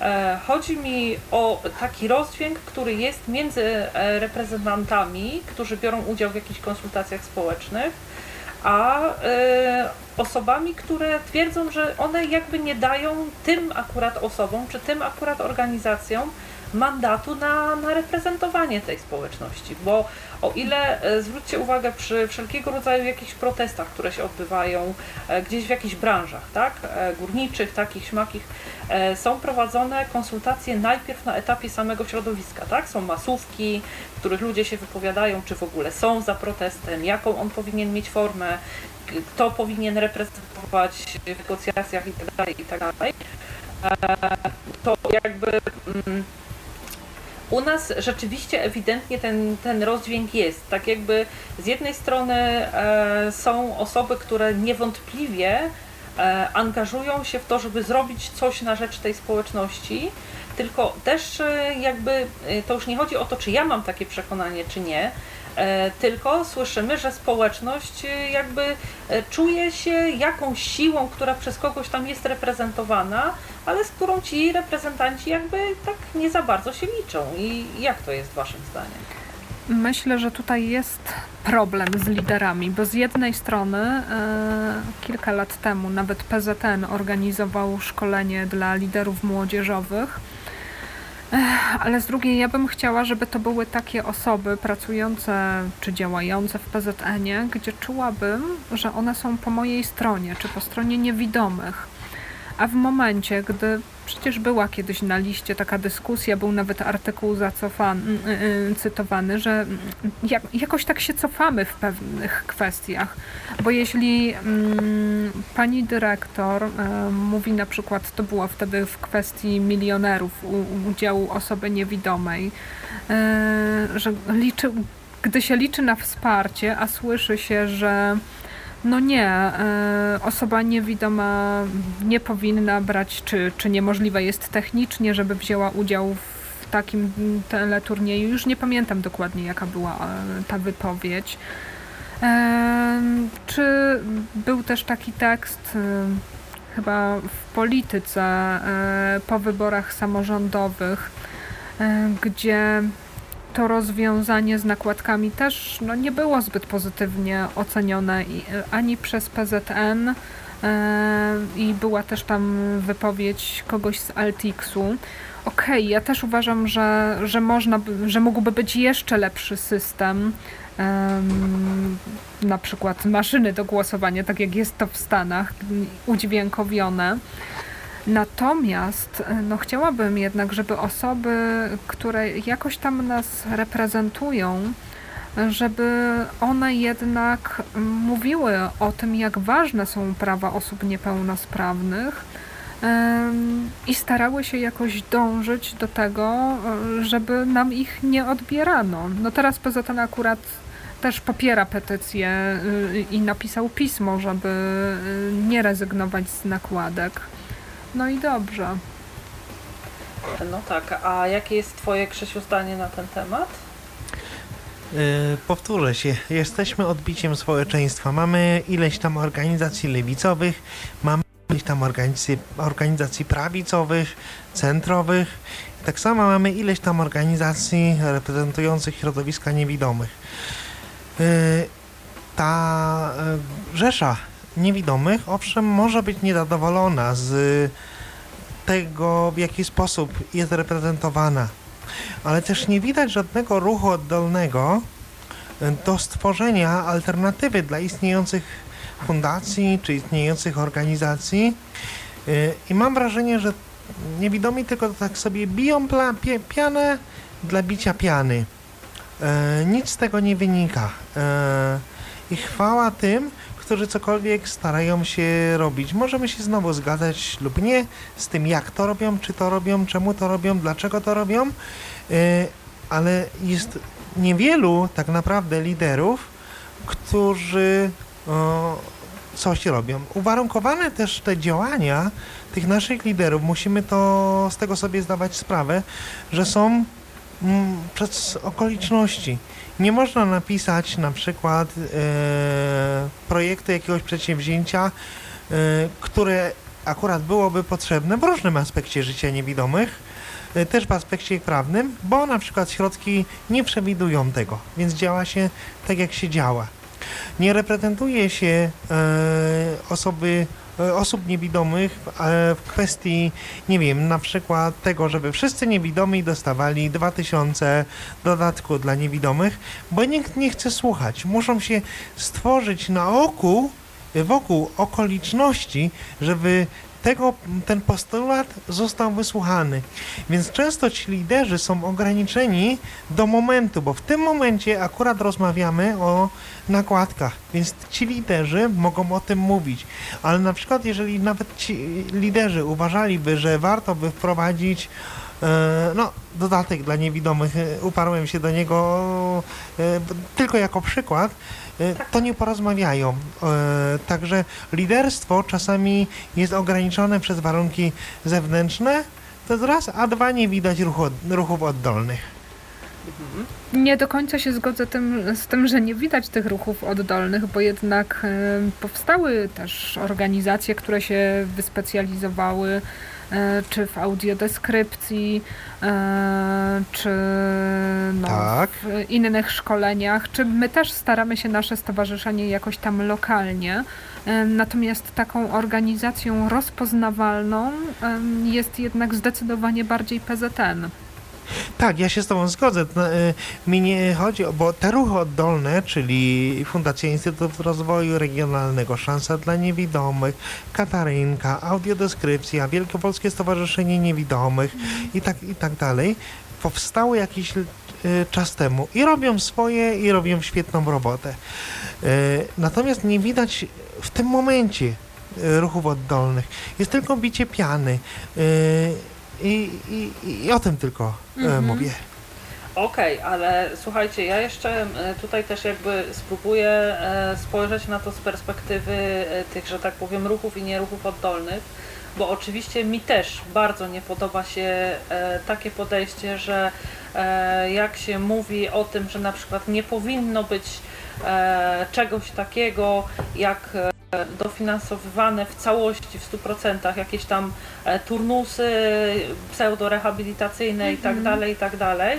E, Chodzi mi o taki rozdźwięk, który jest między e, reprezentantami, którzy biorą udział w jakichś konsultacjach społecznych, a e, osobami, które twierdzą, że one jakby nie dają tym akurat osobom, czy tym akurat organizacjom mandatu na, na reprezentowanie tej społeczności, bo o ile e, zwróćcie uwagę przy wszelkiego rodzaju jakichś protestach, które się odbywają e, gdzieś w jakichś branżach, tak, e, górniczych, takich, śmakich, są prowadzone konsultacje najpierw na etapie samego środowiska, tak, są masówki, w których ludzie się wypowiadają, czy w ogóle są za protestem, jaką on powinien mieć formę, kto powinien reprezentować w negocjacjach itd., itd. E, To jakby mm, u nas rzeczywiście ewidentnie ten, ten rozdźwięk jest. Tak jakby z jednej strony e, są osoby, które niewątpliwie e, angażują się w to, żeby zrobić coś na rzecz tej społeczności, tylko też e, jakby e, to już nie chodzi o to, czy ja mam takie przekonanie, czy nie, tylko słyszymy, że społeczność e, jakby e, czuje się jakąś siłą, która przez kogoś tam jest reprezentowana, ale z którą ci reprezentanci jakby tak nie za bardzo się liczą. I jak to jest waszym zdaniem? Myślę, że tutaj jest problem z liderami, bo z jednej strony e, kilka lat temu nawet PZN organizował szkolenie dla liderów młodzieżowych, ale z drugiej ja bym chciała, żeby to były takie osoby pracujące czy działające w PZN-ie, gdzie czułabym, że one są po mojej stronie, czy po stronie niewidomych. A w momencie, gdy przecież była kiedyś na liście taka dyskusja, był nawet artykuł zacofany, yy, cytowany, że mm, jak, jakoś tak się cofamy w pewnych kwestiach, bo jeśli yy, pani dyrektor yy, mówi na przykład, to było wtedy w kwestii milionerów, udziału osoby niewidomej, że liczy, gdy się liczy na wsparcie, a słyszy się, że no nie, e, osoba niewidoma nie powinna brać, czy, czy niemożliwe jest technicznie, żeby wzięła udział w takim teleturnieju. Już nie pamiętam dokładnie, jaka była e, ta wypowiedź. E, czy był też taki tekst, chyba w polityce po wyborach samorządowych, gdzie to rozwiązanie z nakładkami też no, nie było zbyt pozytywnie ocenione ani przez PZN e, i była też tam wypowiedź kogoś z Altixu. Okej, okay, ja też uważam, że, że można, że mógłby być jeszcze lepszy system, na przykład maszyny do głosowania, tak jak jest to w Stanach, udźwiękowione. Natomiast no, chciałabym jednak, żeby osoby, które jakoś tam nas reprezentują, żeby one jednak mówiły o tym, jak ważne są prawa osób niepełnosprawnych i starały się jakoś dążyć do tego, żeby nam ich nie odbierano. No teraz PZN akurat też popiera petycję y, i napisał pismo, żeby nie rezygnować z nakładek. No i dobrze. No tak, a jakie jest Twoje, Krzysiu, zdanie na ten temat? Yy, powtórzę się, jesteśmy odbiciem społeczeństwa. Mamy ileś tam organizacji lewicowych, mamy ileś tam organizacji, organizacji prawicowych, centrowych. Tak samo mamy ileś tam organizacji reprezentujących środowiska niewidomych. Yy, ta yy, rzesza niewidomych, owszem, może być niezadowolona z tego, w jaki sposób jest reprezentowana, ale też nie widać żadnego ruchu oddolnego do stworzenia alternatywy dla istniejących fundacji czy istniejących organizacji. I mam wrażenie, że niewidomi tylko tak sobie biją pianę dla bicia piany. Nic z tego nie wynika. I chwała tym, którzy cokolwiek starają się robić. Możemy się znowu zgadzać lub nie z tym, jak to robią, czy to robią, czemu to robią, dlaczego to robią, y, ale jest niewielu tak naprawdę liderów, którzy coś robią. Uwarunkowane też te działania tych naszych liderów, musimy to z tego sobie zdawać sprawę, że są mm, przez okoliczności. Nie można napisać na przykład e, projektu jakiegoś przedsięwzięcia, e, które akurat byłoby potrzebne w różnym aspekcie życia niewidomych, e, też w aspekcie prawnym, bo na przykład środki nie przewidują tego, więc działa się tak jak się działa. Nie reprezentuje się osoby osób niewidomych w kwestii, nie wiem, na przykład tego, żeby wszyscy niewidomi dostawali 2000 dodatku dla niewidomych, bo nikt nie chce słuchać. Muszą się stworzyć na oku, wokół okoliczności, żeby tego, ten postulat został wysłuchany. Więc często ci liderzy są ograniczeni do momentu, bo w tym momencie akurat rozmawiamy o nakładkach, więc ci liderzy mogą o tym mówić. Ale na przykład, jeżeli nawet ci liderzy uważaliby, że warto by wprowadzić e, no, dodatek dla niewidomych, e, uparłem się do niego e, tylko jako przykład, to nie porozmawiają. Także liderstwo czasami jest ograniczone przez warunki zewnętrzne, to jest raz, a dwa nie widać ruchu, ruchów oddolnych. Nie do końca się zgodzę tym, z tym, że nie widać tych ruchów oddolnych, bo jednak e, powstały też organizacje, które się wyspecjalizowały E, czy w audiodeskrypcji, e, czy no, tak. w innych szkoleniach, czy my też staramy się nasze stowarzyszenie jakoś tam lokalnie. Natomiast taką organizacją rozpoznawalną jest jednak zdecydowanie bardziej PZN. Tak, ja się z Tobą zgodzę. No, y, Mi nie chodzi bo te ruchy oddolne, czyli Fundacja Instytut Rozwoju Regionalnego, Szansa dla Niewidomych, Katarynka, Audiodeskrypcja, Wielkopolskie Stowarzyszenie Niewidomych i tak, i tak dalej, powstały jakiś y, czas temu i robią swoje, i robią świetną robotę. Y, Natomiast nie widać w tym momencie ruchów oddolnych. Jest tylko bicie piany. I, i, i o tym tylko y, Mhm. mówię. Okej, ale słuchajcie, ja jeszcze e, tutaj też jakby spróbuję e, spojrzeć na to z perspektywy e, tych, że tak powiem, ruchów i nieruchów oddolnych, bo oczywiście mi też bardzo nie podoba się e, takie podejście, że e, jak się mówi o tym, że na przykład nie powinno być e, czegoś takiego jak e, dofinansowywane w całości, w 100% jakieś tam e, turnusy pseudorehabilitacyjne i tak dalej, i tak dalej,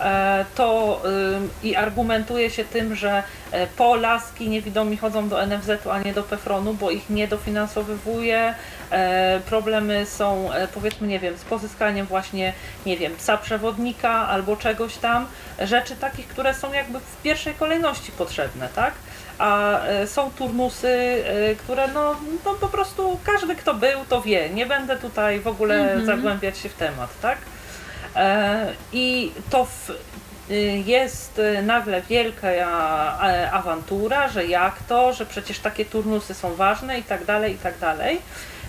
e, to ym, i argumentuje się tym, że e, po laski niewidomi chodzą do NFZ-u, a nie do PFRON-u, bo ich nie dofinansowywuje. E, Problemy są, e, powiedzmy, nie wiem, z pozyskaniem właśnie, nie wiem, psa przewodnika albo czegoś tam, rzeczy takich, które są jakby w pierwszej kolejności potrzebne, tak? A e, są turnusy, które no, no po prostu każdy, kto był, to wie. Nie będę tutaj w ogóle Mhm. zagłębiać się w temat, tak? I to w, y, jest y, nagle wielka awantura, że jak to, że przecież takie turnusy są ważne i tak dalej, i tak dalej.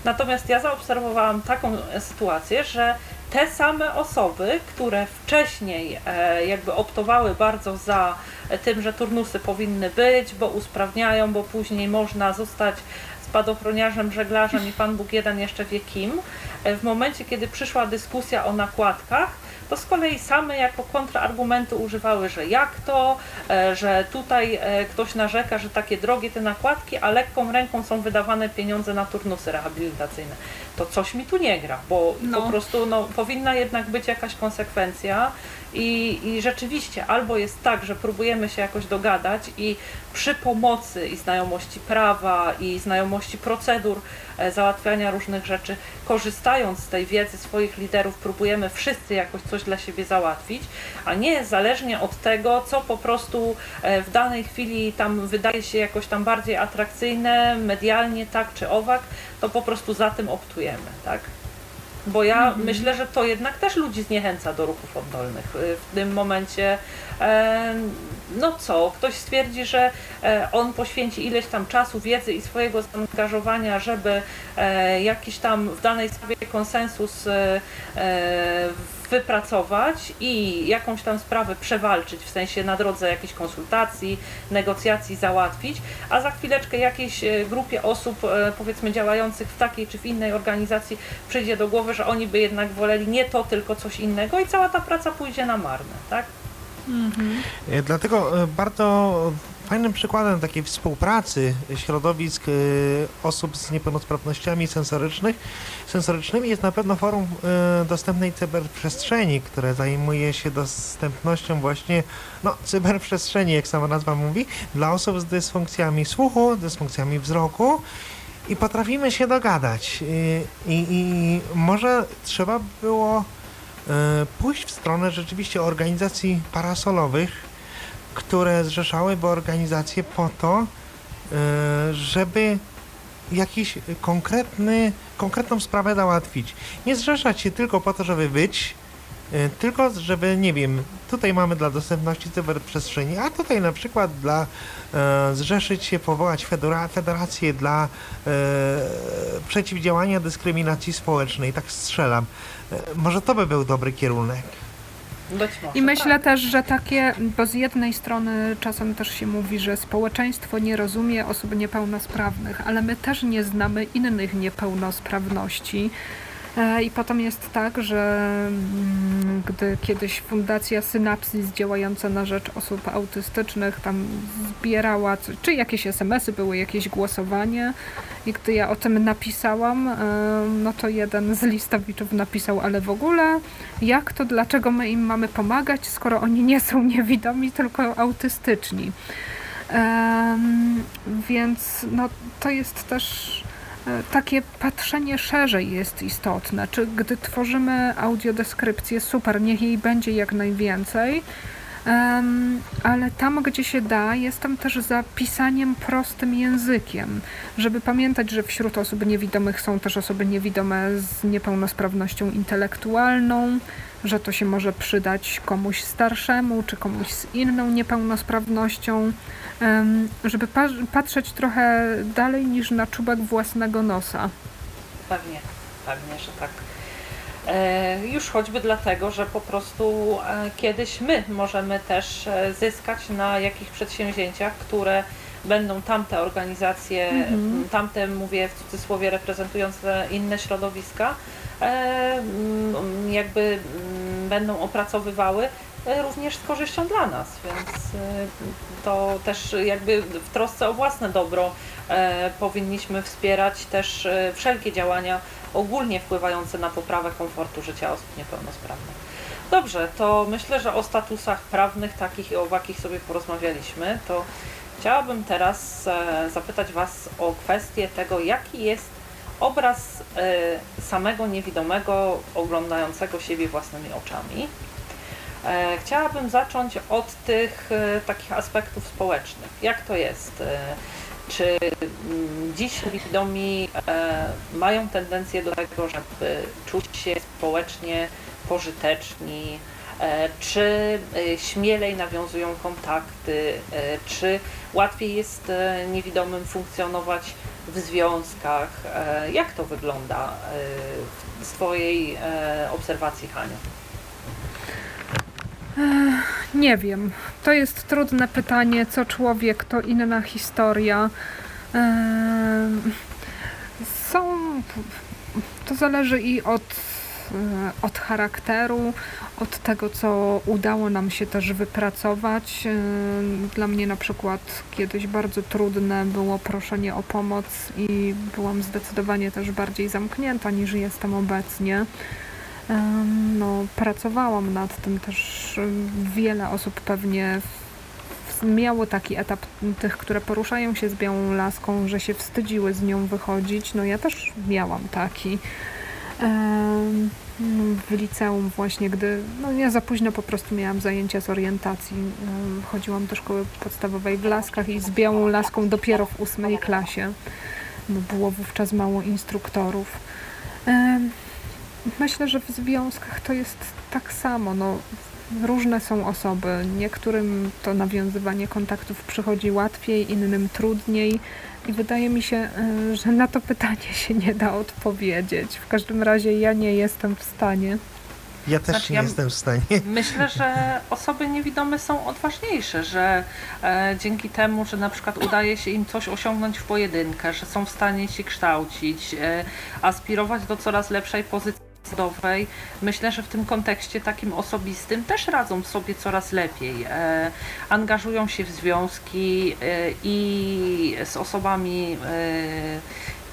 Natomiast ja zaobserwowałam taką sytuację, że te same osoby, które wcześniej e, jakby optowały bardzo za tym, że turnusy powinny być, bo usprawniają, bo później można zostać spadochroniarzem, żeglarzem i Pan Bóg jeden jeszcze wie kim, e, w momencie, kiedy przyszła dyskusja o nakładkach, to z kolei same jako kontrargumentu używały, że jak to, e, że tutaj e, ktoś narzeka, że takie drogie te nakładki, a lekką ręką są wydawane pieniądze na turnusy rehabilitacyjne. To coś mi tu nie gra, bo No. po prostu no, powinna jednak być jakaś konsekwencja i, i rzeczywiście albo jest tak, że próbujemy się jakoś dogadać i przy pomocy i znajomości prawa i znajomości procedur e, załatwiania różnych rzeczy, korzystając z tej wiedzy swoich liderów, próbujemy wszyscy jakoś coś dla siebie załatwić, a nie zależnie od tego, co po prostu e, w danej chwili tam wydaje się jakoś tam bardziej atrakcyjne, medialnie tak czy owak, to po prostu za tym optujemy, tak? Bo ja myślę, że to jednak też ludzi zniechęca do ruchów oddolnych. Y, W tym momencie, e, no co, ktoś stwierdzi, że e, on poświęci ileś tam czasu, wiedzy i swojego zaangażowania, żeby e, jakiś tam w danej sprawie konsensus e, wypracować i jakąś tam sprawę przewalczyć, w sensie na drodze jakichś konsultacji, negocjacji załatwić, a za chwileczkę jakiejś e, grupie osób, e, powiedzmy działających w takiej czy w innej organizacji przyjdzie do głowy, że oni by jednak woleli nie to, tylko coś innego i cała ta praca pójdzie na marne, tak? E, Dlatego e, bardzo fajnym przykładem takiej współpracy środowisk e, osób z niepełnosprawnościami sensorycznych, sensorycznymi jest na pewno forum dostępnej cyberprzestrzeni, które zajmuje się dostępnością właśnie no, cyberprzestrzeni, jak sama nazwa mówi, dla osób z dysfunkcjami słuchu, dysfunkcjami wzroku i potrafimy się dogadać. E, I, i może trzeba było pójść w stronę rzeczywiście organizacji parasolowych, które zrzeszałyby organizacje po to, e, żeby jakiś konkretny, konkretną sprawę załatwić. Nie zrzeszać się tylko po to, żeby być, e, tylko żeby, nie wiem, tutaj mamy dla dostępności cyberprzestrzeni, a tutaj na przykład dla e, zrzeszyć się, powołać federa, federację dla e, przeciwdziałania dyskryminacji społecznej. Tak strzelam. E, może to by był dobry kierunek. Być może, I myślę tak. też, że takie, bo z jednej strony czasem też się mówi, że społeczeństwo nie rozumie osób niepełnosprawnych, ale my też nie znamy innych niepełnosprawności. E, I potem jest tak, że mm, gdy kiedyś Fundacja Synapsis działająca na rzecz osób autystycznych tam zbierała, czy jakieś SMS-y były, jakieś głosowanie i gdy ja o tym napisałam, e, no to jeden z listowiczów napisał, ale w ogóle jak to, dlaczego my im mamy pomagać, skoro oni nie są niewidomi, tylko autystyczni. Em, więc no, to jest też takie patrzenie szerzej jest istotne. Czy gdy tworzymy audiodeskrypcję, super, niech jej będzie jak najwięcej, ale tam, gdzie się da, jestem też za pisaniem prostym językiem, żeby pamiętać, że wśród osób niewidomych są też osoby niewidome z niepełnosprawnością intelektualną, że to się może przydać komuś starszemu czy komuś z inną niepełnosprawnością, żeby pa- patrzeć trochę dalej niż na czubek własnego nosa. Pewnie, pewnie, że tak. E, już choćby dlatego, że po prostu e, kiedyś my możemy też e, zyskać na jakichś przedsięwzięciach, które będą tamte organizacje, Mhm. tamte mówię w cudzysłowie reprezentujące inne środowiska, e, m, jakby m, będą opracowywały e, również z korzyścią dla nas, więc e, to też jakby w trosce o własne dobro powinniśmy wspierać też wszelkie działania ogólnie wpływające na poprawę komfortu życia osób niepełnosprawnych. Dobrze, to myślę, że o statusach prawnych takich i owakich sobie porozmawialiśmy, to chciałabym teraz e, zapytać Was o kwestię tego, jaki jest obraz e, samego niewidomego oglądającego siebie własnymi oczami. E, Chciałabym zacząć od tych takich aspektów społecznych. Jak to jest? Czy mm, dziś niewidomi e, mają tendencję do tego, żeby czuć się społecznie pożyteczni? E, Czy e, śmielej nawiązują kontakty? E, Czy łatwiej jest niewidomym funkcjonować w związkach? Jak to wygląda z Twojej obserwacji, Haniu? Nie wiem. To jest trudne pytanie, co człowiek, to inna historia. Są. To zależy i od, od charakteru, od tego, co udało nam się też wypracować. Em, Dla mnie na przykład kiedyś bardzo trudne było proszenie o pomoc i byłam zdecydowanie też bardziej zamknięta niż jestem obecnie. Em, No, pracowałam nad tym też. Wiele osób pewnie miało taki etap tych, które poruszają się z białą laską, że się wstydziły z nią wychodzić. No ja też miałam taki. Em, W liceum właśnie, gdy no ja za późno po prostu miałam zajęcia z orientacji. Chodziłam do szkoły podstawowej w Laskach i z białą laską dopiero w ósmej klasie, bo było wówczas mało instruktorów. Myślę, że w związkach to jest tak samo. No, różne są osoby. Niektórym to nawiązywanie kontaktów przychodzi łatwiej, innym trudniej. I wydaje mi się, y, że na to pytanie się nie da odpowiedzieć. W każdym razie ja nie jestem w stanie. Ja też Znaczy, nie ja- jestem w stanie. Myślę, że osoby niewidome są odważniejsze, że e, dzięki temu, że na przykład udaje się im coś osiągnąć w pojedynkę, że są w stanie się kształcić, e, aspirować do coraz lepszej pozycji zawodowej, myślę, że w tym kontekście takim osobistym też radzą sobie coraz lepiej. E, angażują się w związki e, i z osobami e,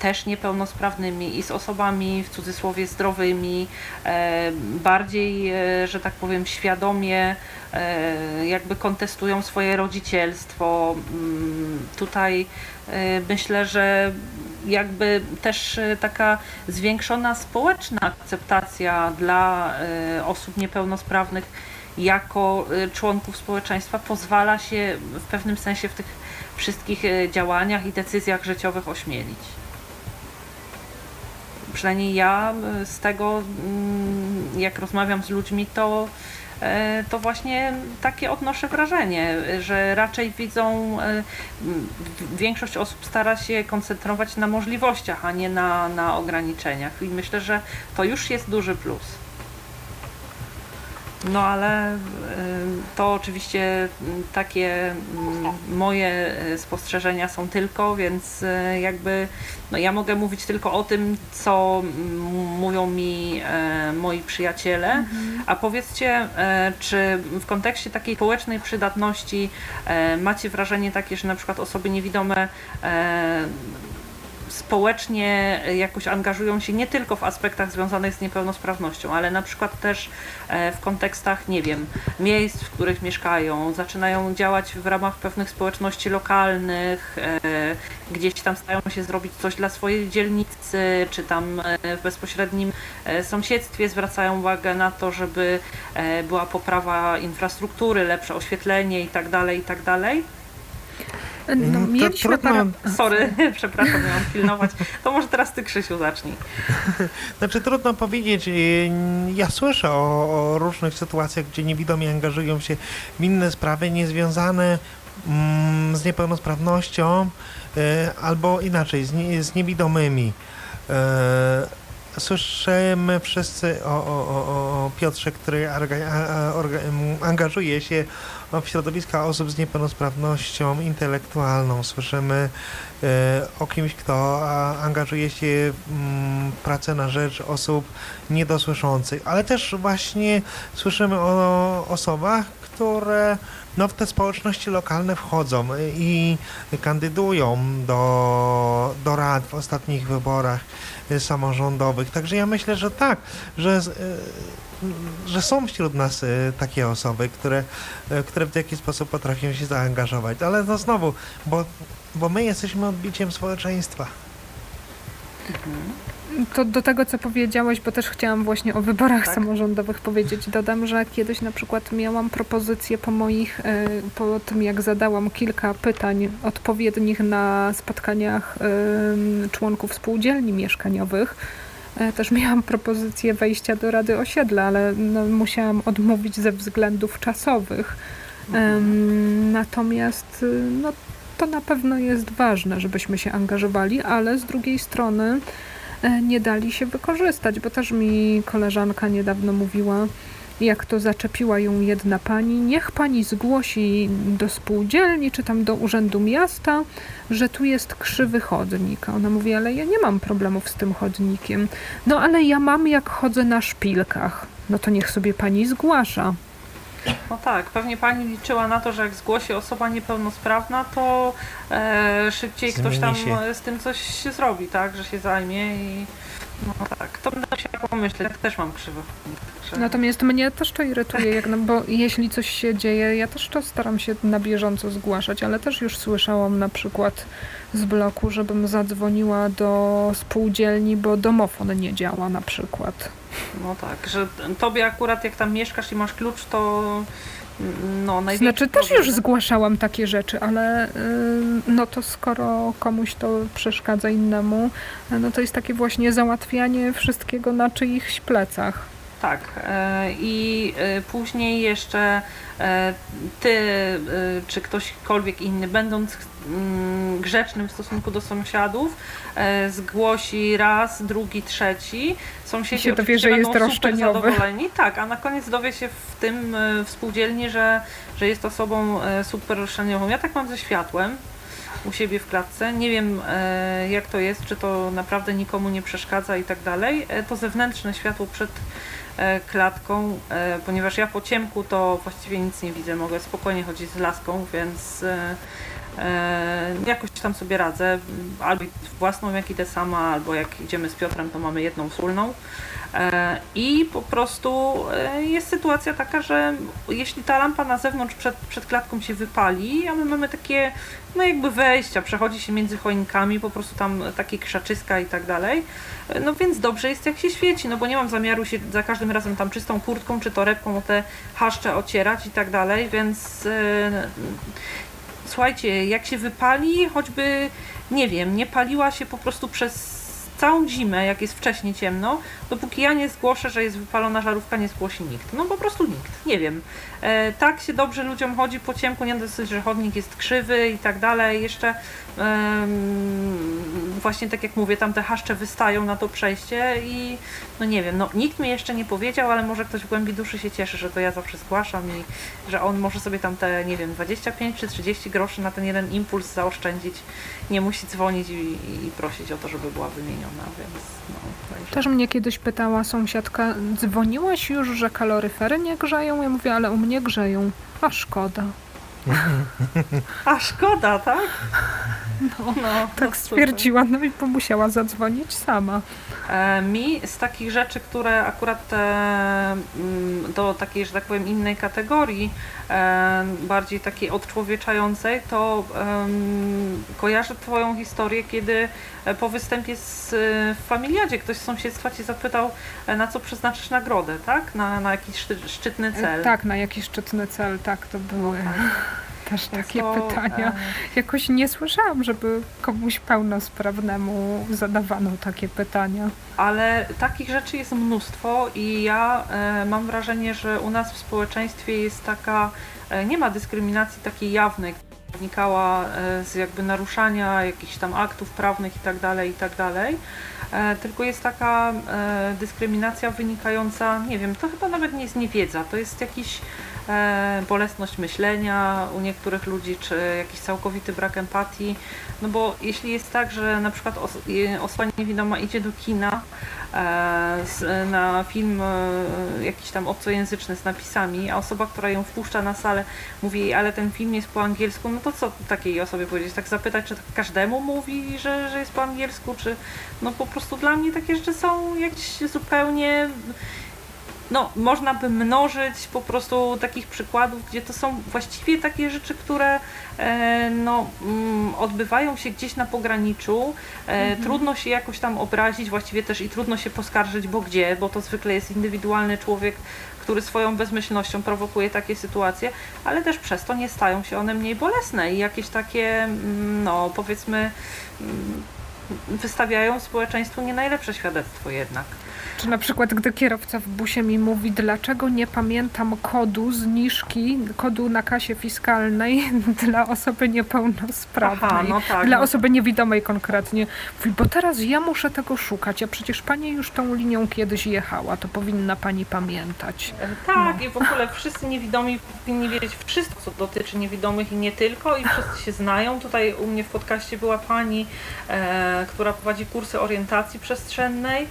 też niepełnosprawnymi i z osobami w cudzysłowie zdrowymi, e, bardziej, e, że tak powiem, świadomie e, jakby kontestują swoje rodzicielstwo. Mm, Tutaj myślę, że jakby też taka zwiększona społeczna akceptacja dla osób niepełnosprawnych jako członków społeczeństwa pozwala się w pewnym sensie w tych wszystkich działaniach i decyzjach życiowych ośmielić przynajmniej ja y, z tego, mm, jak rozmawiam z ludźmi, to, e, to właśnie takie odnoszę wrażenie, że raczej widzą, e, większość osób stara się koncentrować na możliwościach, a nie na, na ograniczeniach. I myślę, że to już jest duży plus. No ale y, to oczywiście mm, takie mm, moje y, spostrzeżenia są tylko, więc y, jakby no ja mogę mówić tylko o tym, co mm, mówią mi e, moi przyjaciele. A powiedzcie, e, czy w kontekście takiej społecznej przydatności e, macie wrażenie takie, że na przykład osoby niewidome społecznie jakoś angażują się nie tylko w aspektach związanych z niepełnosprawnością, ale na przykład też e, w kontekstach, nie wiem, miejsc, w których mieszkają, zaczynają działać w ramach pewnych społeczności lokalnych, e, gdzieś tam starają się zrobić coś dla swojej dzielnicy, czy tam e, w bezpośrednim sąsiedztwie zwracają uwagę na to, żeby była poprawa infrastruktury, lepsze oświetlenie itd., tak itd. No, mm, mieliśmy trudno... parę... [laughs] Sorry, [laughs] przepraszam, miałam pilnować. To może teraz ty, Krzysiu, zacznij. [laughs] Znaczy trudno powiedzieć. Y, ja słyszę o, o różnych sytuacjach, gdzie niewidomi angażują się w inne sprawy niezwiązane mm, z niepełnosprawnością y, albo inaczej, z, nie, z niewidomymi. Y, słyszymy wszyscy o, o, o, o Piotrze, który arga, a, orga, angażuje się w środowiska osób z niepełnosprawnością intelektualną. Słyszymy e, o kimś, kto angażuje się w pracę na rzecz osób niedosłyszących, ale też właśnie słyszymy o osobach, które no, w te społeczności lokalne wchodzą i kandydują do, do rad w ostatnich wyborach samorządowych. Także ja myślę, że tak, że e, że są wśród nas y, takie osoby, które, y, które w jakiś sposób potrafią się zaangażować. Ale to znowu, bo, bo my jesteśmy odbiciem społeczeństwa. To do tego, co powiedziałeś, bo też chciałam właśnie o wyborach tak? samorządowych powiedzieć, dodam, że kiedyś na przykład miałam propozycję po moich, y, po tym jak zadałam kilka pytań odpowiednich na spotkaniach członków spółdzielni mieszkaniowych, też miałam propozycję wejścia do Rady Osiedla, ale no, musiałam odmówić ze względów czasowych. Mhm. Natomiast y, no, to na pewno jest ważne, żebyśmy się angażowali, ale z drugiej strony e, nie dali się wykorzystać, bo też mi koleżanka niedawno mówiła, jak to zaczepiła ją jedna pani, niech pani zgłosi do spółdzielni czy tam do urzędu miasta, że tu jest krzywy chodnik. A ona mówi, ale ja nie mam problemów z tym chodnikiem. No ale ja mam jak chodzę na szpilkach. No to niech sobie pani zgłasza. No tak, pewnie pani liczyła na to, że jak zgłosi osoba niepełnosprawna, to e, szybciej Zmieni ktoś tam się. z tym coś zrobi, tak, że się zajmie i no tak, to będę się pomyśleć, ja też mam krzywy Natomiast mnie też to irytuje, jak, no, bo jeśli coś się dzieje, ja też to staram się na bieżąco zgłaszać, ale też już słyszałam na przykład z bloku, żebym zadzwoniła do spółdzielni, bo domofon nie działa na przykład. No tak, że tobie akurat jak tam mieszkasz i masz klucz, to no, Znaczy też już zgłaszałam takie rzeczy, ale y, no to skoro komuś to przeszkadza innemu, no to jest takie właśnie załatwianie wszystkiego na czyichś plecach. Tak. E, I e, później jeszcze e, ty, czy ktośkolwiek inny, będąc mm, grzecznym w stosunku do sąsiadów, zgłosi raz, drugi, trzeci. Sąsiedzi się dowie, że jest roszczeniowy. zadowoleni. Tak, a na koniec dowie się w tym w spółdzielni, że, że jest osobą super roszczeniową. Ja tak mam ze światłem u siebie w klatce. Nie wiem jak to jest, czy to naprawdę nikomu nie przeszkadza i tak dalej. To zewnętrzne światło przed klatką, e, ponieważ ja po ciemku to właściwie nic nie widzę, mogę spokojnie chodzić z laską, więc e, jakoś tam sobie radzę. Albo własną jak idę sama, albo jak idziemy z Piotrem, to mamy jedną wspólną. I po prostu jest sytuacja taka, że jeśli ta lampa na zewnątrz przed, przed klatką się wypali, a my mamy takie no jakby wejścia, przechodzi się między choinkami, po prostu tam takie krzaczyska i tak dalej. No więc dobrze jest jak się świeci, no bo nie mam zamiaru się za każdym razem tam czystą kurtką czy torebką o te haszcze ocierać i tak dalej, więc yy, słuchajcie, jak się wypali, choćby nie wiem, nie paliła się po prostu przez całą zimę, jak jest wcześniej ciemno, dopóki ja nie zgłoszę, że jest wypalona żarówka, nie zgłosi nikt. No po prostu nikt, nie wiem. E, tak się dobrze ludziom chodzi po ciemku, nie dosyć, że chodnik jest krzywy i tak dalej. Jeszcze właśnie tak jak mówię, tam te haszcze wystają na to przejście i no nie wiem, no nikt mi jeszcze nie powiedział, ale może ktoś w głębi duszy się cieszy, że to ja zawsze zgłaszam i że on może sobie tam te, nie wiem, 25 czy 30 groszy na ten jeden impuls zaoszczędzić, nie musi dzwonić i, i prosić o to, żeby była wymieniona, więc no. Też mnie kiedyś pytała sąsiadka, dzwoniłaś już, że kaloryfery nie grzeją? Ja mówię, ale u mnie grzeją, a szkoda. A szkoda, tak? No, No, tak stwierdziła, no i musiała zadzwonić sama. E, Mi z takich rzeczy, które akurat e, mm, do takiej, że tak powiem, innej kategorii, bardziej takiej odczłowieczającej, to kojarzę Twoją historię, kiedy e, po występie z, e, w familiadzie ktoś z sąsiedztwa Cię zapytał, e, na co przeznaczysz nagrodę, tak? Na, na jakiś szczy, szczytny cel. Tak, na jakiś szczytny cel, tak, to były też takie To, pytania. e, Jakoś nie słyszałam, żeby komuś pełnosprawnemu zadawano takie pytania. Ale takich rzeczy jest mnóstwo i ja e, mam wrażenie, że u nas w społeczeństwie jest taka, e, nie ma dyskryminacji takiej jawnej, która wynikała z jakby naruszania jakichś tam aktów prawnych i tak dalej, i tak dalej. Tylko jest taka dyskryminacja wynikająca, nie wiem, to chyba nawet nie jest niewiedza, to jest jakiś bolesność myślenia u niektórych ludzi, czy jakiś całkowity brak empatii. No bo jeśli jest tak, że na przykład os- niewidoma idzie do kina e, na film e, jakiś tam obcojęzyczny z napisami, a osoba, która ją wpuszcza na salę mówi, ale ten film jest po angielsku, no to co takiej osobie powiedzieć? Tak zapytać, czy tak każdemu mówi, że, że jest po angielsku, czy no po prostu dla mnie takie rzeczy są jakieś zupełnie no, można by mnożyć po prostu takich przykładów, gdzie to są właściwie takie rzeczy, które e, no, mm, odbywają się gdzieś na pograniczu. E, Trudno się jakoś tam obrazić, właściwie też i trudno się poskarżyć, bo gdzie, bo to zwykle jest indywidualny człowiek, który swoją bezmyślnością prowokuje takie sytuacje, ale też przez to nie stają się one mniej bolesne i jakieś takie, mm, no powiedzmy, mm, wystawiają społeczeństwu nie najlepsze świadectwo jednak. Czy na przykład, gdy kierowca w busie mi mówi, dlaczego nie pamiętam kodu zniżki, kodu na kasie fiskalnej [laughs] dla osoby niepełnosprawnej, Aha, no tak, dla no. osoby niewidomej konkretnie. Mówi, bo teraz ja muszę tego szukać, a przecież pani już tą linią kiedyś jechała, to powinna pani pamiętać. E, Tak, i w ogóle wszyscy niewidomi powinni wiedzieć wszystko, co dotyczy niewidomych i nie tylko, i wszyscy się znają. Tutaj u mnie w podcaście była pani, e, która prowadzi kursy orientacji przestrzennej,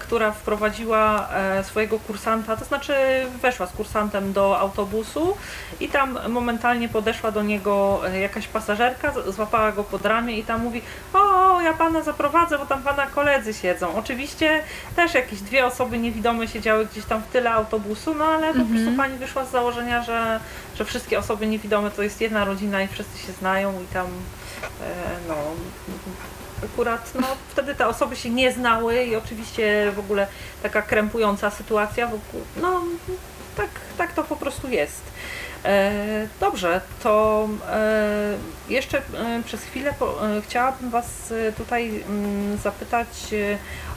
która wprowadziła e, swojego kursanta, to znaczy weszła z kursantem do autobusu i tam momentalnie podeszła do niego e, jakaś pasażerka, złapała go pod ramię i tam mówi: O, ja pana zaprowadzę, bo tam pana koledzy siedzą. Oczywiście też jakieś dwie osoby niewidome siedziały gdzieś tam w tyle autobusu, no ale po prostu pani wyszła z założenia, że, że wszystkie osoby niewidome to jest jedna rodzina i wszyscy się znają i tam e, no akurat no, wtedy te osoby się nie znały i oczywiście w ogóle taka krępująca sytuacja wokół, no tak, tak to po prostu jest. E, Dobrze, to e, jeszcze e, przez chwilę chciałabym Was tutaj mm, zapytać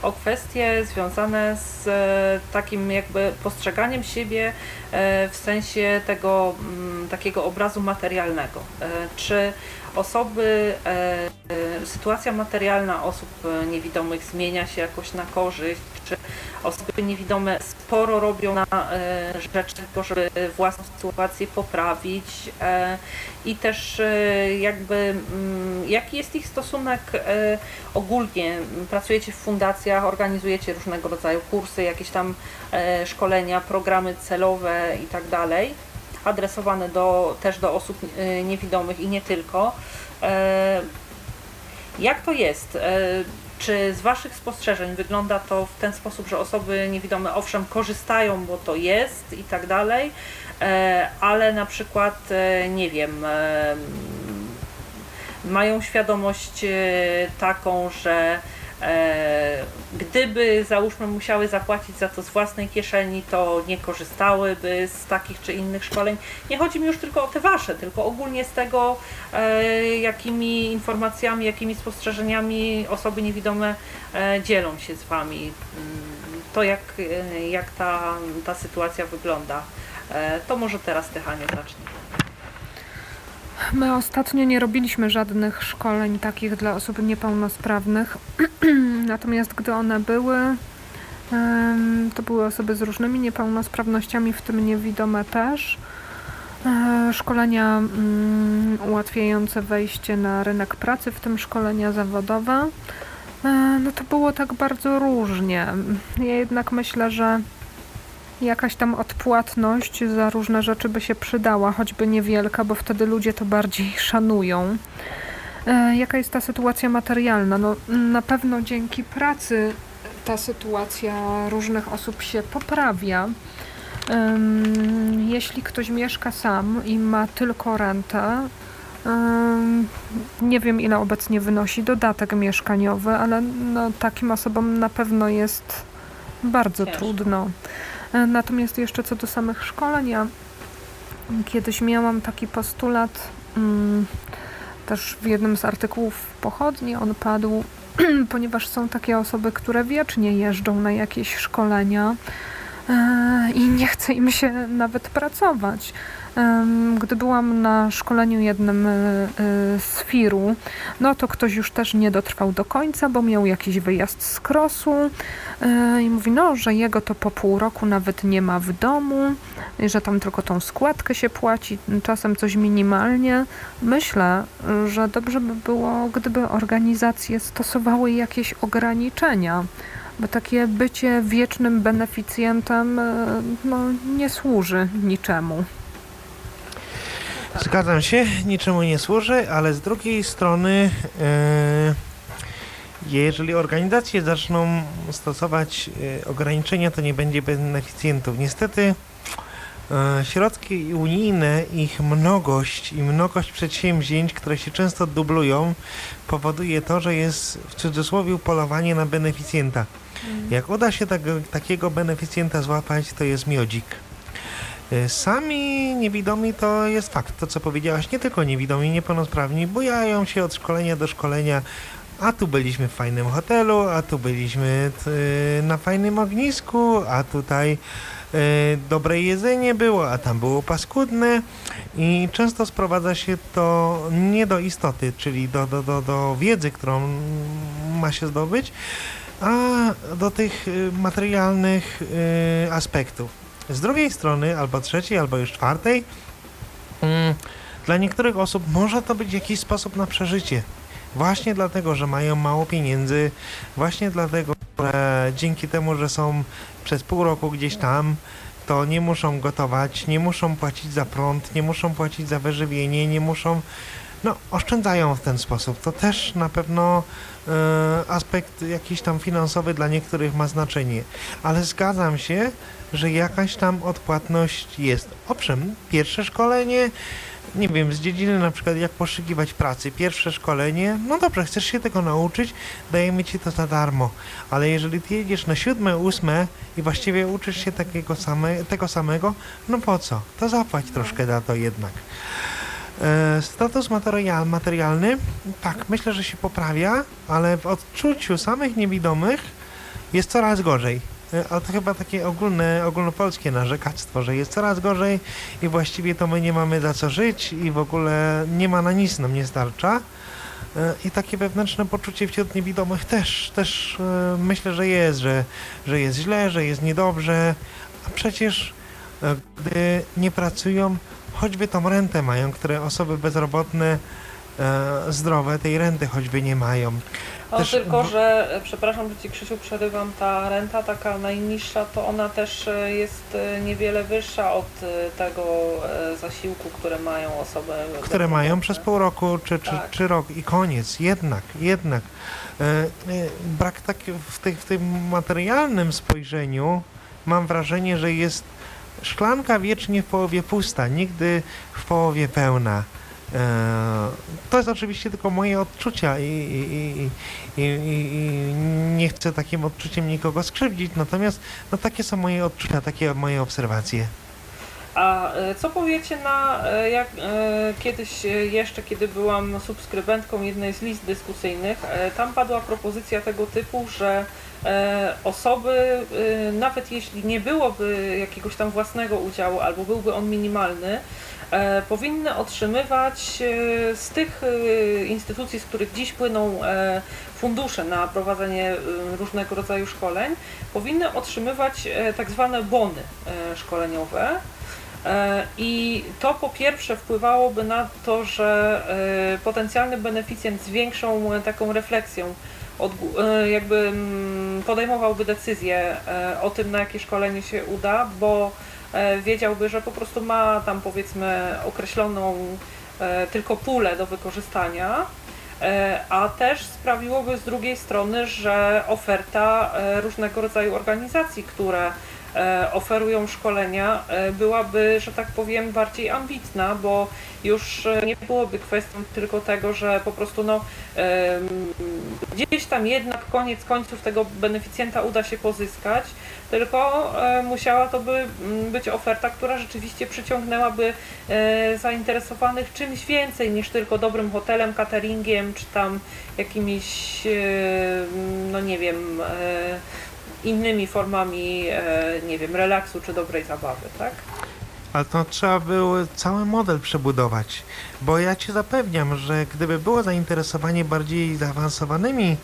o kwestie związane z takim jakby postrzeganiem siebie w sensie tego mm, takiego obrazu materialnego. Czy osoby, e, e, sytuacja materialna osób e, niewidomych zmienia się jakoś na korzyść, czy osoby niewidome sporo robią na rzeczy, tylko żeby własną sytuację poprawić i też jakby mm, jaki jest ich stosunek ogólnie, pracujecie w fundacjach, organizujecie różnego rodzaju kursy, jakieś tam szkolenia, programy celowe i tak dalej adresowane do, też do osób e, niewidomych i nie tylko. E, Jak to jest? E, Czy z Waszych spostrzeżeń wygląda to w ten sposób, że osoby niewidome owszem korzystają, bo to jest i tak dalej, e, ale na przykład, nie wiem, mają świadomość taką, że gdyby załóżmy musiały zapłacić za to z własnej kieszeni, to nie korzystałyby z takich czy innych szkoleń. Nie chodzi mi już tylko o te wasze, tylko ogólnie z tego, e, jakimi informacjami, jakimi spostrzeżeniami osoby niewidome e, dzielą się z wami. Mm, To jak, e, jak ta, ta sytuacja wygląda. E, To może teraz Ty, Haniu, zacznij. My ostatnio nie robiliśmy żadnych szkoleń takich dla osób niepełnosprawnych, [clears throat] natomiast gdy one były, to były osoby z różnymi niepełnosprawnościami, w tym niewidome też. E, Szkolenia mm, ułatwiające wejście na rynek pracy, w tym szkolenia zawodowe. E, No to było tak bardzo różnie. Ja jednak myślę, że jakaś tam odpłatność za różne rzeczy by się przydała, choćby niewielka, bo wtedy ludzie to bardziej [laughs] szanują. E, Jaka jest ta sytuacja materialna? No, na pewno dzięki pracy ta sytuacja różnych osób się poprawia. Jeśli ktoś mieszka sam i ma tylko rentę, nie wiem ile obecnie wynosi dodatek mieszkaniowy, ale no, takim osobom na pewno jest bardzo Ciężko. trudno. E, Natomiast jeszcze co do samych szkoleń, ja kiedyś miałam taki postulat, mm, też w jednym z artykułów Pochodni on padł, [clears throat] ponieważ są takie osoby, które wiecznie jeżdżą na jakieś szkolenia e, i nie chce im się nawet pracować. Gdy byłam na szkoleniu jednym e, e, z Firu, no to ktoś już też nie dotrwał do końca, bo miał jakiś wyjazd z krosu e, i mówi, no, że jego to po pół roku nawet nie ma w domu, że tam tylko tą składkę się płaci, czasem coś minimalnie. Myślę, że dobrze by było, gdyby organizacje stosowały jakieś ograniczenia, bo takie bycie wiecznym beneficjentem no, nie służy niczemu. Zgadzam się, niczemu nie służy, ale z drugiej strony, e, jeżeli organizacje zaczną stosować e, ograniczenia, to nie będzie beneficjentów. Niestety e, środki unijne, ich mnogość i mnogość przedsięwzięć, które się często dublują, powoduje to, że jest w cudzysłowie polowanie na beneficjenta. Jak uda się tego, takiego beneficjenta złapać, to jest miodzik. Y, Sami niewidomi to jest fakt, to co powiedziałaś, nie tylko niewidomi, niepełnosprawni, bujają się od szkolenia do szkolenia, a tu byliśmy w fajnym hotelu, a tu byliśmy y, na fajnym ognisku, a tutaj y, dobre jedzenie było, a tam było paskudne. I często sprowadza się to nie do istoty, czyli do, do, do, do wiedzy, którą ma się zdobyć, a do tych materialnych aspektów. Z drugiej strony, albo trzeciej, albo już czwartej, mm, dla niektórych osób może to być jakiś sposób na przeżycie. Właśnie dlatego, że mają mało pieniędzy, właśnie dlatego, że dzięki temu, że są przez pół roku gdzieś tam, to nie muszą gotować, nie muszą płacić za prąd, nie muszą płacić za wyżywienie, nie muszą. No, oszczędzają w ten sposób. To też na pewno e, aspekt jakiś tam finansowy dla niektórych ma znaczenie. Ale zgadzam się, że jakaś tam odpłatność jest. Owszem, pierwsze szkolenie, nie wiem, z dziedziny na przykład jak poszukiwać pracy, pierwsze szkolenie, no dobrze, chcesz się tego nauczyć, dajemy ci to za darmo, ale jeżeli ty jedziesz na siódme, ósme i właściwie uczysz się takiego same, tego samego, no po co? To zapłać troszkę za to jednak. E, Status material, materialny, tak, myślę, że się poprawia, ale w odczuciu samych niewidomych jest coraz gorzej. E, Ale to chyba takie ogólne, ogólnopolskie narzekactwo, że jest coraz gorzej i właściwie to my nie mamy za co żyć i w ogóle nie ma na nic nam nie starcza. E, I takie wewnętrzne poczucie wśród niewidomych też, też e, myślę, że jest, że, że jest źle, że jest niedobrze, a przecież gdy nie pracują, choćby tą rentę mają, które osoby bezrobotne, zdrowe, tej renty choćby nie mają. No Też tylko, że e, przepraszam, że ci Krzysiu przerywam, ta renta taka najniższa, to ona też e, jest e, niewiele wyższa od tego zasiłku, które mają osoby które mają przez pół roku czy, czy, Tak. czy rok i koniec. Jednak, jednak. Brak tak w, tych, w tym materialnym spojrzeniu mam wrażenie, że jest szklanka wiecznie w połowie pusta, nigdy w połowie pełna. E, to jest oczywiście tylko moje odczucia i, i, i, i, nie chcę takim odczuciem nikogo skrzywdzić, natomiast no, takie są moje odczucia, takie moje obserwacje. A e, co powiecie na, e, jak kiedyś jeszcze, kiedy byłam subskrybentką jednej z list dyskusyjnych, tam padła propozycja tego typu, że osoby, nawet jeśli nie byłoby jakiegoś tam własnego udziału albo byłby on minimalny, powinny otrzymywać e, z tych e, instytucji, z których dziś płyną e, fundusze na prowadzenie e, różnego rodzaju szkoleń, powinny otrzymywać e, tak zwane bony e, szkoleniowe. E, I to po pierwsze wpływałoby na to, że e, potencjalny beneficjent z większą e, taką refleksją jakby mm, podejmowałby decyzję o tym, na jakie szkolenie się uda, bo wiedziałby, że po prostu ma tam powiedzmy określoną tylko pulę do wykorzystania, a też sprawiłoby z drugiej strony, że oferta różnego rodzaju organizacji, które E, oferują szkolenia, e, byłaby, że tak powiem, bardziej ambitna, bo już e, nie byłoby kwestią tylko tego, że po prostu no, gdzieś tam jednak koniec końców tego beneficjenta uda się pozyskać, tylko musiała to by być oferta, która rzeczywiście przyciągnęłaby zainteresowanych czymś więcej niż tylko dobrym hotelem, cateringiem, czy tam jakimiś, no nie wiem, innymi formami, e, nie wiem, relaksu czy dobrej zabawy, tak? Ale to trzeba było cały model przebudować, bo ja ci zapewniam, że gdyby było zainteresowanie bardziej zaawansowanymi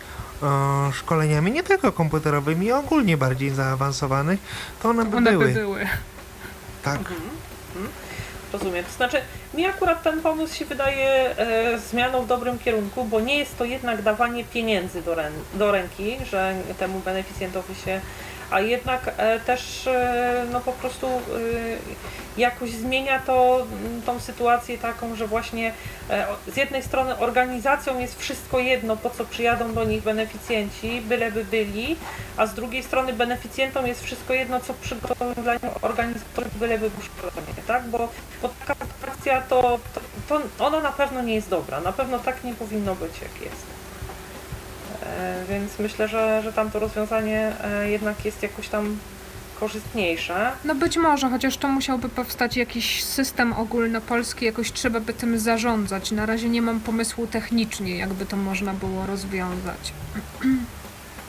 o, szkoleniami, nie tylko komputerowymi, ogólnie bardziej zaawansowanych, to one by one były. By były. Tak. Mhm. Mhm. Rozumiem. To znaczy, mi akurat ten pomysł się wydaje e, zmianą w dobrym kierunku, bo nie jest to jednak dawanie pieniędzy do, rę do ręki, że temu beneficjentowi się a jednak e, też e, no po prostu e, jakoś zmienia to tą sytuację taką, że właśnie z jednej strony organizacją jest wszystko jedno, po co przyjadą do nich beneficjenci, byleby byli, a z drugiej strony beneficjentom jest wszystko jedno, co przygotują dla nich organizatorzy, byleby był szkolenie, tak? Bo, bo taka sytuacja to, to, to ona na pewno nie jest dobra, na pewno tak nie powinno być, jak jest. E, więc myślę, że, że tamto rozwiązanie e, jednak jest jakoś tam korzystniejsze. No być może, chociaż to musiałby powstać jakiś system ogólnopolski, jakoś trzeba by tym zarządzać. Na razie nie mam pomysłu technicznie, jakby to można było rozwiązać. [clears throat]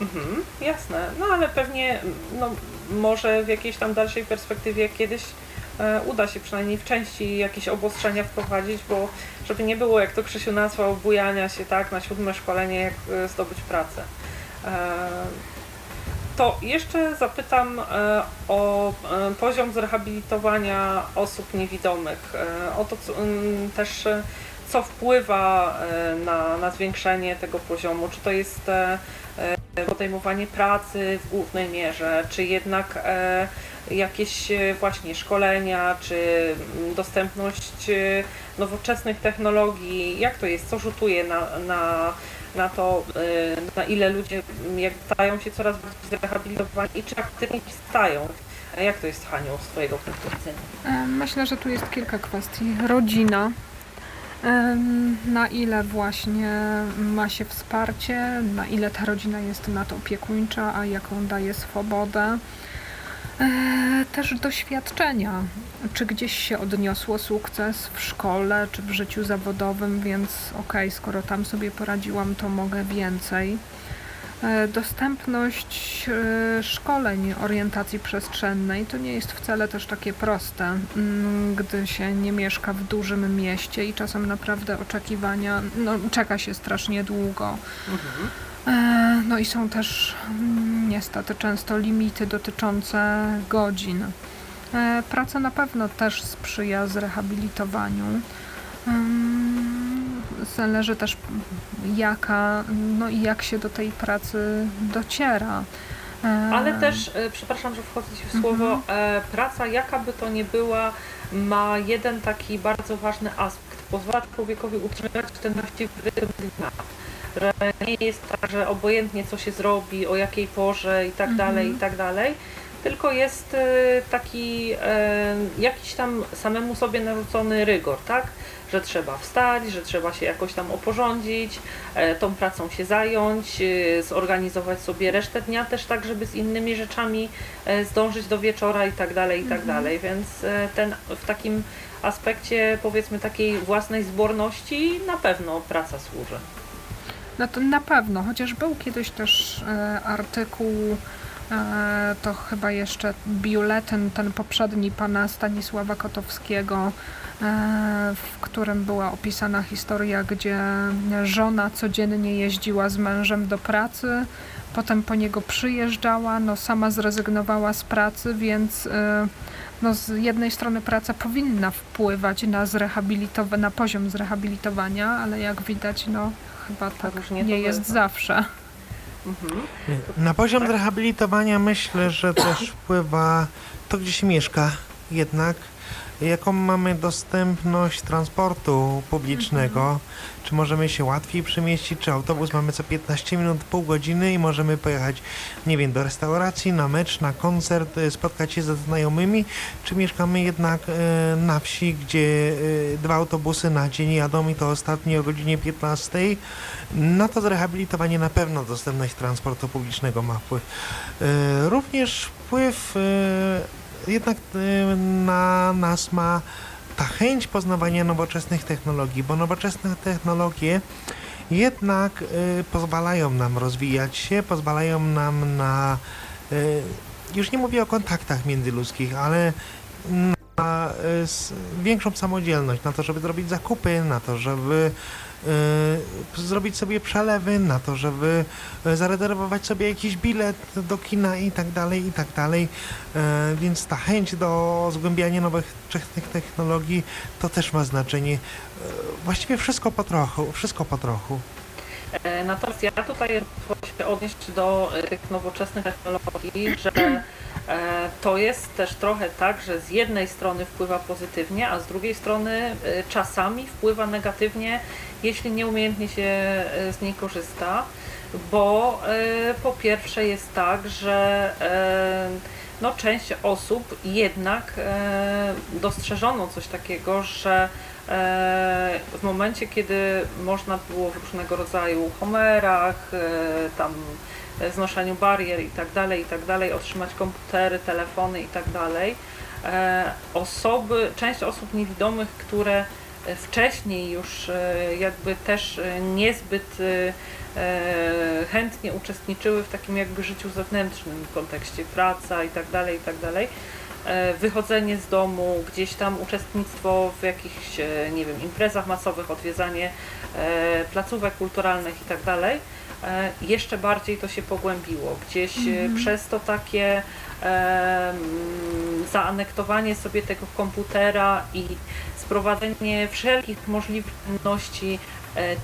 Mhm, jasne, no ale pewnie no, może w jakiejś tam dalszej perspektywie kiedyś E, uda się przynajmniej w części jakieś obostrzenia wprowadzić, bo żeby nie było, jak to Krzysiu nazwał, bujania się tak na siódme szkolenie, jak e, zdobyć pracę. E, to jeszcze zapytam o poziom zrehabilitowania osób niewidomych. O to też, co wpływa na, na zwiększenie tego poziomu. Czy to jest podejmowanie pracy w głównej mierze, czy jednak jakieś e, właśnie szkolenia, czy dostępność e, nowoczesnych technologii, jak to jest, co rzutuje na, na, na to, e, na ile ludzie jak stają się coraz bardziej zrehabilitowani i czy aktywni stają. Jak to jest, Haniu, z Twojego punktu widzenia? Myślę, że tu jest kilka kwestii. Rodzina, na ile właśnie ma się wsparcie, na ile ta rodzina jest nadopiekuńcza, a jaką daje swobodę. E, też doświadczenia, czy gdzieś się odniosło sukces w szkole, czy w życiu zawodowym, więc okej, okay, skoro tam sobie poradziłam, to mogę więcej. E, dostępność e, szkoleń orientacji przestrzennej to nie jest wcale też takie proste, mm, gdy się nie mieszka w dużym mieście i czasem naprawdę oczekiwania, no czeka się strasznie długo. Mhm. No i są też mm, niestety często limity dotyczące godzin. E, praca na pewno też sprzyja zrehabilitowaniu. Zależy też jaka, no i jak się do tej pracy dociera. E, Ale też, przepraszam, że wchodzę Ci w słowo, mhm. praca jaka by to nie była, ma jeden taki bardzo ważny aspekt. Pozwala człowiekowi utrzymywać ten właściwy rytm dnia że nie jest tak, że obojętnie co się zrobi, o jakiej porze i tak mhm. dalej, i tak dalej, tylko jest y, taki y, jakiś tam samemu sobie narzucony rygor, tak? Że trzeba wstać, że trzeba się jakoś tam oporządzić, e, tą pracą się zająć, y, zorganizować sobie resztę dnia też tak, żeby z innymi rzeczami e, zdążyć do wieczora i tak dalej, i tak mhm. dalej, więc e, ten w takim aspekcie powiedzmy takiej własnej zborności na pewno praca służy. No to na pewno, chociaż był kiedyś też e, artykuł, e, to chyba jeszcze biuletyn, ten poprzedni pana Stanisława Kotowskiego, e, w którym była opisana historia, gdzie żona codziennie jeździła z mężem do pracy, potem po niego przyjeżdżała, no sama zrezygnowała z pracy, więc no z jednej strony praca powinna wpływać na, zrehabilitowa- na poziom zrehabilitowania, ale jak widać, no chyba tak Różnie nie jest bywa. zawsze. Mhm. Na poziom zrehabilitowania myślę, że też [coughs] wpływa to, gdzie się mieszka. Jednak jaką mamy dostępność transportu publicznego, czy możemy się łatwiej przemieścić, czy autobus mamy co 15 minut, pół godziny i możemy pojechać, nie wiem, do restauracji, na mecz, na koncert, e, spotkać się ze znajomymi, czy mieszkamy jednak e, na wsi, gdzie e, dwa autobusy na dzień jadą i to ostatni o godzinie 15. Na to zrehabilitowanie na pewno dostępność transportu publicznego ma wpływ. E, Również wpływ e, jednak e, na nas ma ta chęć poznawania nowoczesnych technologii, bo nowoczesne technologie jednak e, pozwalają nam rozwijać się, pozwalają nam na, e, już nie mówię o kontaktach międzyludzkich, ale na s- większą samodzielność, na to, żeby zrobić zakupy, na to, żeby zrobić sobie przelewy, na to, żeby e, zarezerwować sobie jakiś bilet do kina i tak dalej, i tak dalej. E, Więc ta chęć do zgłębiania nowych technologii to też ma znaczenie. Właściwie wszystko po trochu, wszystko po trochu. E, Natomiast ja tutaj się odnieść do e, tych nowoczesnych technologii, że e, to jest też trochę tak, że z jednej strony wpływa pozytywnie, a z drugiej strony czasami wpływa negatywnie, jeśli nieumiejętnie się z niej korzysta, bo po pierwsze jest tak, że no, część osób jednak dostrzeżono coś takiego, że w momencie, kiedy można było w różnego rodzaju homerach, e, tam e, znoszeniu barier i tak dalej, i tak otrzymać komputery, telefony i tak e, osoby, część osób niewidomych, które e, wcześniej już e, jakby też e, niezbyt e, e, chętnie uczestniczyły w takim jakby życiu zewnętrznym w kontekście praca i tak E, Wychodzenie z domu, gdzieś tam uczestnictwo w jakichś, e, nie wiem, imprezach masowych, odwiedzanie e, placówek kulturalnych i tak dalej, jeszcze bardziej to się pogłębiło. Gdzieś e, przez to takie zaanektowanie sobie tego komputera i sprowadzenie wszelkich możliwości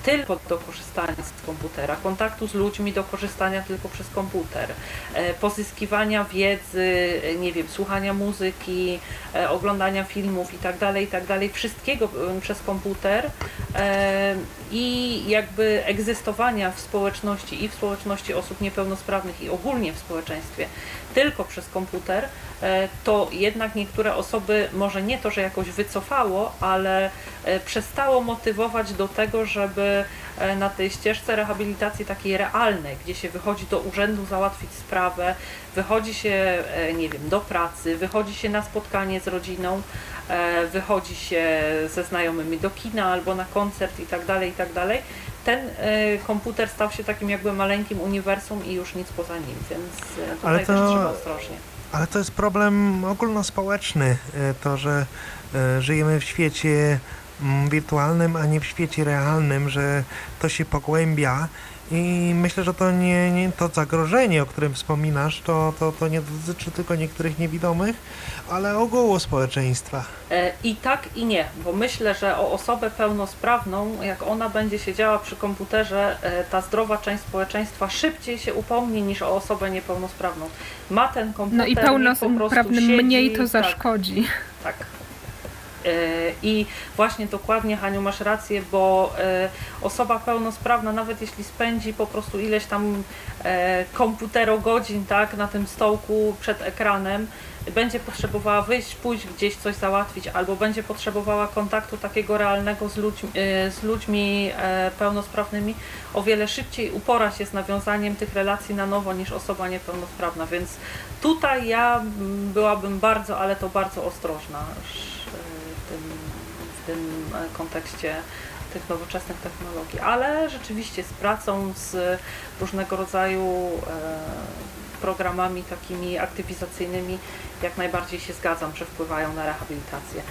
tylko do korzystania z komputera, kontaktu z ludźmi do korzystania tylko przez komputer, e, pozyskiwania wiedzy, e, nie wiem, słuchania muzyki, e, oglądania filmów i tak dalej, i tak wszystkiego e, przez komputer e, i jakby egzystowania w społeczności i w społeczności osób niepełnosprawnych i ogólnie w społeczeństwie tylko przez komputer, e, to jednak niektóre osoby może nie to, że jakoś wycofało, ale e, przestało motywować do tego, żeby e, na tej ścieżce rehabilitacji takiej realnej, gdzie się wychodzi do urzędu załatwić sprawę, wychodzi się, e, nie wiem, do pracy, wychodzi się na spotkanie z rodziną, e, wychodzi się ze znajomymi do kina albo na koncert i tak dalej, i tak dalej. Ten e, komputer stał się takim jakby maleńkim uniwersum i już nic poza nim, więc e, tutaj Ale też to- trzeba ostrożnie. Ale to jest problem ogólnospołeczny, e, to, że e, żyjemy w świecie mm, wirtualnym, a nie w świecie realnym, że to się pogłębia i myślę, że to nie, nie to zagrożenie, o którym wspominasz, to, to, to nie dotyczy tylko niektórych niewidomych, ale ogółu społeczeństwa. E, I tak i nie, bo myślę, że o osobę pełnosprawną, jak ona będzie siedziała przy komputerze, e, ta zdrowa część społeczeństwa szybciej się upomni niż o osobę niepełnosprawną. Ma ten komputer, No i niech po prostu pełnosprawnym siedzi, mniej to tak, zaszkodzi. Tak. E, I właśnie dokładnie, Haniu, masz rację, bo e, osoba pełnosprawna, nawet jeśli spędzi po prostu ileś tam e, komputerogodzin tak, na tym stołku przed ekranem, będzie potrzebowała wyjść, pójść gdzieś coś załatwić, albo będzie potrzebowała kontaktu takiego realnego z ludźmi, z ludźmi pełnosprawnymi, o wiele szybciej upora się z nawiązaniem tych relacji na nowo niż osoba niepełnosprawna. Więc tutaj ja byłabym bardzo, ale to bardzo ostrożna tym, w tym e, kontekście tych nowoczesnych technologii. Ale rzeczywiście z pracą, z różnego rodzaju e, programami takimi aktywizacyjnymi jak najbardziej się zgadzam, że wpływają na rehabilitację.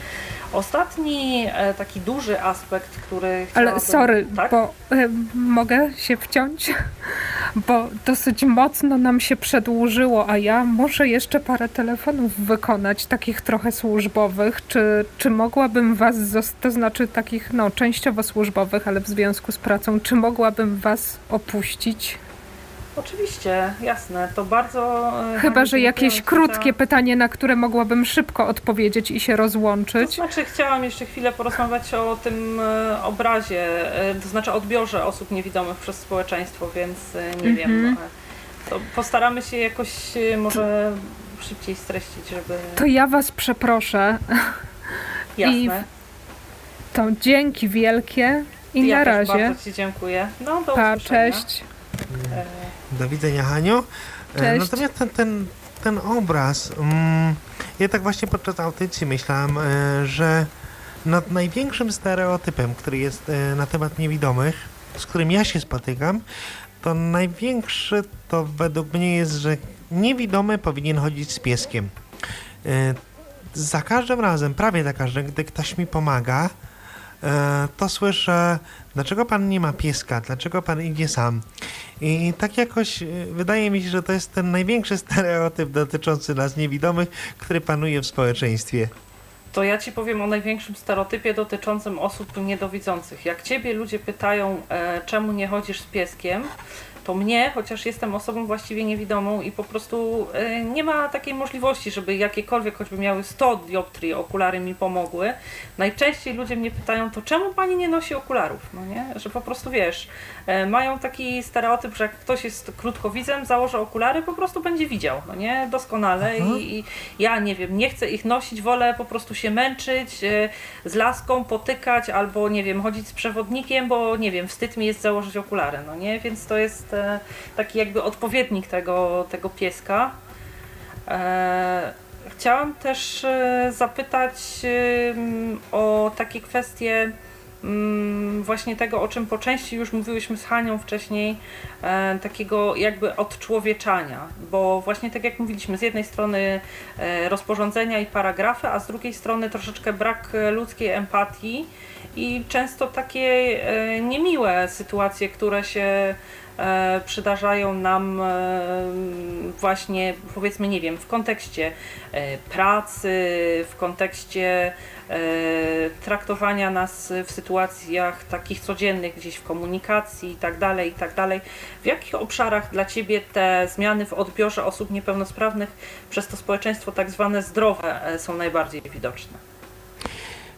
Ostatni e, taki duży aspekt, który Ale sorry, tak? bo e, mogę się wciąć? [laughs] bo dosyć mocno nam się przedłużyło, a ja muszę jeszcze parę telefonów wykonać, takich trochę służbowych. Czy, czy mogłabym was, to znaczy takich no, częściowo służbowych, ale w związku z pracą, czy mogłabym was opuścić? Oczywiście, jasne, to bardzo... e, Chyba, że jakieś krótkie pytanie, na które mogłabym szybko odpowiedzieć i się To rozłączyć. znaczy, chciałam jeszcze chwilę porozmawiać o tym e, obrazie, e, to znaczy odbiorze osób niewidomych przez społeczeństwo, więc nie wiem. Mhm. e, To postaramy się jakoś może szybciej streścić, żeby. To ja was przeproszę. [laughs] Jasne. To dzięki wielkie i ja na razie. bardzo Ci dziękuję. No, do Pa, cześć. E, Do widzenia, Haniu. E, Cześć. Natomiast ten, ten, ten obraz, mm, ja tak właśnie podczas audycji myślałem, e, że nad największym stereotypem, który jest e, na temat niewidomych, z którym ja się spotykam, to największy to według mnie jest, że niewidomy powinien chodzić z pieskiem. Za każdym razem, prawie za każdym, gdy ktoś mi pomaga, to słyszę, dlaczego pan nie ma pieska, dlaczego pan idzie sam. I tak jakoś y, wydaje mi się, że to jest ten największy stereotyp dotyczący nas niewidomych, który panuje w społeczeństwie. To ja ci powiem o największym stereotypie dotyczącym osób niedowidzących. Jak ciebie ludzie pytają, e, czemu nie chodzisz z pieskiem, to mnie, chociaż jestem osobą właściwie niewidomą i po prostu e, nie ma takiej możliwości, żeby jakiekolwiek, choćby miały 100 dioptrii, okulary mi pomogły. Najczęściej ludzie mnie pytają, to czemu pani nie nosi okularów? No nie? Że po prostu wiesz, mają taki stereotyp, że jak ktoś jest krótkowidzem, założy okulary, po prostu będzie widział, no nie? Doskonale i, i ja nie wiem, nie chcę ich nosić, wolę po prostu się męczyć, e, z laską potykać albo nie wiem, chodzić z przewodnikiem, bo nie wiem, wstyd mi jest założyć okulary, no nie? Więc to jest e, taki jakby odpowiednik tego, tego pieska. E, Chciałam też e, zapytać o takie kwestie właśnie tego, o czym po części już mówiłyśmy z Hanią wcześniej, e, takiego jakby odczłowieczania, bo właśnie tak jak mówiliśmy, z jednej strony e, rozporządzenia i paragrafy, a z drugiej strony troszeczkę brak ludzkiej empatii i często takie e, niemiłe sytuacje, które się przydarzają nam właśnie powiedzmy, nie wiem, w kontekście pracy, w kontekście traktowania nas w sytuacjach takich codziennych, gdzieś w komunikacji i tak dalej, i tak. W jakich obszarach dla Ciebie te zmiany w odbiorze osób niepełnosprawnych przez to społeczeństwo tak zwane zdrowe e, są najbardziej widoczne?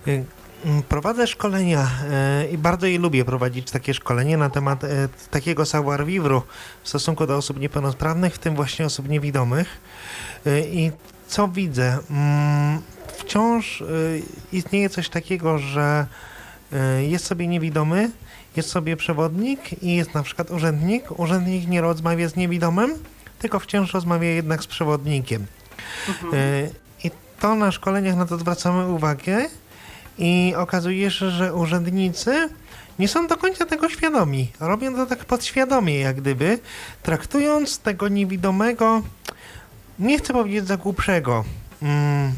Y, mm, Prowadzę szkolenia e, i bardzo je lubię prowadzić takie szkolenie na temat e, takiego savoir vivre w stosunku do osób niepełnosprawnych, w tym właśnie osób niewidomych. E, I co widzę? Wciąż e, istnieje coś takiego, że e, jest sobie niewidomy, jest sobie przewodnik i jest na przykład urzędnik. Urzędnik nie rozmawia z niewidomym, tylko wciąż rozmawia jednak z przewodnikiem. Mhm. E, I to na szkoleniach na to zwracamy uwagę i okazuje się, że urzędnicy nie są do końca tego świadomi. Robią to tak podświadomie, jak gdyby, traktując tego niewidomego, nie chcę powiedzieć za głupszego, mm,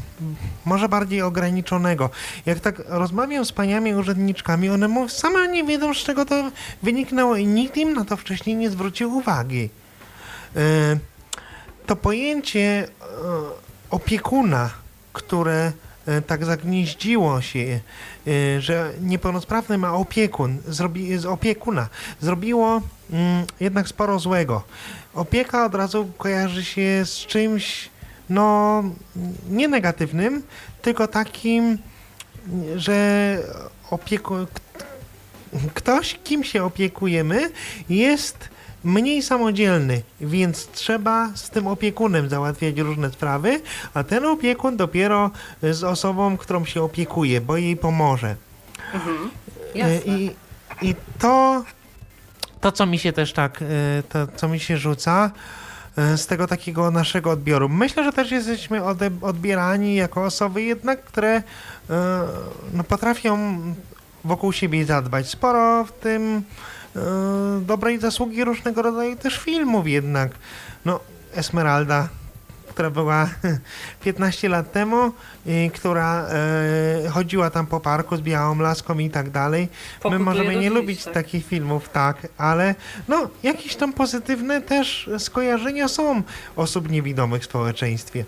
może bardziej ograniczonego. Jak tak rozmawiam z paniami urzędniczkami, one mówią, same nie wiedzą, z czego to wyniknęło i nikt im na to wcześniej nie zwrócił uwagi. E, to pojęcie e, opiekuna, które e, tak zagnieździło się, że niepełnosprawny ma opiekun, zrobi, z opiekuna, zrobiło mm, jednak sporo złego. Opieka od razu kojarzy się z czymś, no, nie negatywnym, tylko takim, że opieku... ktoś, kim się opiekujemy, jest mniej samodzielny, więc trzeba z tym opiekunem załatwiać różne sprawy, a ten opiekun dopiero z osobą, którą się opiekuje, bo jej pomoże. Mhm. E, Jasne. I, I to, to, co mi się też tak, e, to, co mi się rzuca z tego takiego naszego odbioru. Myślę, że też jesteśmy odbierani jako osoby jednak, które e, no, potrafią wokół siebie zadbać. Sporo w tym e, dobrej zasługi różnego rodzaju też filmów jednak. No, Esmeralda, która była [laughs] 15 lat temu, i która e, chodziła tam po parku z białą laską i tak dalej. My Pokutuje możemy do nie lubić tak. takich filmów, tak, ale no jakieś tam pozytywne też skojarzenia są osób niewidomych w społeczeństwie.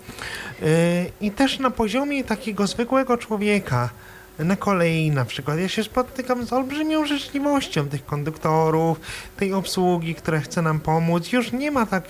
Yy, I też na poziomie takiego zwykłego człowieka, na kolei na przykład, ja się spotykam z olbrzymią życzliwością tych konduktorów, tej obsługi, która chce nam pomóc. Już nie ma tak,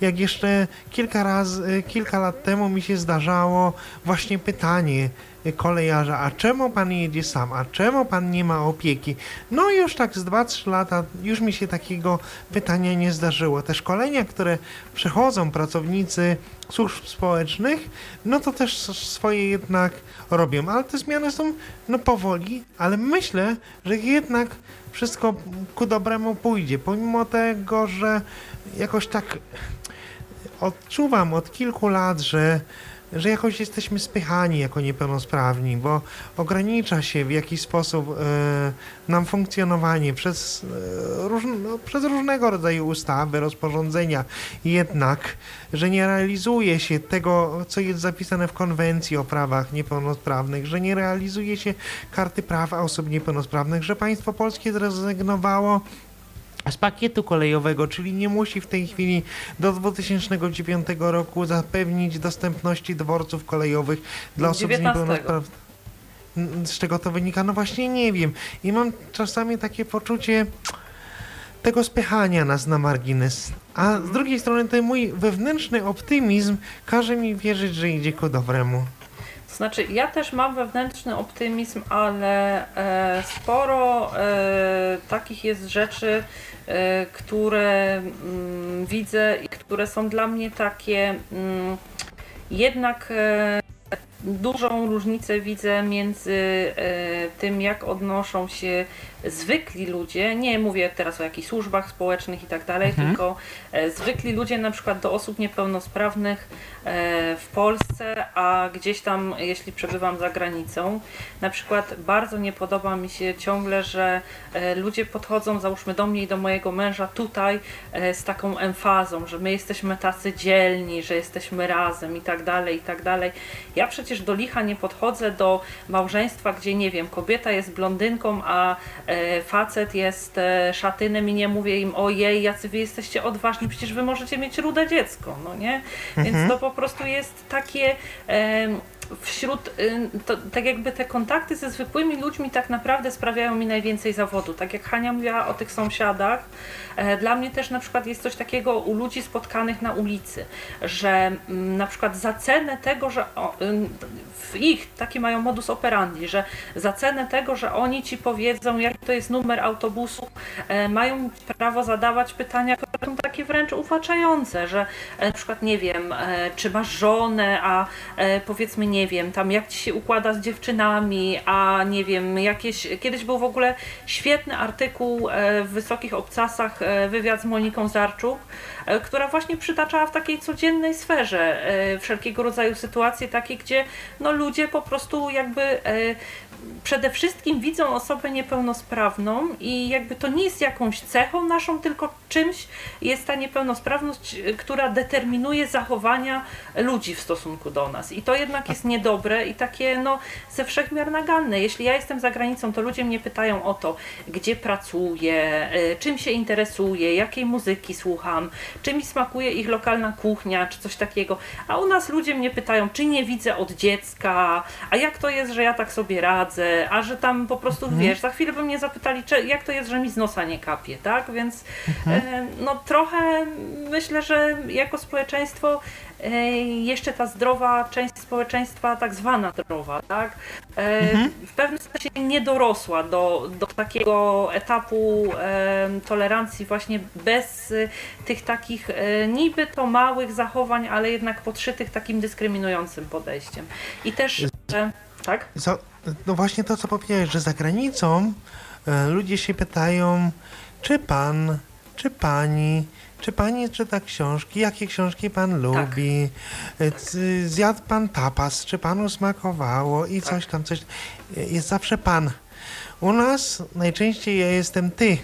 jak jeszcze kilka razy, kilka lat temu mi się zdarzało właśnie pytanie kolejarza, a czemu pan jedzie sam, a czemu pan nie ma opieki? No już tak z 2-3 lata już mi się takiego pytania nie zdarzyło. Te szkolenia, które przechodzą pracownicy służb społecznych, no to też swoje jednak robią, ale te zmiany są no powoli, ale myślę, że jednak wszystko ku dobremu pójdzie, pomimo tego, że jakoś tak odczuwam od kilku lat, że że jakoś jesteśmy spychani jako niepełnosprawni, bo ogranicza się w jakiś sposób e, nam funkcjonowanie przez, e, róż, no, przez różnego rodzaju ustawy, rozporządzenia. Jednak, że nie realizuje się tego, co jest zapisane w konwencji o prawach niepełnosprawnych, że nie realizuje się karty praw osób niepełnosprawnych, że państwo polskie zrezygnowało z pakietu kolejowego, czyli nie musi w tej chwili do 2009 roku zapewnić dostępności dworców kolejowych dla osób z 19. niepełnosprawnościami. Z czego to wynika? No właśnie nie wiem. I mam czasami takie poczucie tego spychania nas na margines. A z drugiej strony ten mój wewnętrzny optymizm każe mi wierzyć, że idzie ku dobremu. Znaczy, ja też mam wewnętrzny optymizm, ale e, sporo e, takich jest rzeczy, które mm, widzę i które są dla mnie takie mm, jednak e, dużą różnicę widzę między e, tym, jak odnoszą się zwykli ludzie, nie mówię teraz o jakichś służbach społecznych i tak dalej, tylko e, zwykli ludzie na przykład do osób niepełnosprawnych e, w Polsce, a gdzieś tam, jeśli przebywam za granicą, na przykład bardzo nie podoba mi się ciągle, że ludzie podchodzą, załóżmy do mnie i do mojego męża tutaj z taką emfazą, że my jesteśmy tacy dzielni, że jesteśmy razem i tak dalej, i tak dalej. Ja przecież do licha nie podchodzę do małżeństwa, gdzie nie wiem, kobieta jest blondynką, a e, facet jest e, szatynem i nie mówię im ojej, jacy wy jesteście odważni, przecież wy możecie mieć rude dziecko, no nie? Więc to po prostu jest takie wśród, to, tak jakby te kontakty ze zwykłymi ludźmi tak naprawdę sprawiają mi najwięcej zawodu. Tak jak Hania mówiła o tych sąsiadach, dla mnie też na przykład jest coś takiego u ludzi spotkanych na ulicy, że mm, na przykład za cenę tego, że w ich taki mają modus operandi, że za cenę tego, że oni ci powiedzą, jaki to jest numer autobusu, e, mają prawo zadawać pytania, które są takie wręcz ufaczające, że e, na przykład nie wiem, e, czy masz żonę, a e, powiedzmy nie wiem, tam jak ci się układa z dziewczynami, a nie wiem, jakieś, kiedyś był w ogóle świetny artykuł e, w Wysokich Obcasach, e, wywiad z Moniką Zarczuk, która właśnie przytaczała w takiej codziennej sferze e, wszelkiego rodzaju sytuacje takie, gdzie no ludzie po prostu jakby e, przede wszystkim widzą osobę niepełnosprawną i jakby to nie jest jakąś cechą naszą, tylko czymś jest ta niepełnosprawność, która determinuje zachowania ludzi w stosunku do nas. I to jednak jest niedobre i takie no ze wszechmiar naganne. Jeśli ja jestem za granicą, to ludzie mnie pytają o to, gdzie pracuję, czym się interesuję, jakiej muzyki słucham, czy mi smakuje ich lokalna kuchnia, czy coś takiego. A u nas ludzie mnie pytają, czy nie widzę od dziecka, a jak to jest, że ja tak sobie radzę, a że tam po prostu, wiesz, za chwilę by mnie zapytali, czy, jak to jest, że mi z nosa nie kapie, tak? Więc e, no trochę myślę, że jako społeczeństwo jeszcze ta zdrowa część społeczeństwa, tak zwana zdrowa, tak? E, w pewnym sensie nie dorosła do, do takiego etapu tolerancji właśnie bez e, tych takich e, niby to małych zachowań, ale jednak podszytych takim dyskryminującym podejściem. I też, że, tak? Co, no właśnie to, co powiedziałeś, że za granicą e, ludzie się pytają, czy pan, czy pani, czy pani czyta książki, jakie książki pan lubi, e, c- zjadł pan tapas, czy panu smakowało i coś tam, coś. E, Jest zawsze pan. U nas najczęściej ja jestem ty.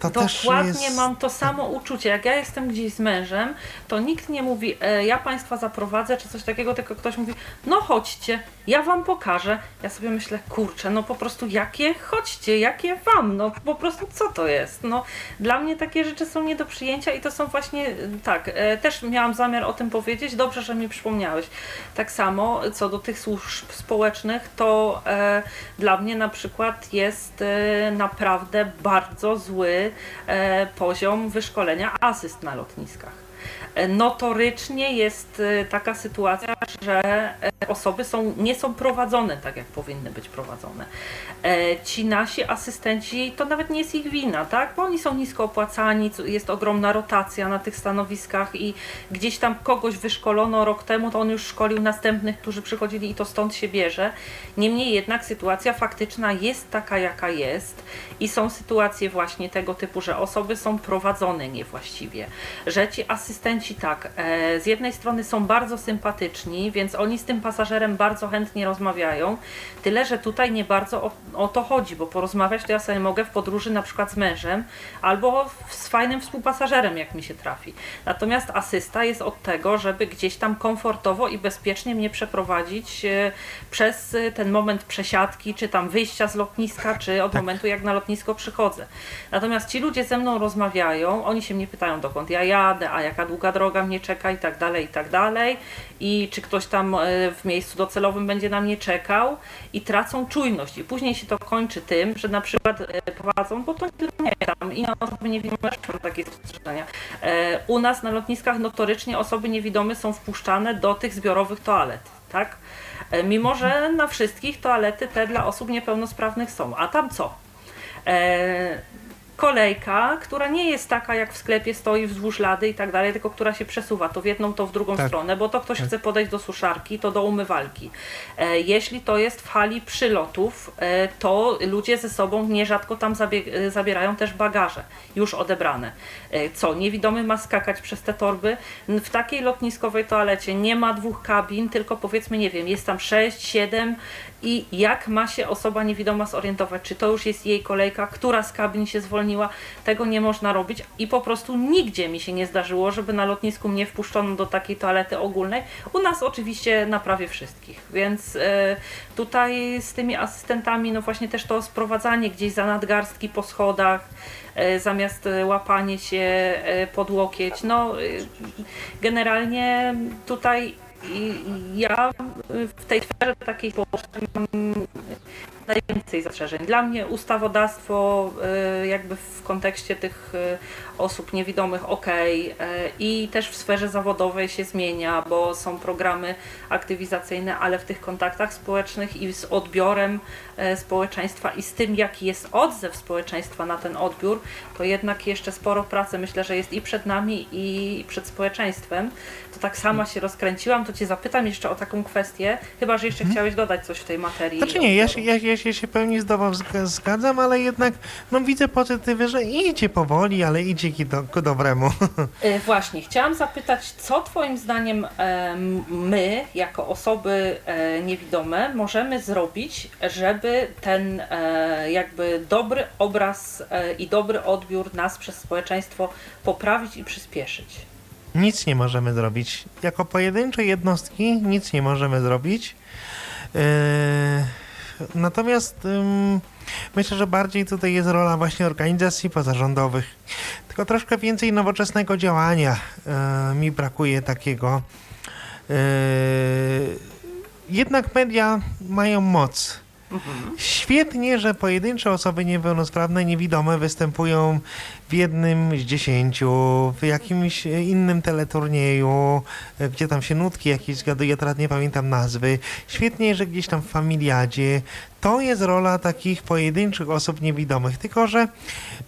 To też Dokładnie jest... mam to samo uczucie. Jak ja jestem gdzieś z mężem, to nikt nie mówi, e, ja Państwa zaprowadzę, czy coś takiego, tylko ktoś mówi, no chodźcie, ja Wam pokażę. Ja sobie myślę, kurczę, no po prostu jakie chodźcie, jakie Wam, no po prostu co to jest? No dla mnie takie rzeczy są nie do przyjęcia i to są właśnie, e, tak, e, też miałam zamiar o tym powiedzieć, dobrze, że mi przypomniałeś. Tak samo co do tych służb społecznych, to e, dla mnie na przykład jest e, naprawdę bardzo zły e, poziom wyszkolenia asyst na lotniskach. E, Notorycznie jest e, taka sytuacja, że osoby są, nie są prowadzone tak, jak powinny być prowadzone. Ci nasi asystenci, to nawet nie jest ich wina, tak? Bo oni są nisko opłacani, jest ogromna rotacja na tych stanowiskach i gdzieś tam kogoś wyszkolono rok temu, to on już szkolił następnych, którzy przychodzili i to stąd się bierze. Niemniej jednak sytuacja faktyczna jest taka, jaka jest i są sytuacje właśnie tego typu, że osoby są prowadzone niewłaściwie, że ci asystenci tak, e, z jednej strony są bardzo sympatyczni, więc oni z tym pasażerem bardzo chętnie rozmawiają, tyle, że tutaj nie bardzo o, o to chodzi, bo porozmawiać to ja sobie mogę w podróży na przykład z mężem albo z fajnym współpasażerem, jak mi się trafi. Natomiast asysta jest od tego, żeby gdzieś tam komfortowo i bezpiecznie mnie przeprowadzić e, przez e, ten moment przesiadki, czy tam wyjścia z lotniska, czy od momentu jak na lotnisko przychodzę. Natomiast ci ludzie ze mną rozmawiają, oni się mnie pytają dokąd ja jadę, a jaka długa droga mnie czeka i tak dalej, i tak dalej. I czy ktoś tam e, w miejscu docelowym będzie na mnie czekał i tracą czujność. I później się to kończy tym, że na przykład e, prowadzą, bo to nie tam inne osoby niewidome mają takie spostrzeżenia. E, U nas na lotniskach notorycznie osoby niewidome są wpuszczane do tych zbiorowych toalet, tak? Mimo, że na wszystkich toalety te dla osób niepełnosprawnych są. A tam co? E, kolejka, która nie jest taka jak w sklepie stoi wzdłuż lady i tak dalej, tylko która się przesuwa to w jedną, to w drugą Tak. stronę, bo to ktoś Tak. chce podejść do suszarki, to do umywalki. E, jeśli to jest w hali przylotów, e, to ludzie ze sobą nierzadko tam zabie- e, zabierają też bagaże już odebrane. E, co, niewidomy ma skakać przez te torby? W takiej lotniskowej toalecie nie ma dwóch kabin, tylko powiedzmy, nie wiem, jest tam sześć, siedem i jak ma się osoba niewidoma zorientować, czy to już jest jej kolejka, która z kabin się zwolniła, tego nie można robić i po prostu nigdzie mi się nie zdarzyło, żeby na lotnisku mnie wpuszczono do takiej toalety ogólnej. U nas oczywiście na prawie wszystkich, więc e, tutaj z tymi asystentami, no właśnie też to sprowadzanie gdzieś za nadgarstki po schodach, e, zamiast łapanie się e, pod łokieć, no generalnie tutaj i ja w tej sferze takiej społecznej mam najwięcej zastrzeżeń. Dla mnie ustawodawstwo y, jakby w kontekście tych y, osób niewidomych ok i też w sferze zawodowej się zmienia, bo są programy aktywizacyjne, ale w tych kontaktach społecznych i z odbiorem e, społeczeństwa i z tym jaki jest odzew społeczeństwa na ten odbiór, to jednak jeszcze sporo pracy myślę, że jest i przed nami i przed społeczeństwem. To tak sama się rozkręciłam, to Cię zapytam jeszcze o taką kwestię, chyba, że jeszcze chciałeś dodać coś w tej materii. Znaczy nie, ja się, ja, ja się, się pełni z Tobą zg- zgadzam, ale jednak no, widzę pozytywy, że idzie powoli, ale idzie ki do, ku dobremu. E, [laughs] Właśnie, chciałam zapytać, co Twoim zdaniem em, my, jako osoby e, niewidome, możemy zrobić, żeby ten e, jakby dobry obraz e, i dobry odbiór nas przez społeczeństwo poprawić i przyspieszyć? Nic nie możemy zrobić. Jako pojedyncze jednostki nic nie możemy zrobić. Natomiast myślę, że bardziej tutaj jest rola właśnie organizacji pozarządowych. Tylko troszkę więcej nowoczesnego działania yy, mi brakuje takiego. Yy, jednak media mają moc. Świetnie, że pojedyncze osoby niepełnosprawne, niewidome występują w jednym z dziesięciu, w jakimś innym teleturnieju, gdzie tam się nutki jakieś zgaduje, teraz nie pamiętam nazwy. Świetnie, że gdzieś tam w familiadzie. To jest rola takich pojedynczych osób niewidomych, tylko że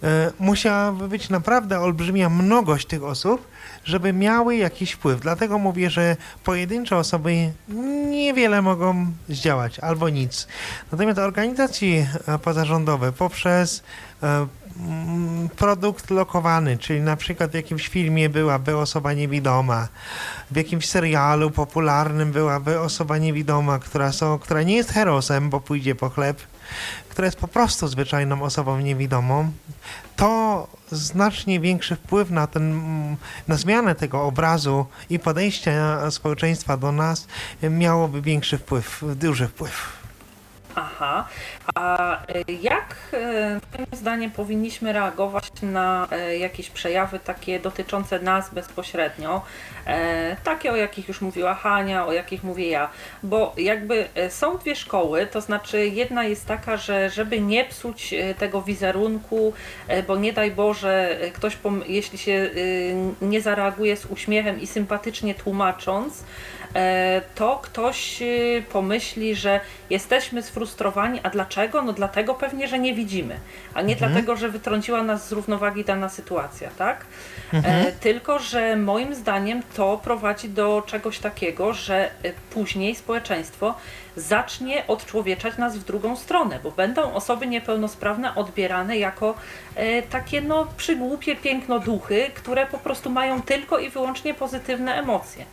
e, musiałaby być naprawdę olbrzymia mnogość tych osób, żeby miały jakiś wpływ. Dlatego mówię, że pojedyncze osoby niewiele mogą zdziałać albo nic. Natomiast organizacje e, pozarządowe poprzez e, produkt lokowany, czyli na przykład w jakimś filmie byłaby osoba niewidoma, w jakimś serialu popularnym byłaby osoba niewidoma, która, są, która nie jest herosem, bo pójdzie po chleb, która jest po prostu zwyczajną osobą niewidomą, to znacznie większy wpływ na, ten, na zmianę tego obrazu i podejścia społeczeństwa do nas miałoby większy wpływ, duży wpływ. Aha, a y, jak y, Twoim zdaniem powinniśmy reagować na y, jakieś przejawy takie dotyczące nas bezpośrednio, takie o jakich już mówiła Hania, o jakich mówię ja, bo jakby są dwie szkoły, to znaczy jedna jest taka, że żeby nie psuć tego wizerunku, bo nie daj Boże, ktoś jeśli się y, nie zareaguje z uśmiechem i sympatycznie tłumacząc, to ktoś y, pomyśli, że jesteśmy sfrustrowani, a dlaczego? No dlatego pewnie, że nie widzimy, a nie dlatego, że wytrąciła nas z równowagi dana sytuacja, tak? E, tylko, że moim zdaniem to prowadzi do czegoś takiego, że e, później społeczeństwo zacznie odczłowieczać nas w drugą stronę, bo będą osoby niepełnosprawne odbierane jako e, takie no przygłupie piękno duchy, które po prostu mają tylko i wyłącznie pozytywne emocje.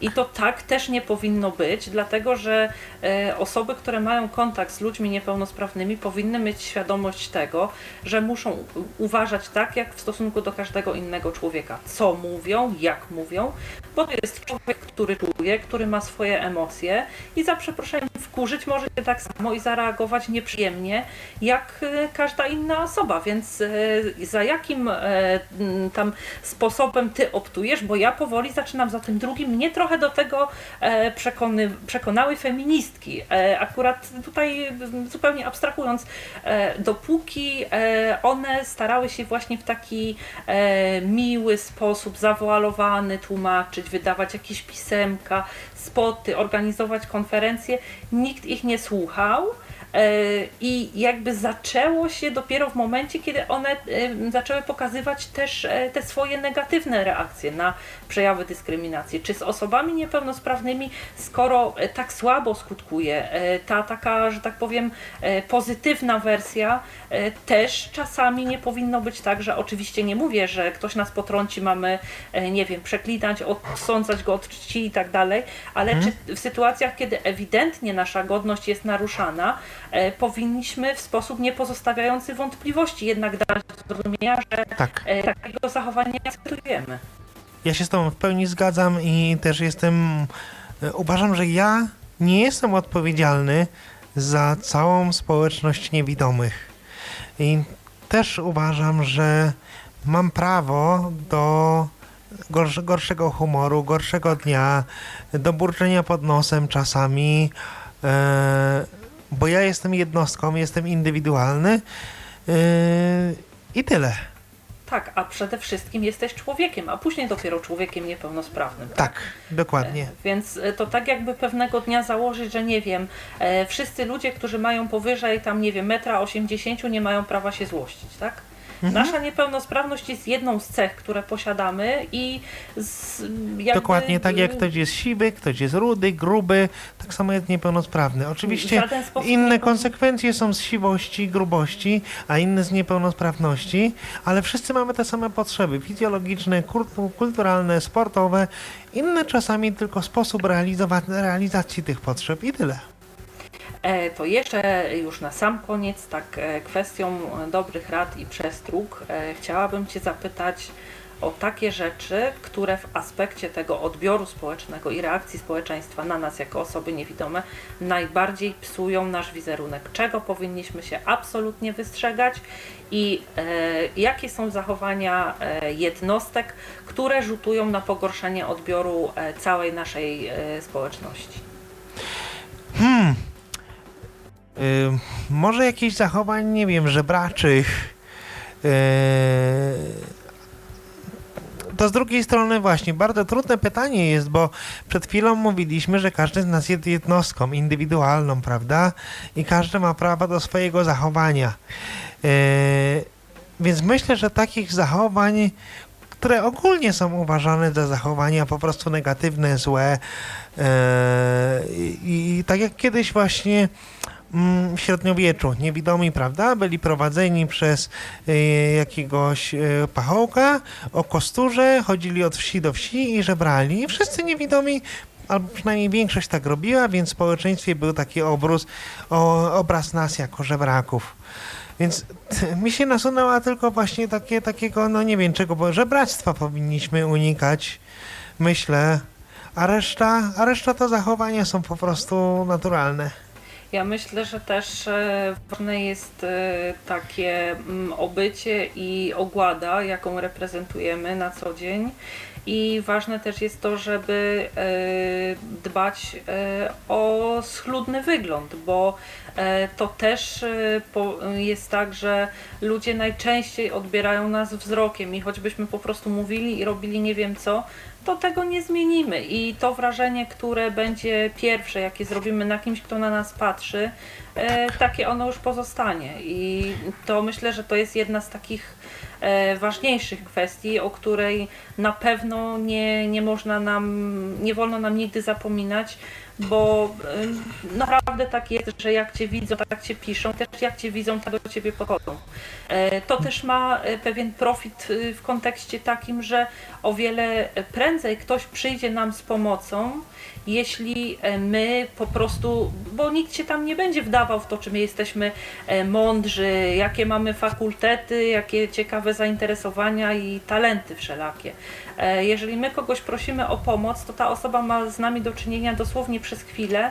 I to tak też nie powinno być, dlatego że e, osoby, które mają kontakt z ludźmi niepełnosprawnymi, powinny mieć świadomość tego, że muszą uważać tak, jak w stosunku do każdego innego człowieka. Co mówią, jak mówią, bo to jest człowiek, który czuje, który ma swoje emocje i za przeproszeniem wkurzyć może się tak samo i zareagować nieprzyjemnie, jak e, każda inna osoba, więc e, za jakim tam sposobem ty optujesz, bo ja powoli zaczynam za tym drugim, mnie trochę do tego e, przekony, przekonały feministki. E, akurat tutaj zupełnie abstrahując, e, dopóki one starały się właśnie w taki miły sposób, zawoalowany tłumaczyć, wydawać jakieś pisemka, spoty, organizować konferencje, nikt ich nie słuchał. I jakby zaczęło się dopiero w momencie, kiedy one zaczęły pokazywać też te swoje negatywne reakcje na przejawy dyskryminacji. Czy z osobami niepełnosprawnymi, skoro e, tak słabo skutkuje e, ta taka, że tak powiem, e, pozytywna wersja, też czasami nie powinno być tak, że oczywiście nie mówię, że ktoś nas potrąci, mamy, nie wiem, przeklinać, odsądzać go od czci i tak dalej, ale czy w sytuacjach, kiedy ewidentnie nasza godność jest naruszana, powinniśmy w sposób nie pozostawiający wątpliwości jednak dać do zrozumienia, że Tak. takiego zachowania nie akceptujemy. Ja się z Tobą w pełni zgadzam i też jestem. e, Uważam, że ja nie jestem odpowiedzialny za całą społeczność niewidomych. I też uważam, że mam prawo do gorsz- gorszego humoru, gorszego dnia, do burczenia pod nosem czasami, e, bo ja jestem jednostką, jestem indywidualny e, i tyle. Tak, a przede wszystkim jesteś człowiekiem, a później dopiero człowiekiem niepełnosprawnym. Tak, dokładnie. E, Więc e, to tak jakby pewnego dnia założyć, że nie wiem, e, wszyscy ludzie, którzy mają powyżej tam, nie wiem, metra 80 nie mają prawa się złościć, tak? Mhm. Nasza niepełnosprawność jest jedną z cech, które posiadamy i z, jakby, Dokładnie tak jak ktoś jest siwy, ktoś jest rudy, gruby, tak samo jest niepełnosprawny. Oczywiście inne konsekwencje są z siwości, grubości, a inne z niepełnosprawności, ale wszyscy mamy te same potrzeby fizjologiczne, kultu- kulturalne, sportowe. Inne czasami tylko sposób realizacji tych potrzeb i tyle. E, To jeszcze już na sam koniec, tak e, kwestią dobrych rad i przestróg, e, chciałabym Cię zapytać o takie rzeczy, które w aspekcie tego odbioru społecznego i reakcji społeczeństwa na nas jako osoby niewidome najbardziej psują nasz wizerunek. Czego powinniśmy się absolutnie wystrzegać i e, jakie są zachowania jednostek, które rzutują na pogorszenie odbioru całej naszej społeczności. Hmm. Może jakieś zachowań, nie wiem, żebraczych. Yy, to z drugiej strony właśnie bardzo trudne pytanie jest, bo przed chwilą mówiliśmy, że każdy z nas jest jednostką indywidualną, prawda? I każdy ma prawo do swojego zachowania. Yy, więc myślę, że takich zachowań, które ogólnie są uważane za zachowania po prostu negatywne, złe, yy, i, tak jak kiedyś właśnie w średniowieczu niewidomi, prawda, byli prowadzeni przez y, jakiegoś y, pachołka o kosturze, chodzili od wsi do wsi i żebrali. I wszyscy niewidomi albo przynajmniej większość tak robiła, więc w społeczeństwie był taki obraz, o, obraz nas jako żebraków. Więc mi się nasunęła tylko właśnie takie, takiego, no nie wiem czego, bo żebractwa powinniśmy unikać, myślę, a reszta, a reszta to zachowania są po prostu naturalne. Ja myślę, że też e, ważne jest e, takie mm, obycie i ogłada, jaką reprezentujemy na co dzień. I ważne też jest to, żeby e, dbać e, o schludny wygląd, bo e, to też jest tak, że ludzie najczęściej odbierają nas wzrokiem i choćbyśmy po prostu mówili i robili nie wiem co, to tego nie zmienimy. I to wrażenie, które będzie pierwsze, jakie zrobimy na kimś, kto na nas patrzy, takie ono już pozostanie. I to myślę, że to jest jedna z takich ważniejszych kwestii, o której na pewno nie, nie można nam, nie wolno nam nigdy zapominać, bo e, naprawdę tak jest, że jak Cię widzą, tak Cię piszą, też jak Cię widzą, tak do Ciebie podchodzą. E, To też ma e, pewien profit e, w kontekście takim, że o wiele prędzej ktoś przyjdzie nam z pomocą, jeśli e, my po prostu, bo nikt się tam nie będzie wdawał w to, czy my jesteśmy e, mądrzy, jakie mamy fakultety, jakie ciekawe zainteresowania i talenty wszelakie. E, Jeżeli my kogoś prosimy o pomoc, to ta osoba ma z nami do czynienia dosłownie przez chwilę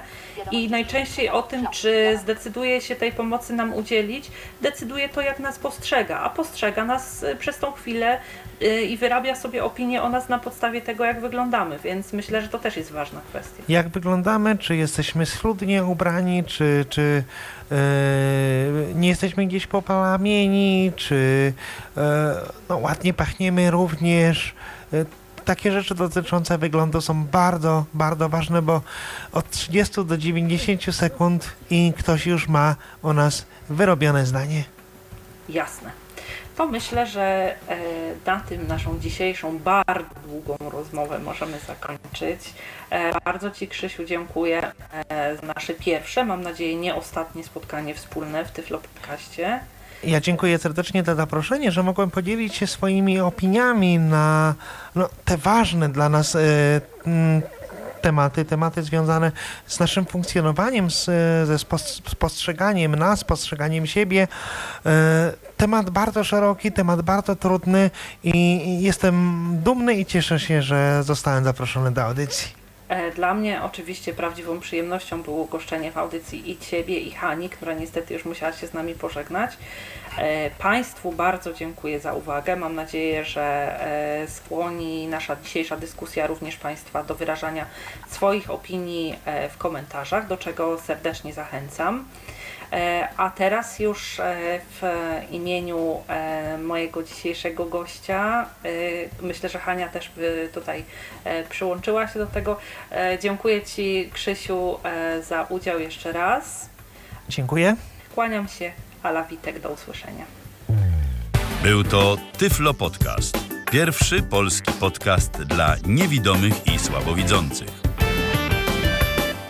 i najczęściej o tym, czy zdecyduje się tej pomocy nam udzielić, decyduje to, jak nas postrzega, a postrzega nas e, przez tą chwilę e, i wyrabia sobie opinię o nas na podstawie tego, jak wyglądamy, więc myślę, że to też jest ważna kwestia. Jak wyglądamy, czy jesteśmy schludnie ubrani, czy, czy e, nie jesteśmy gdzieś popalamieni, czy e, no, ładnie pachniemy również. E, takie rzeczy dotyczące wyglądu są bardzo, bardzo ważne, bo od 30 do 90 sekund i ktoś już ma o nas wyrobione zdanie. Jasne. To myślę, że e, na tym naszą dzisiejszą bardzo długą rozmowę możemy zakończyć. E, Bardzo Ci, Krzysiu, dziękuję za nasze pierwsze, mam nadzieję nie ostatnie spotkanie wspólne w Tyflo Podcaście. Ja dziękuję serdecznie za zaproszenie, że mogłem podzielić się swoimi opiniami na no, te ważne dla nas e, tematy, tematy związane z naszym funkcjonowaniem, z, ze spos- spostrzeganiem nas, spostrzeganiem siebie. E, temat bardzo szeroki, temat bardzo trudny i i jestem dumny i cieszę się, że zostałem zaproszony do audycji. E, Dla mnie oczywiście prawdziwą przyjemnością było goszczenie w audycji i Ciebie, i Hani, która niestety już musiała się z nami pożegnać. E, Państwu bardzo dziękuję za uwagę. Mam nadzieję, że e, skłoni nasza dzisiejsza dyskusja również Państwa do wyrażania swoich opinii w komentarzach, do czego serdecznie zachęcam. E, A teraz już e, w imieniu e, mojego dzisiejszego gościa, myślę, że Hania też by tutaj przyłączyła się do tego. Dziękuję Ci, Krzysiu, za udział jeszcze raz. Dziękuję. Kłaniam się, Ala Witek, do usłyszenia. Był to Tyflo Podcast. Pierwszy polski podcast dla niewidomych i słabowidzących.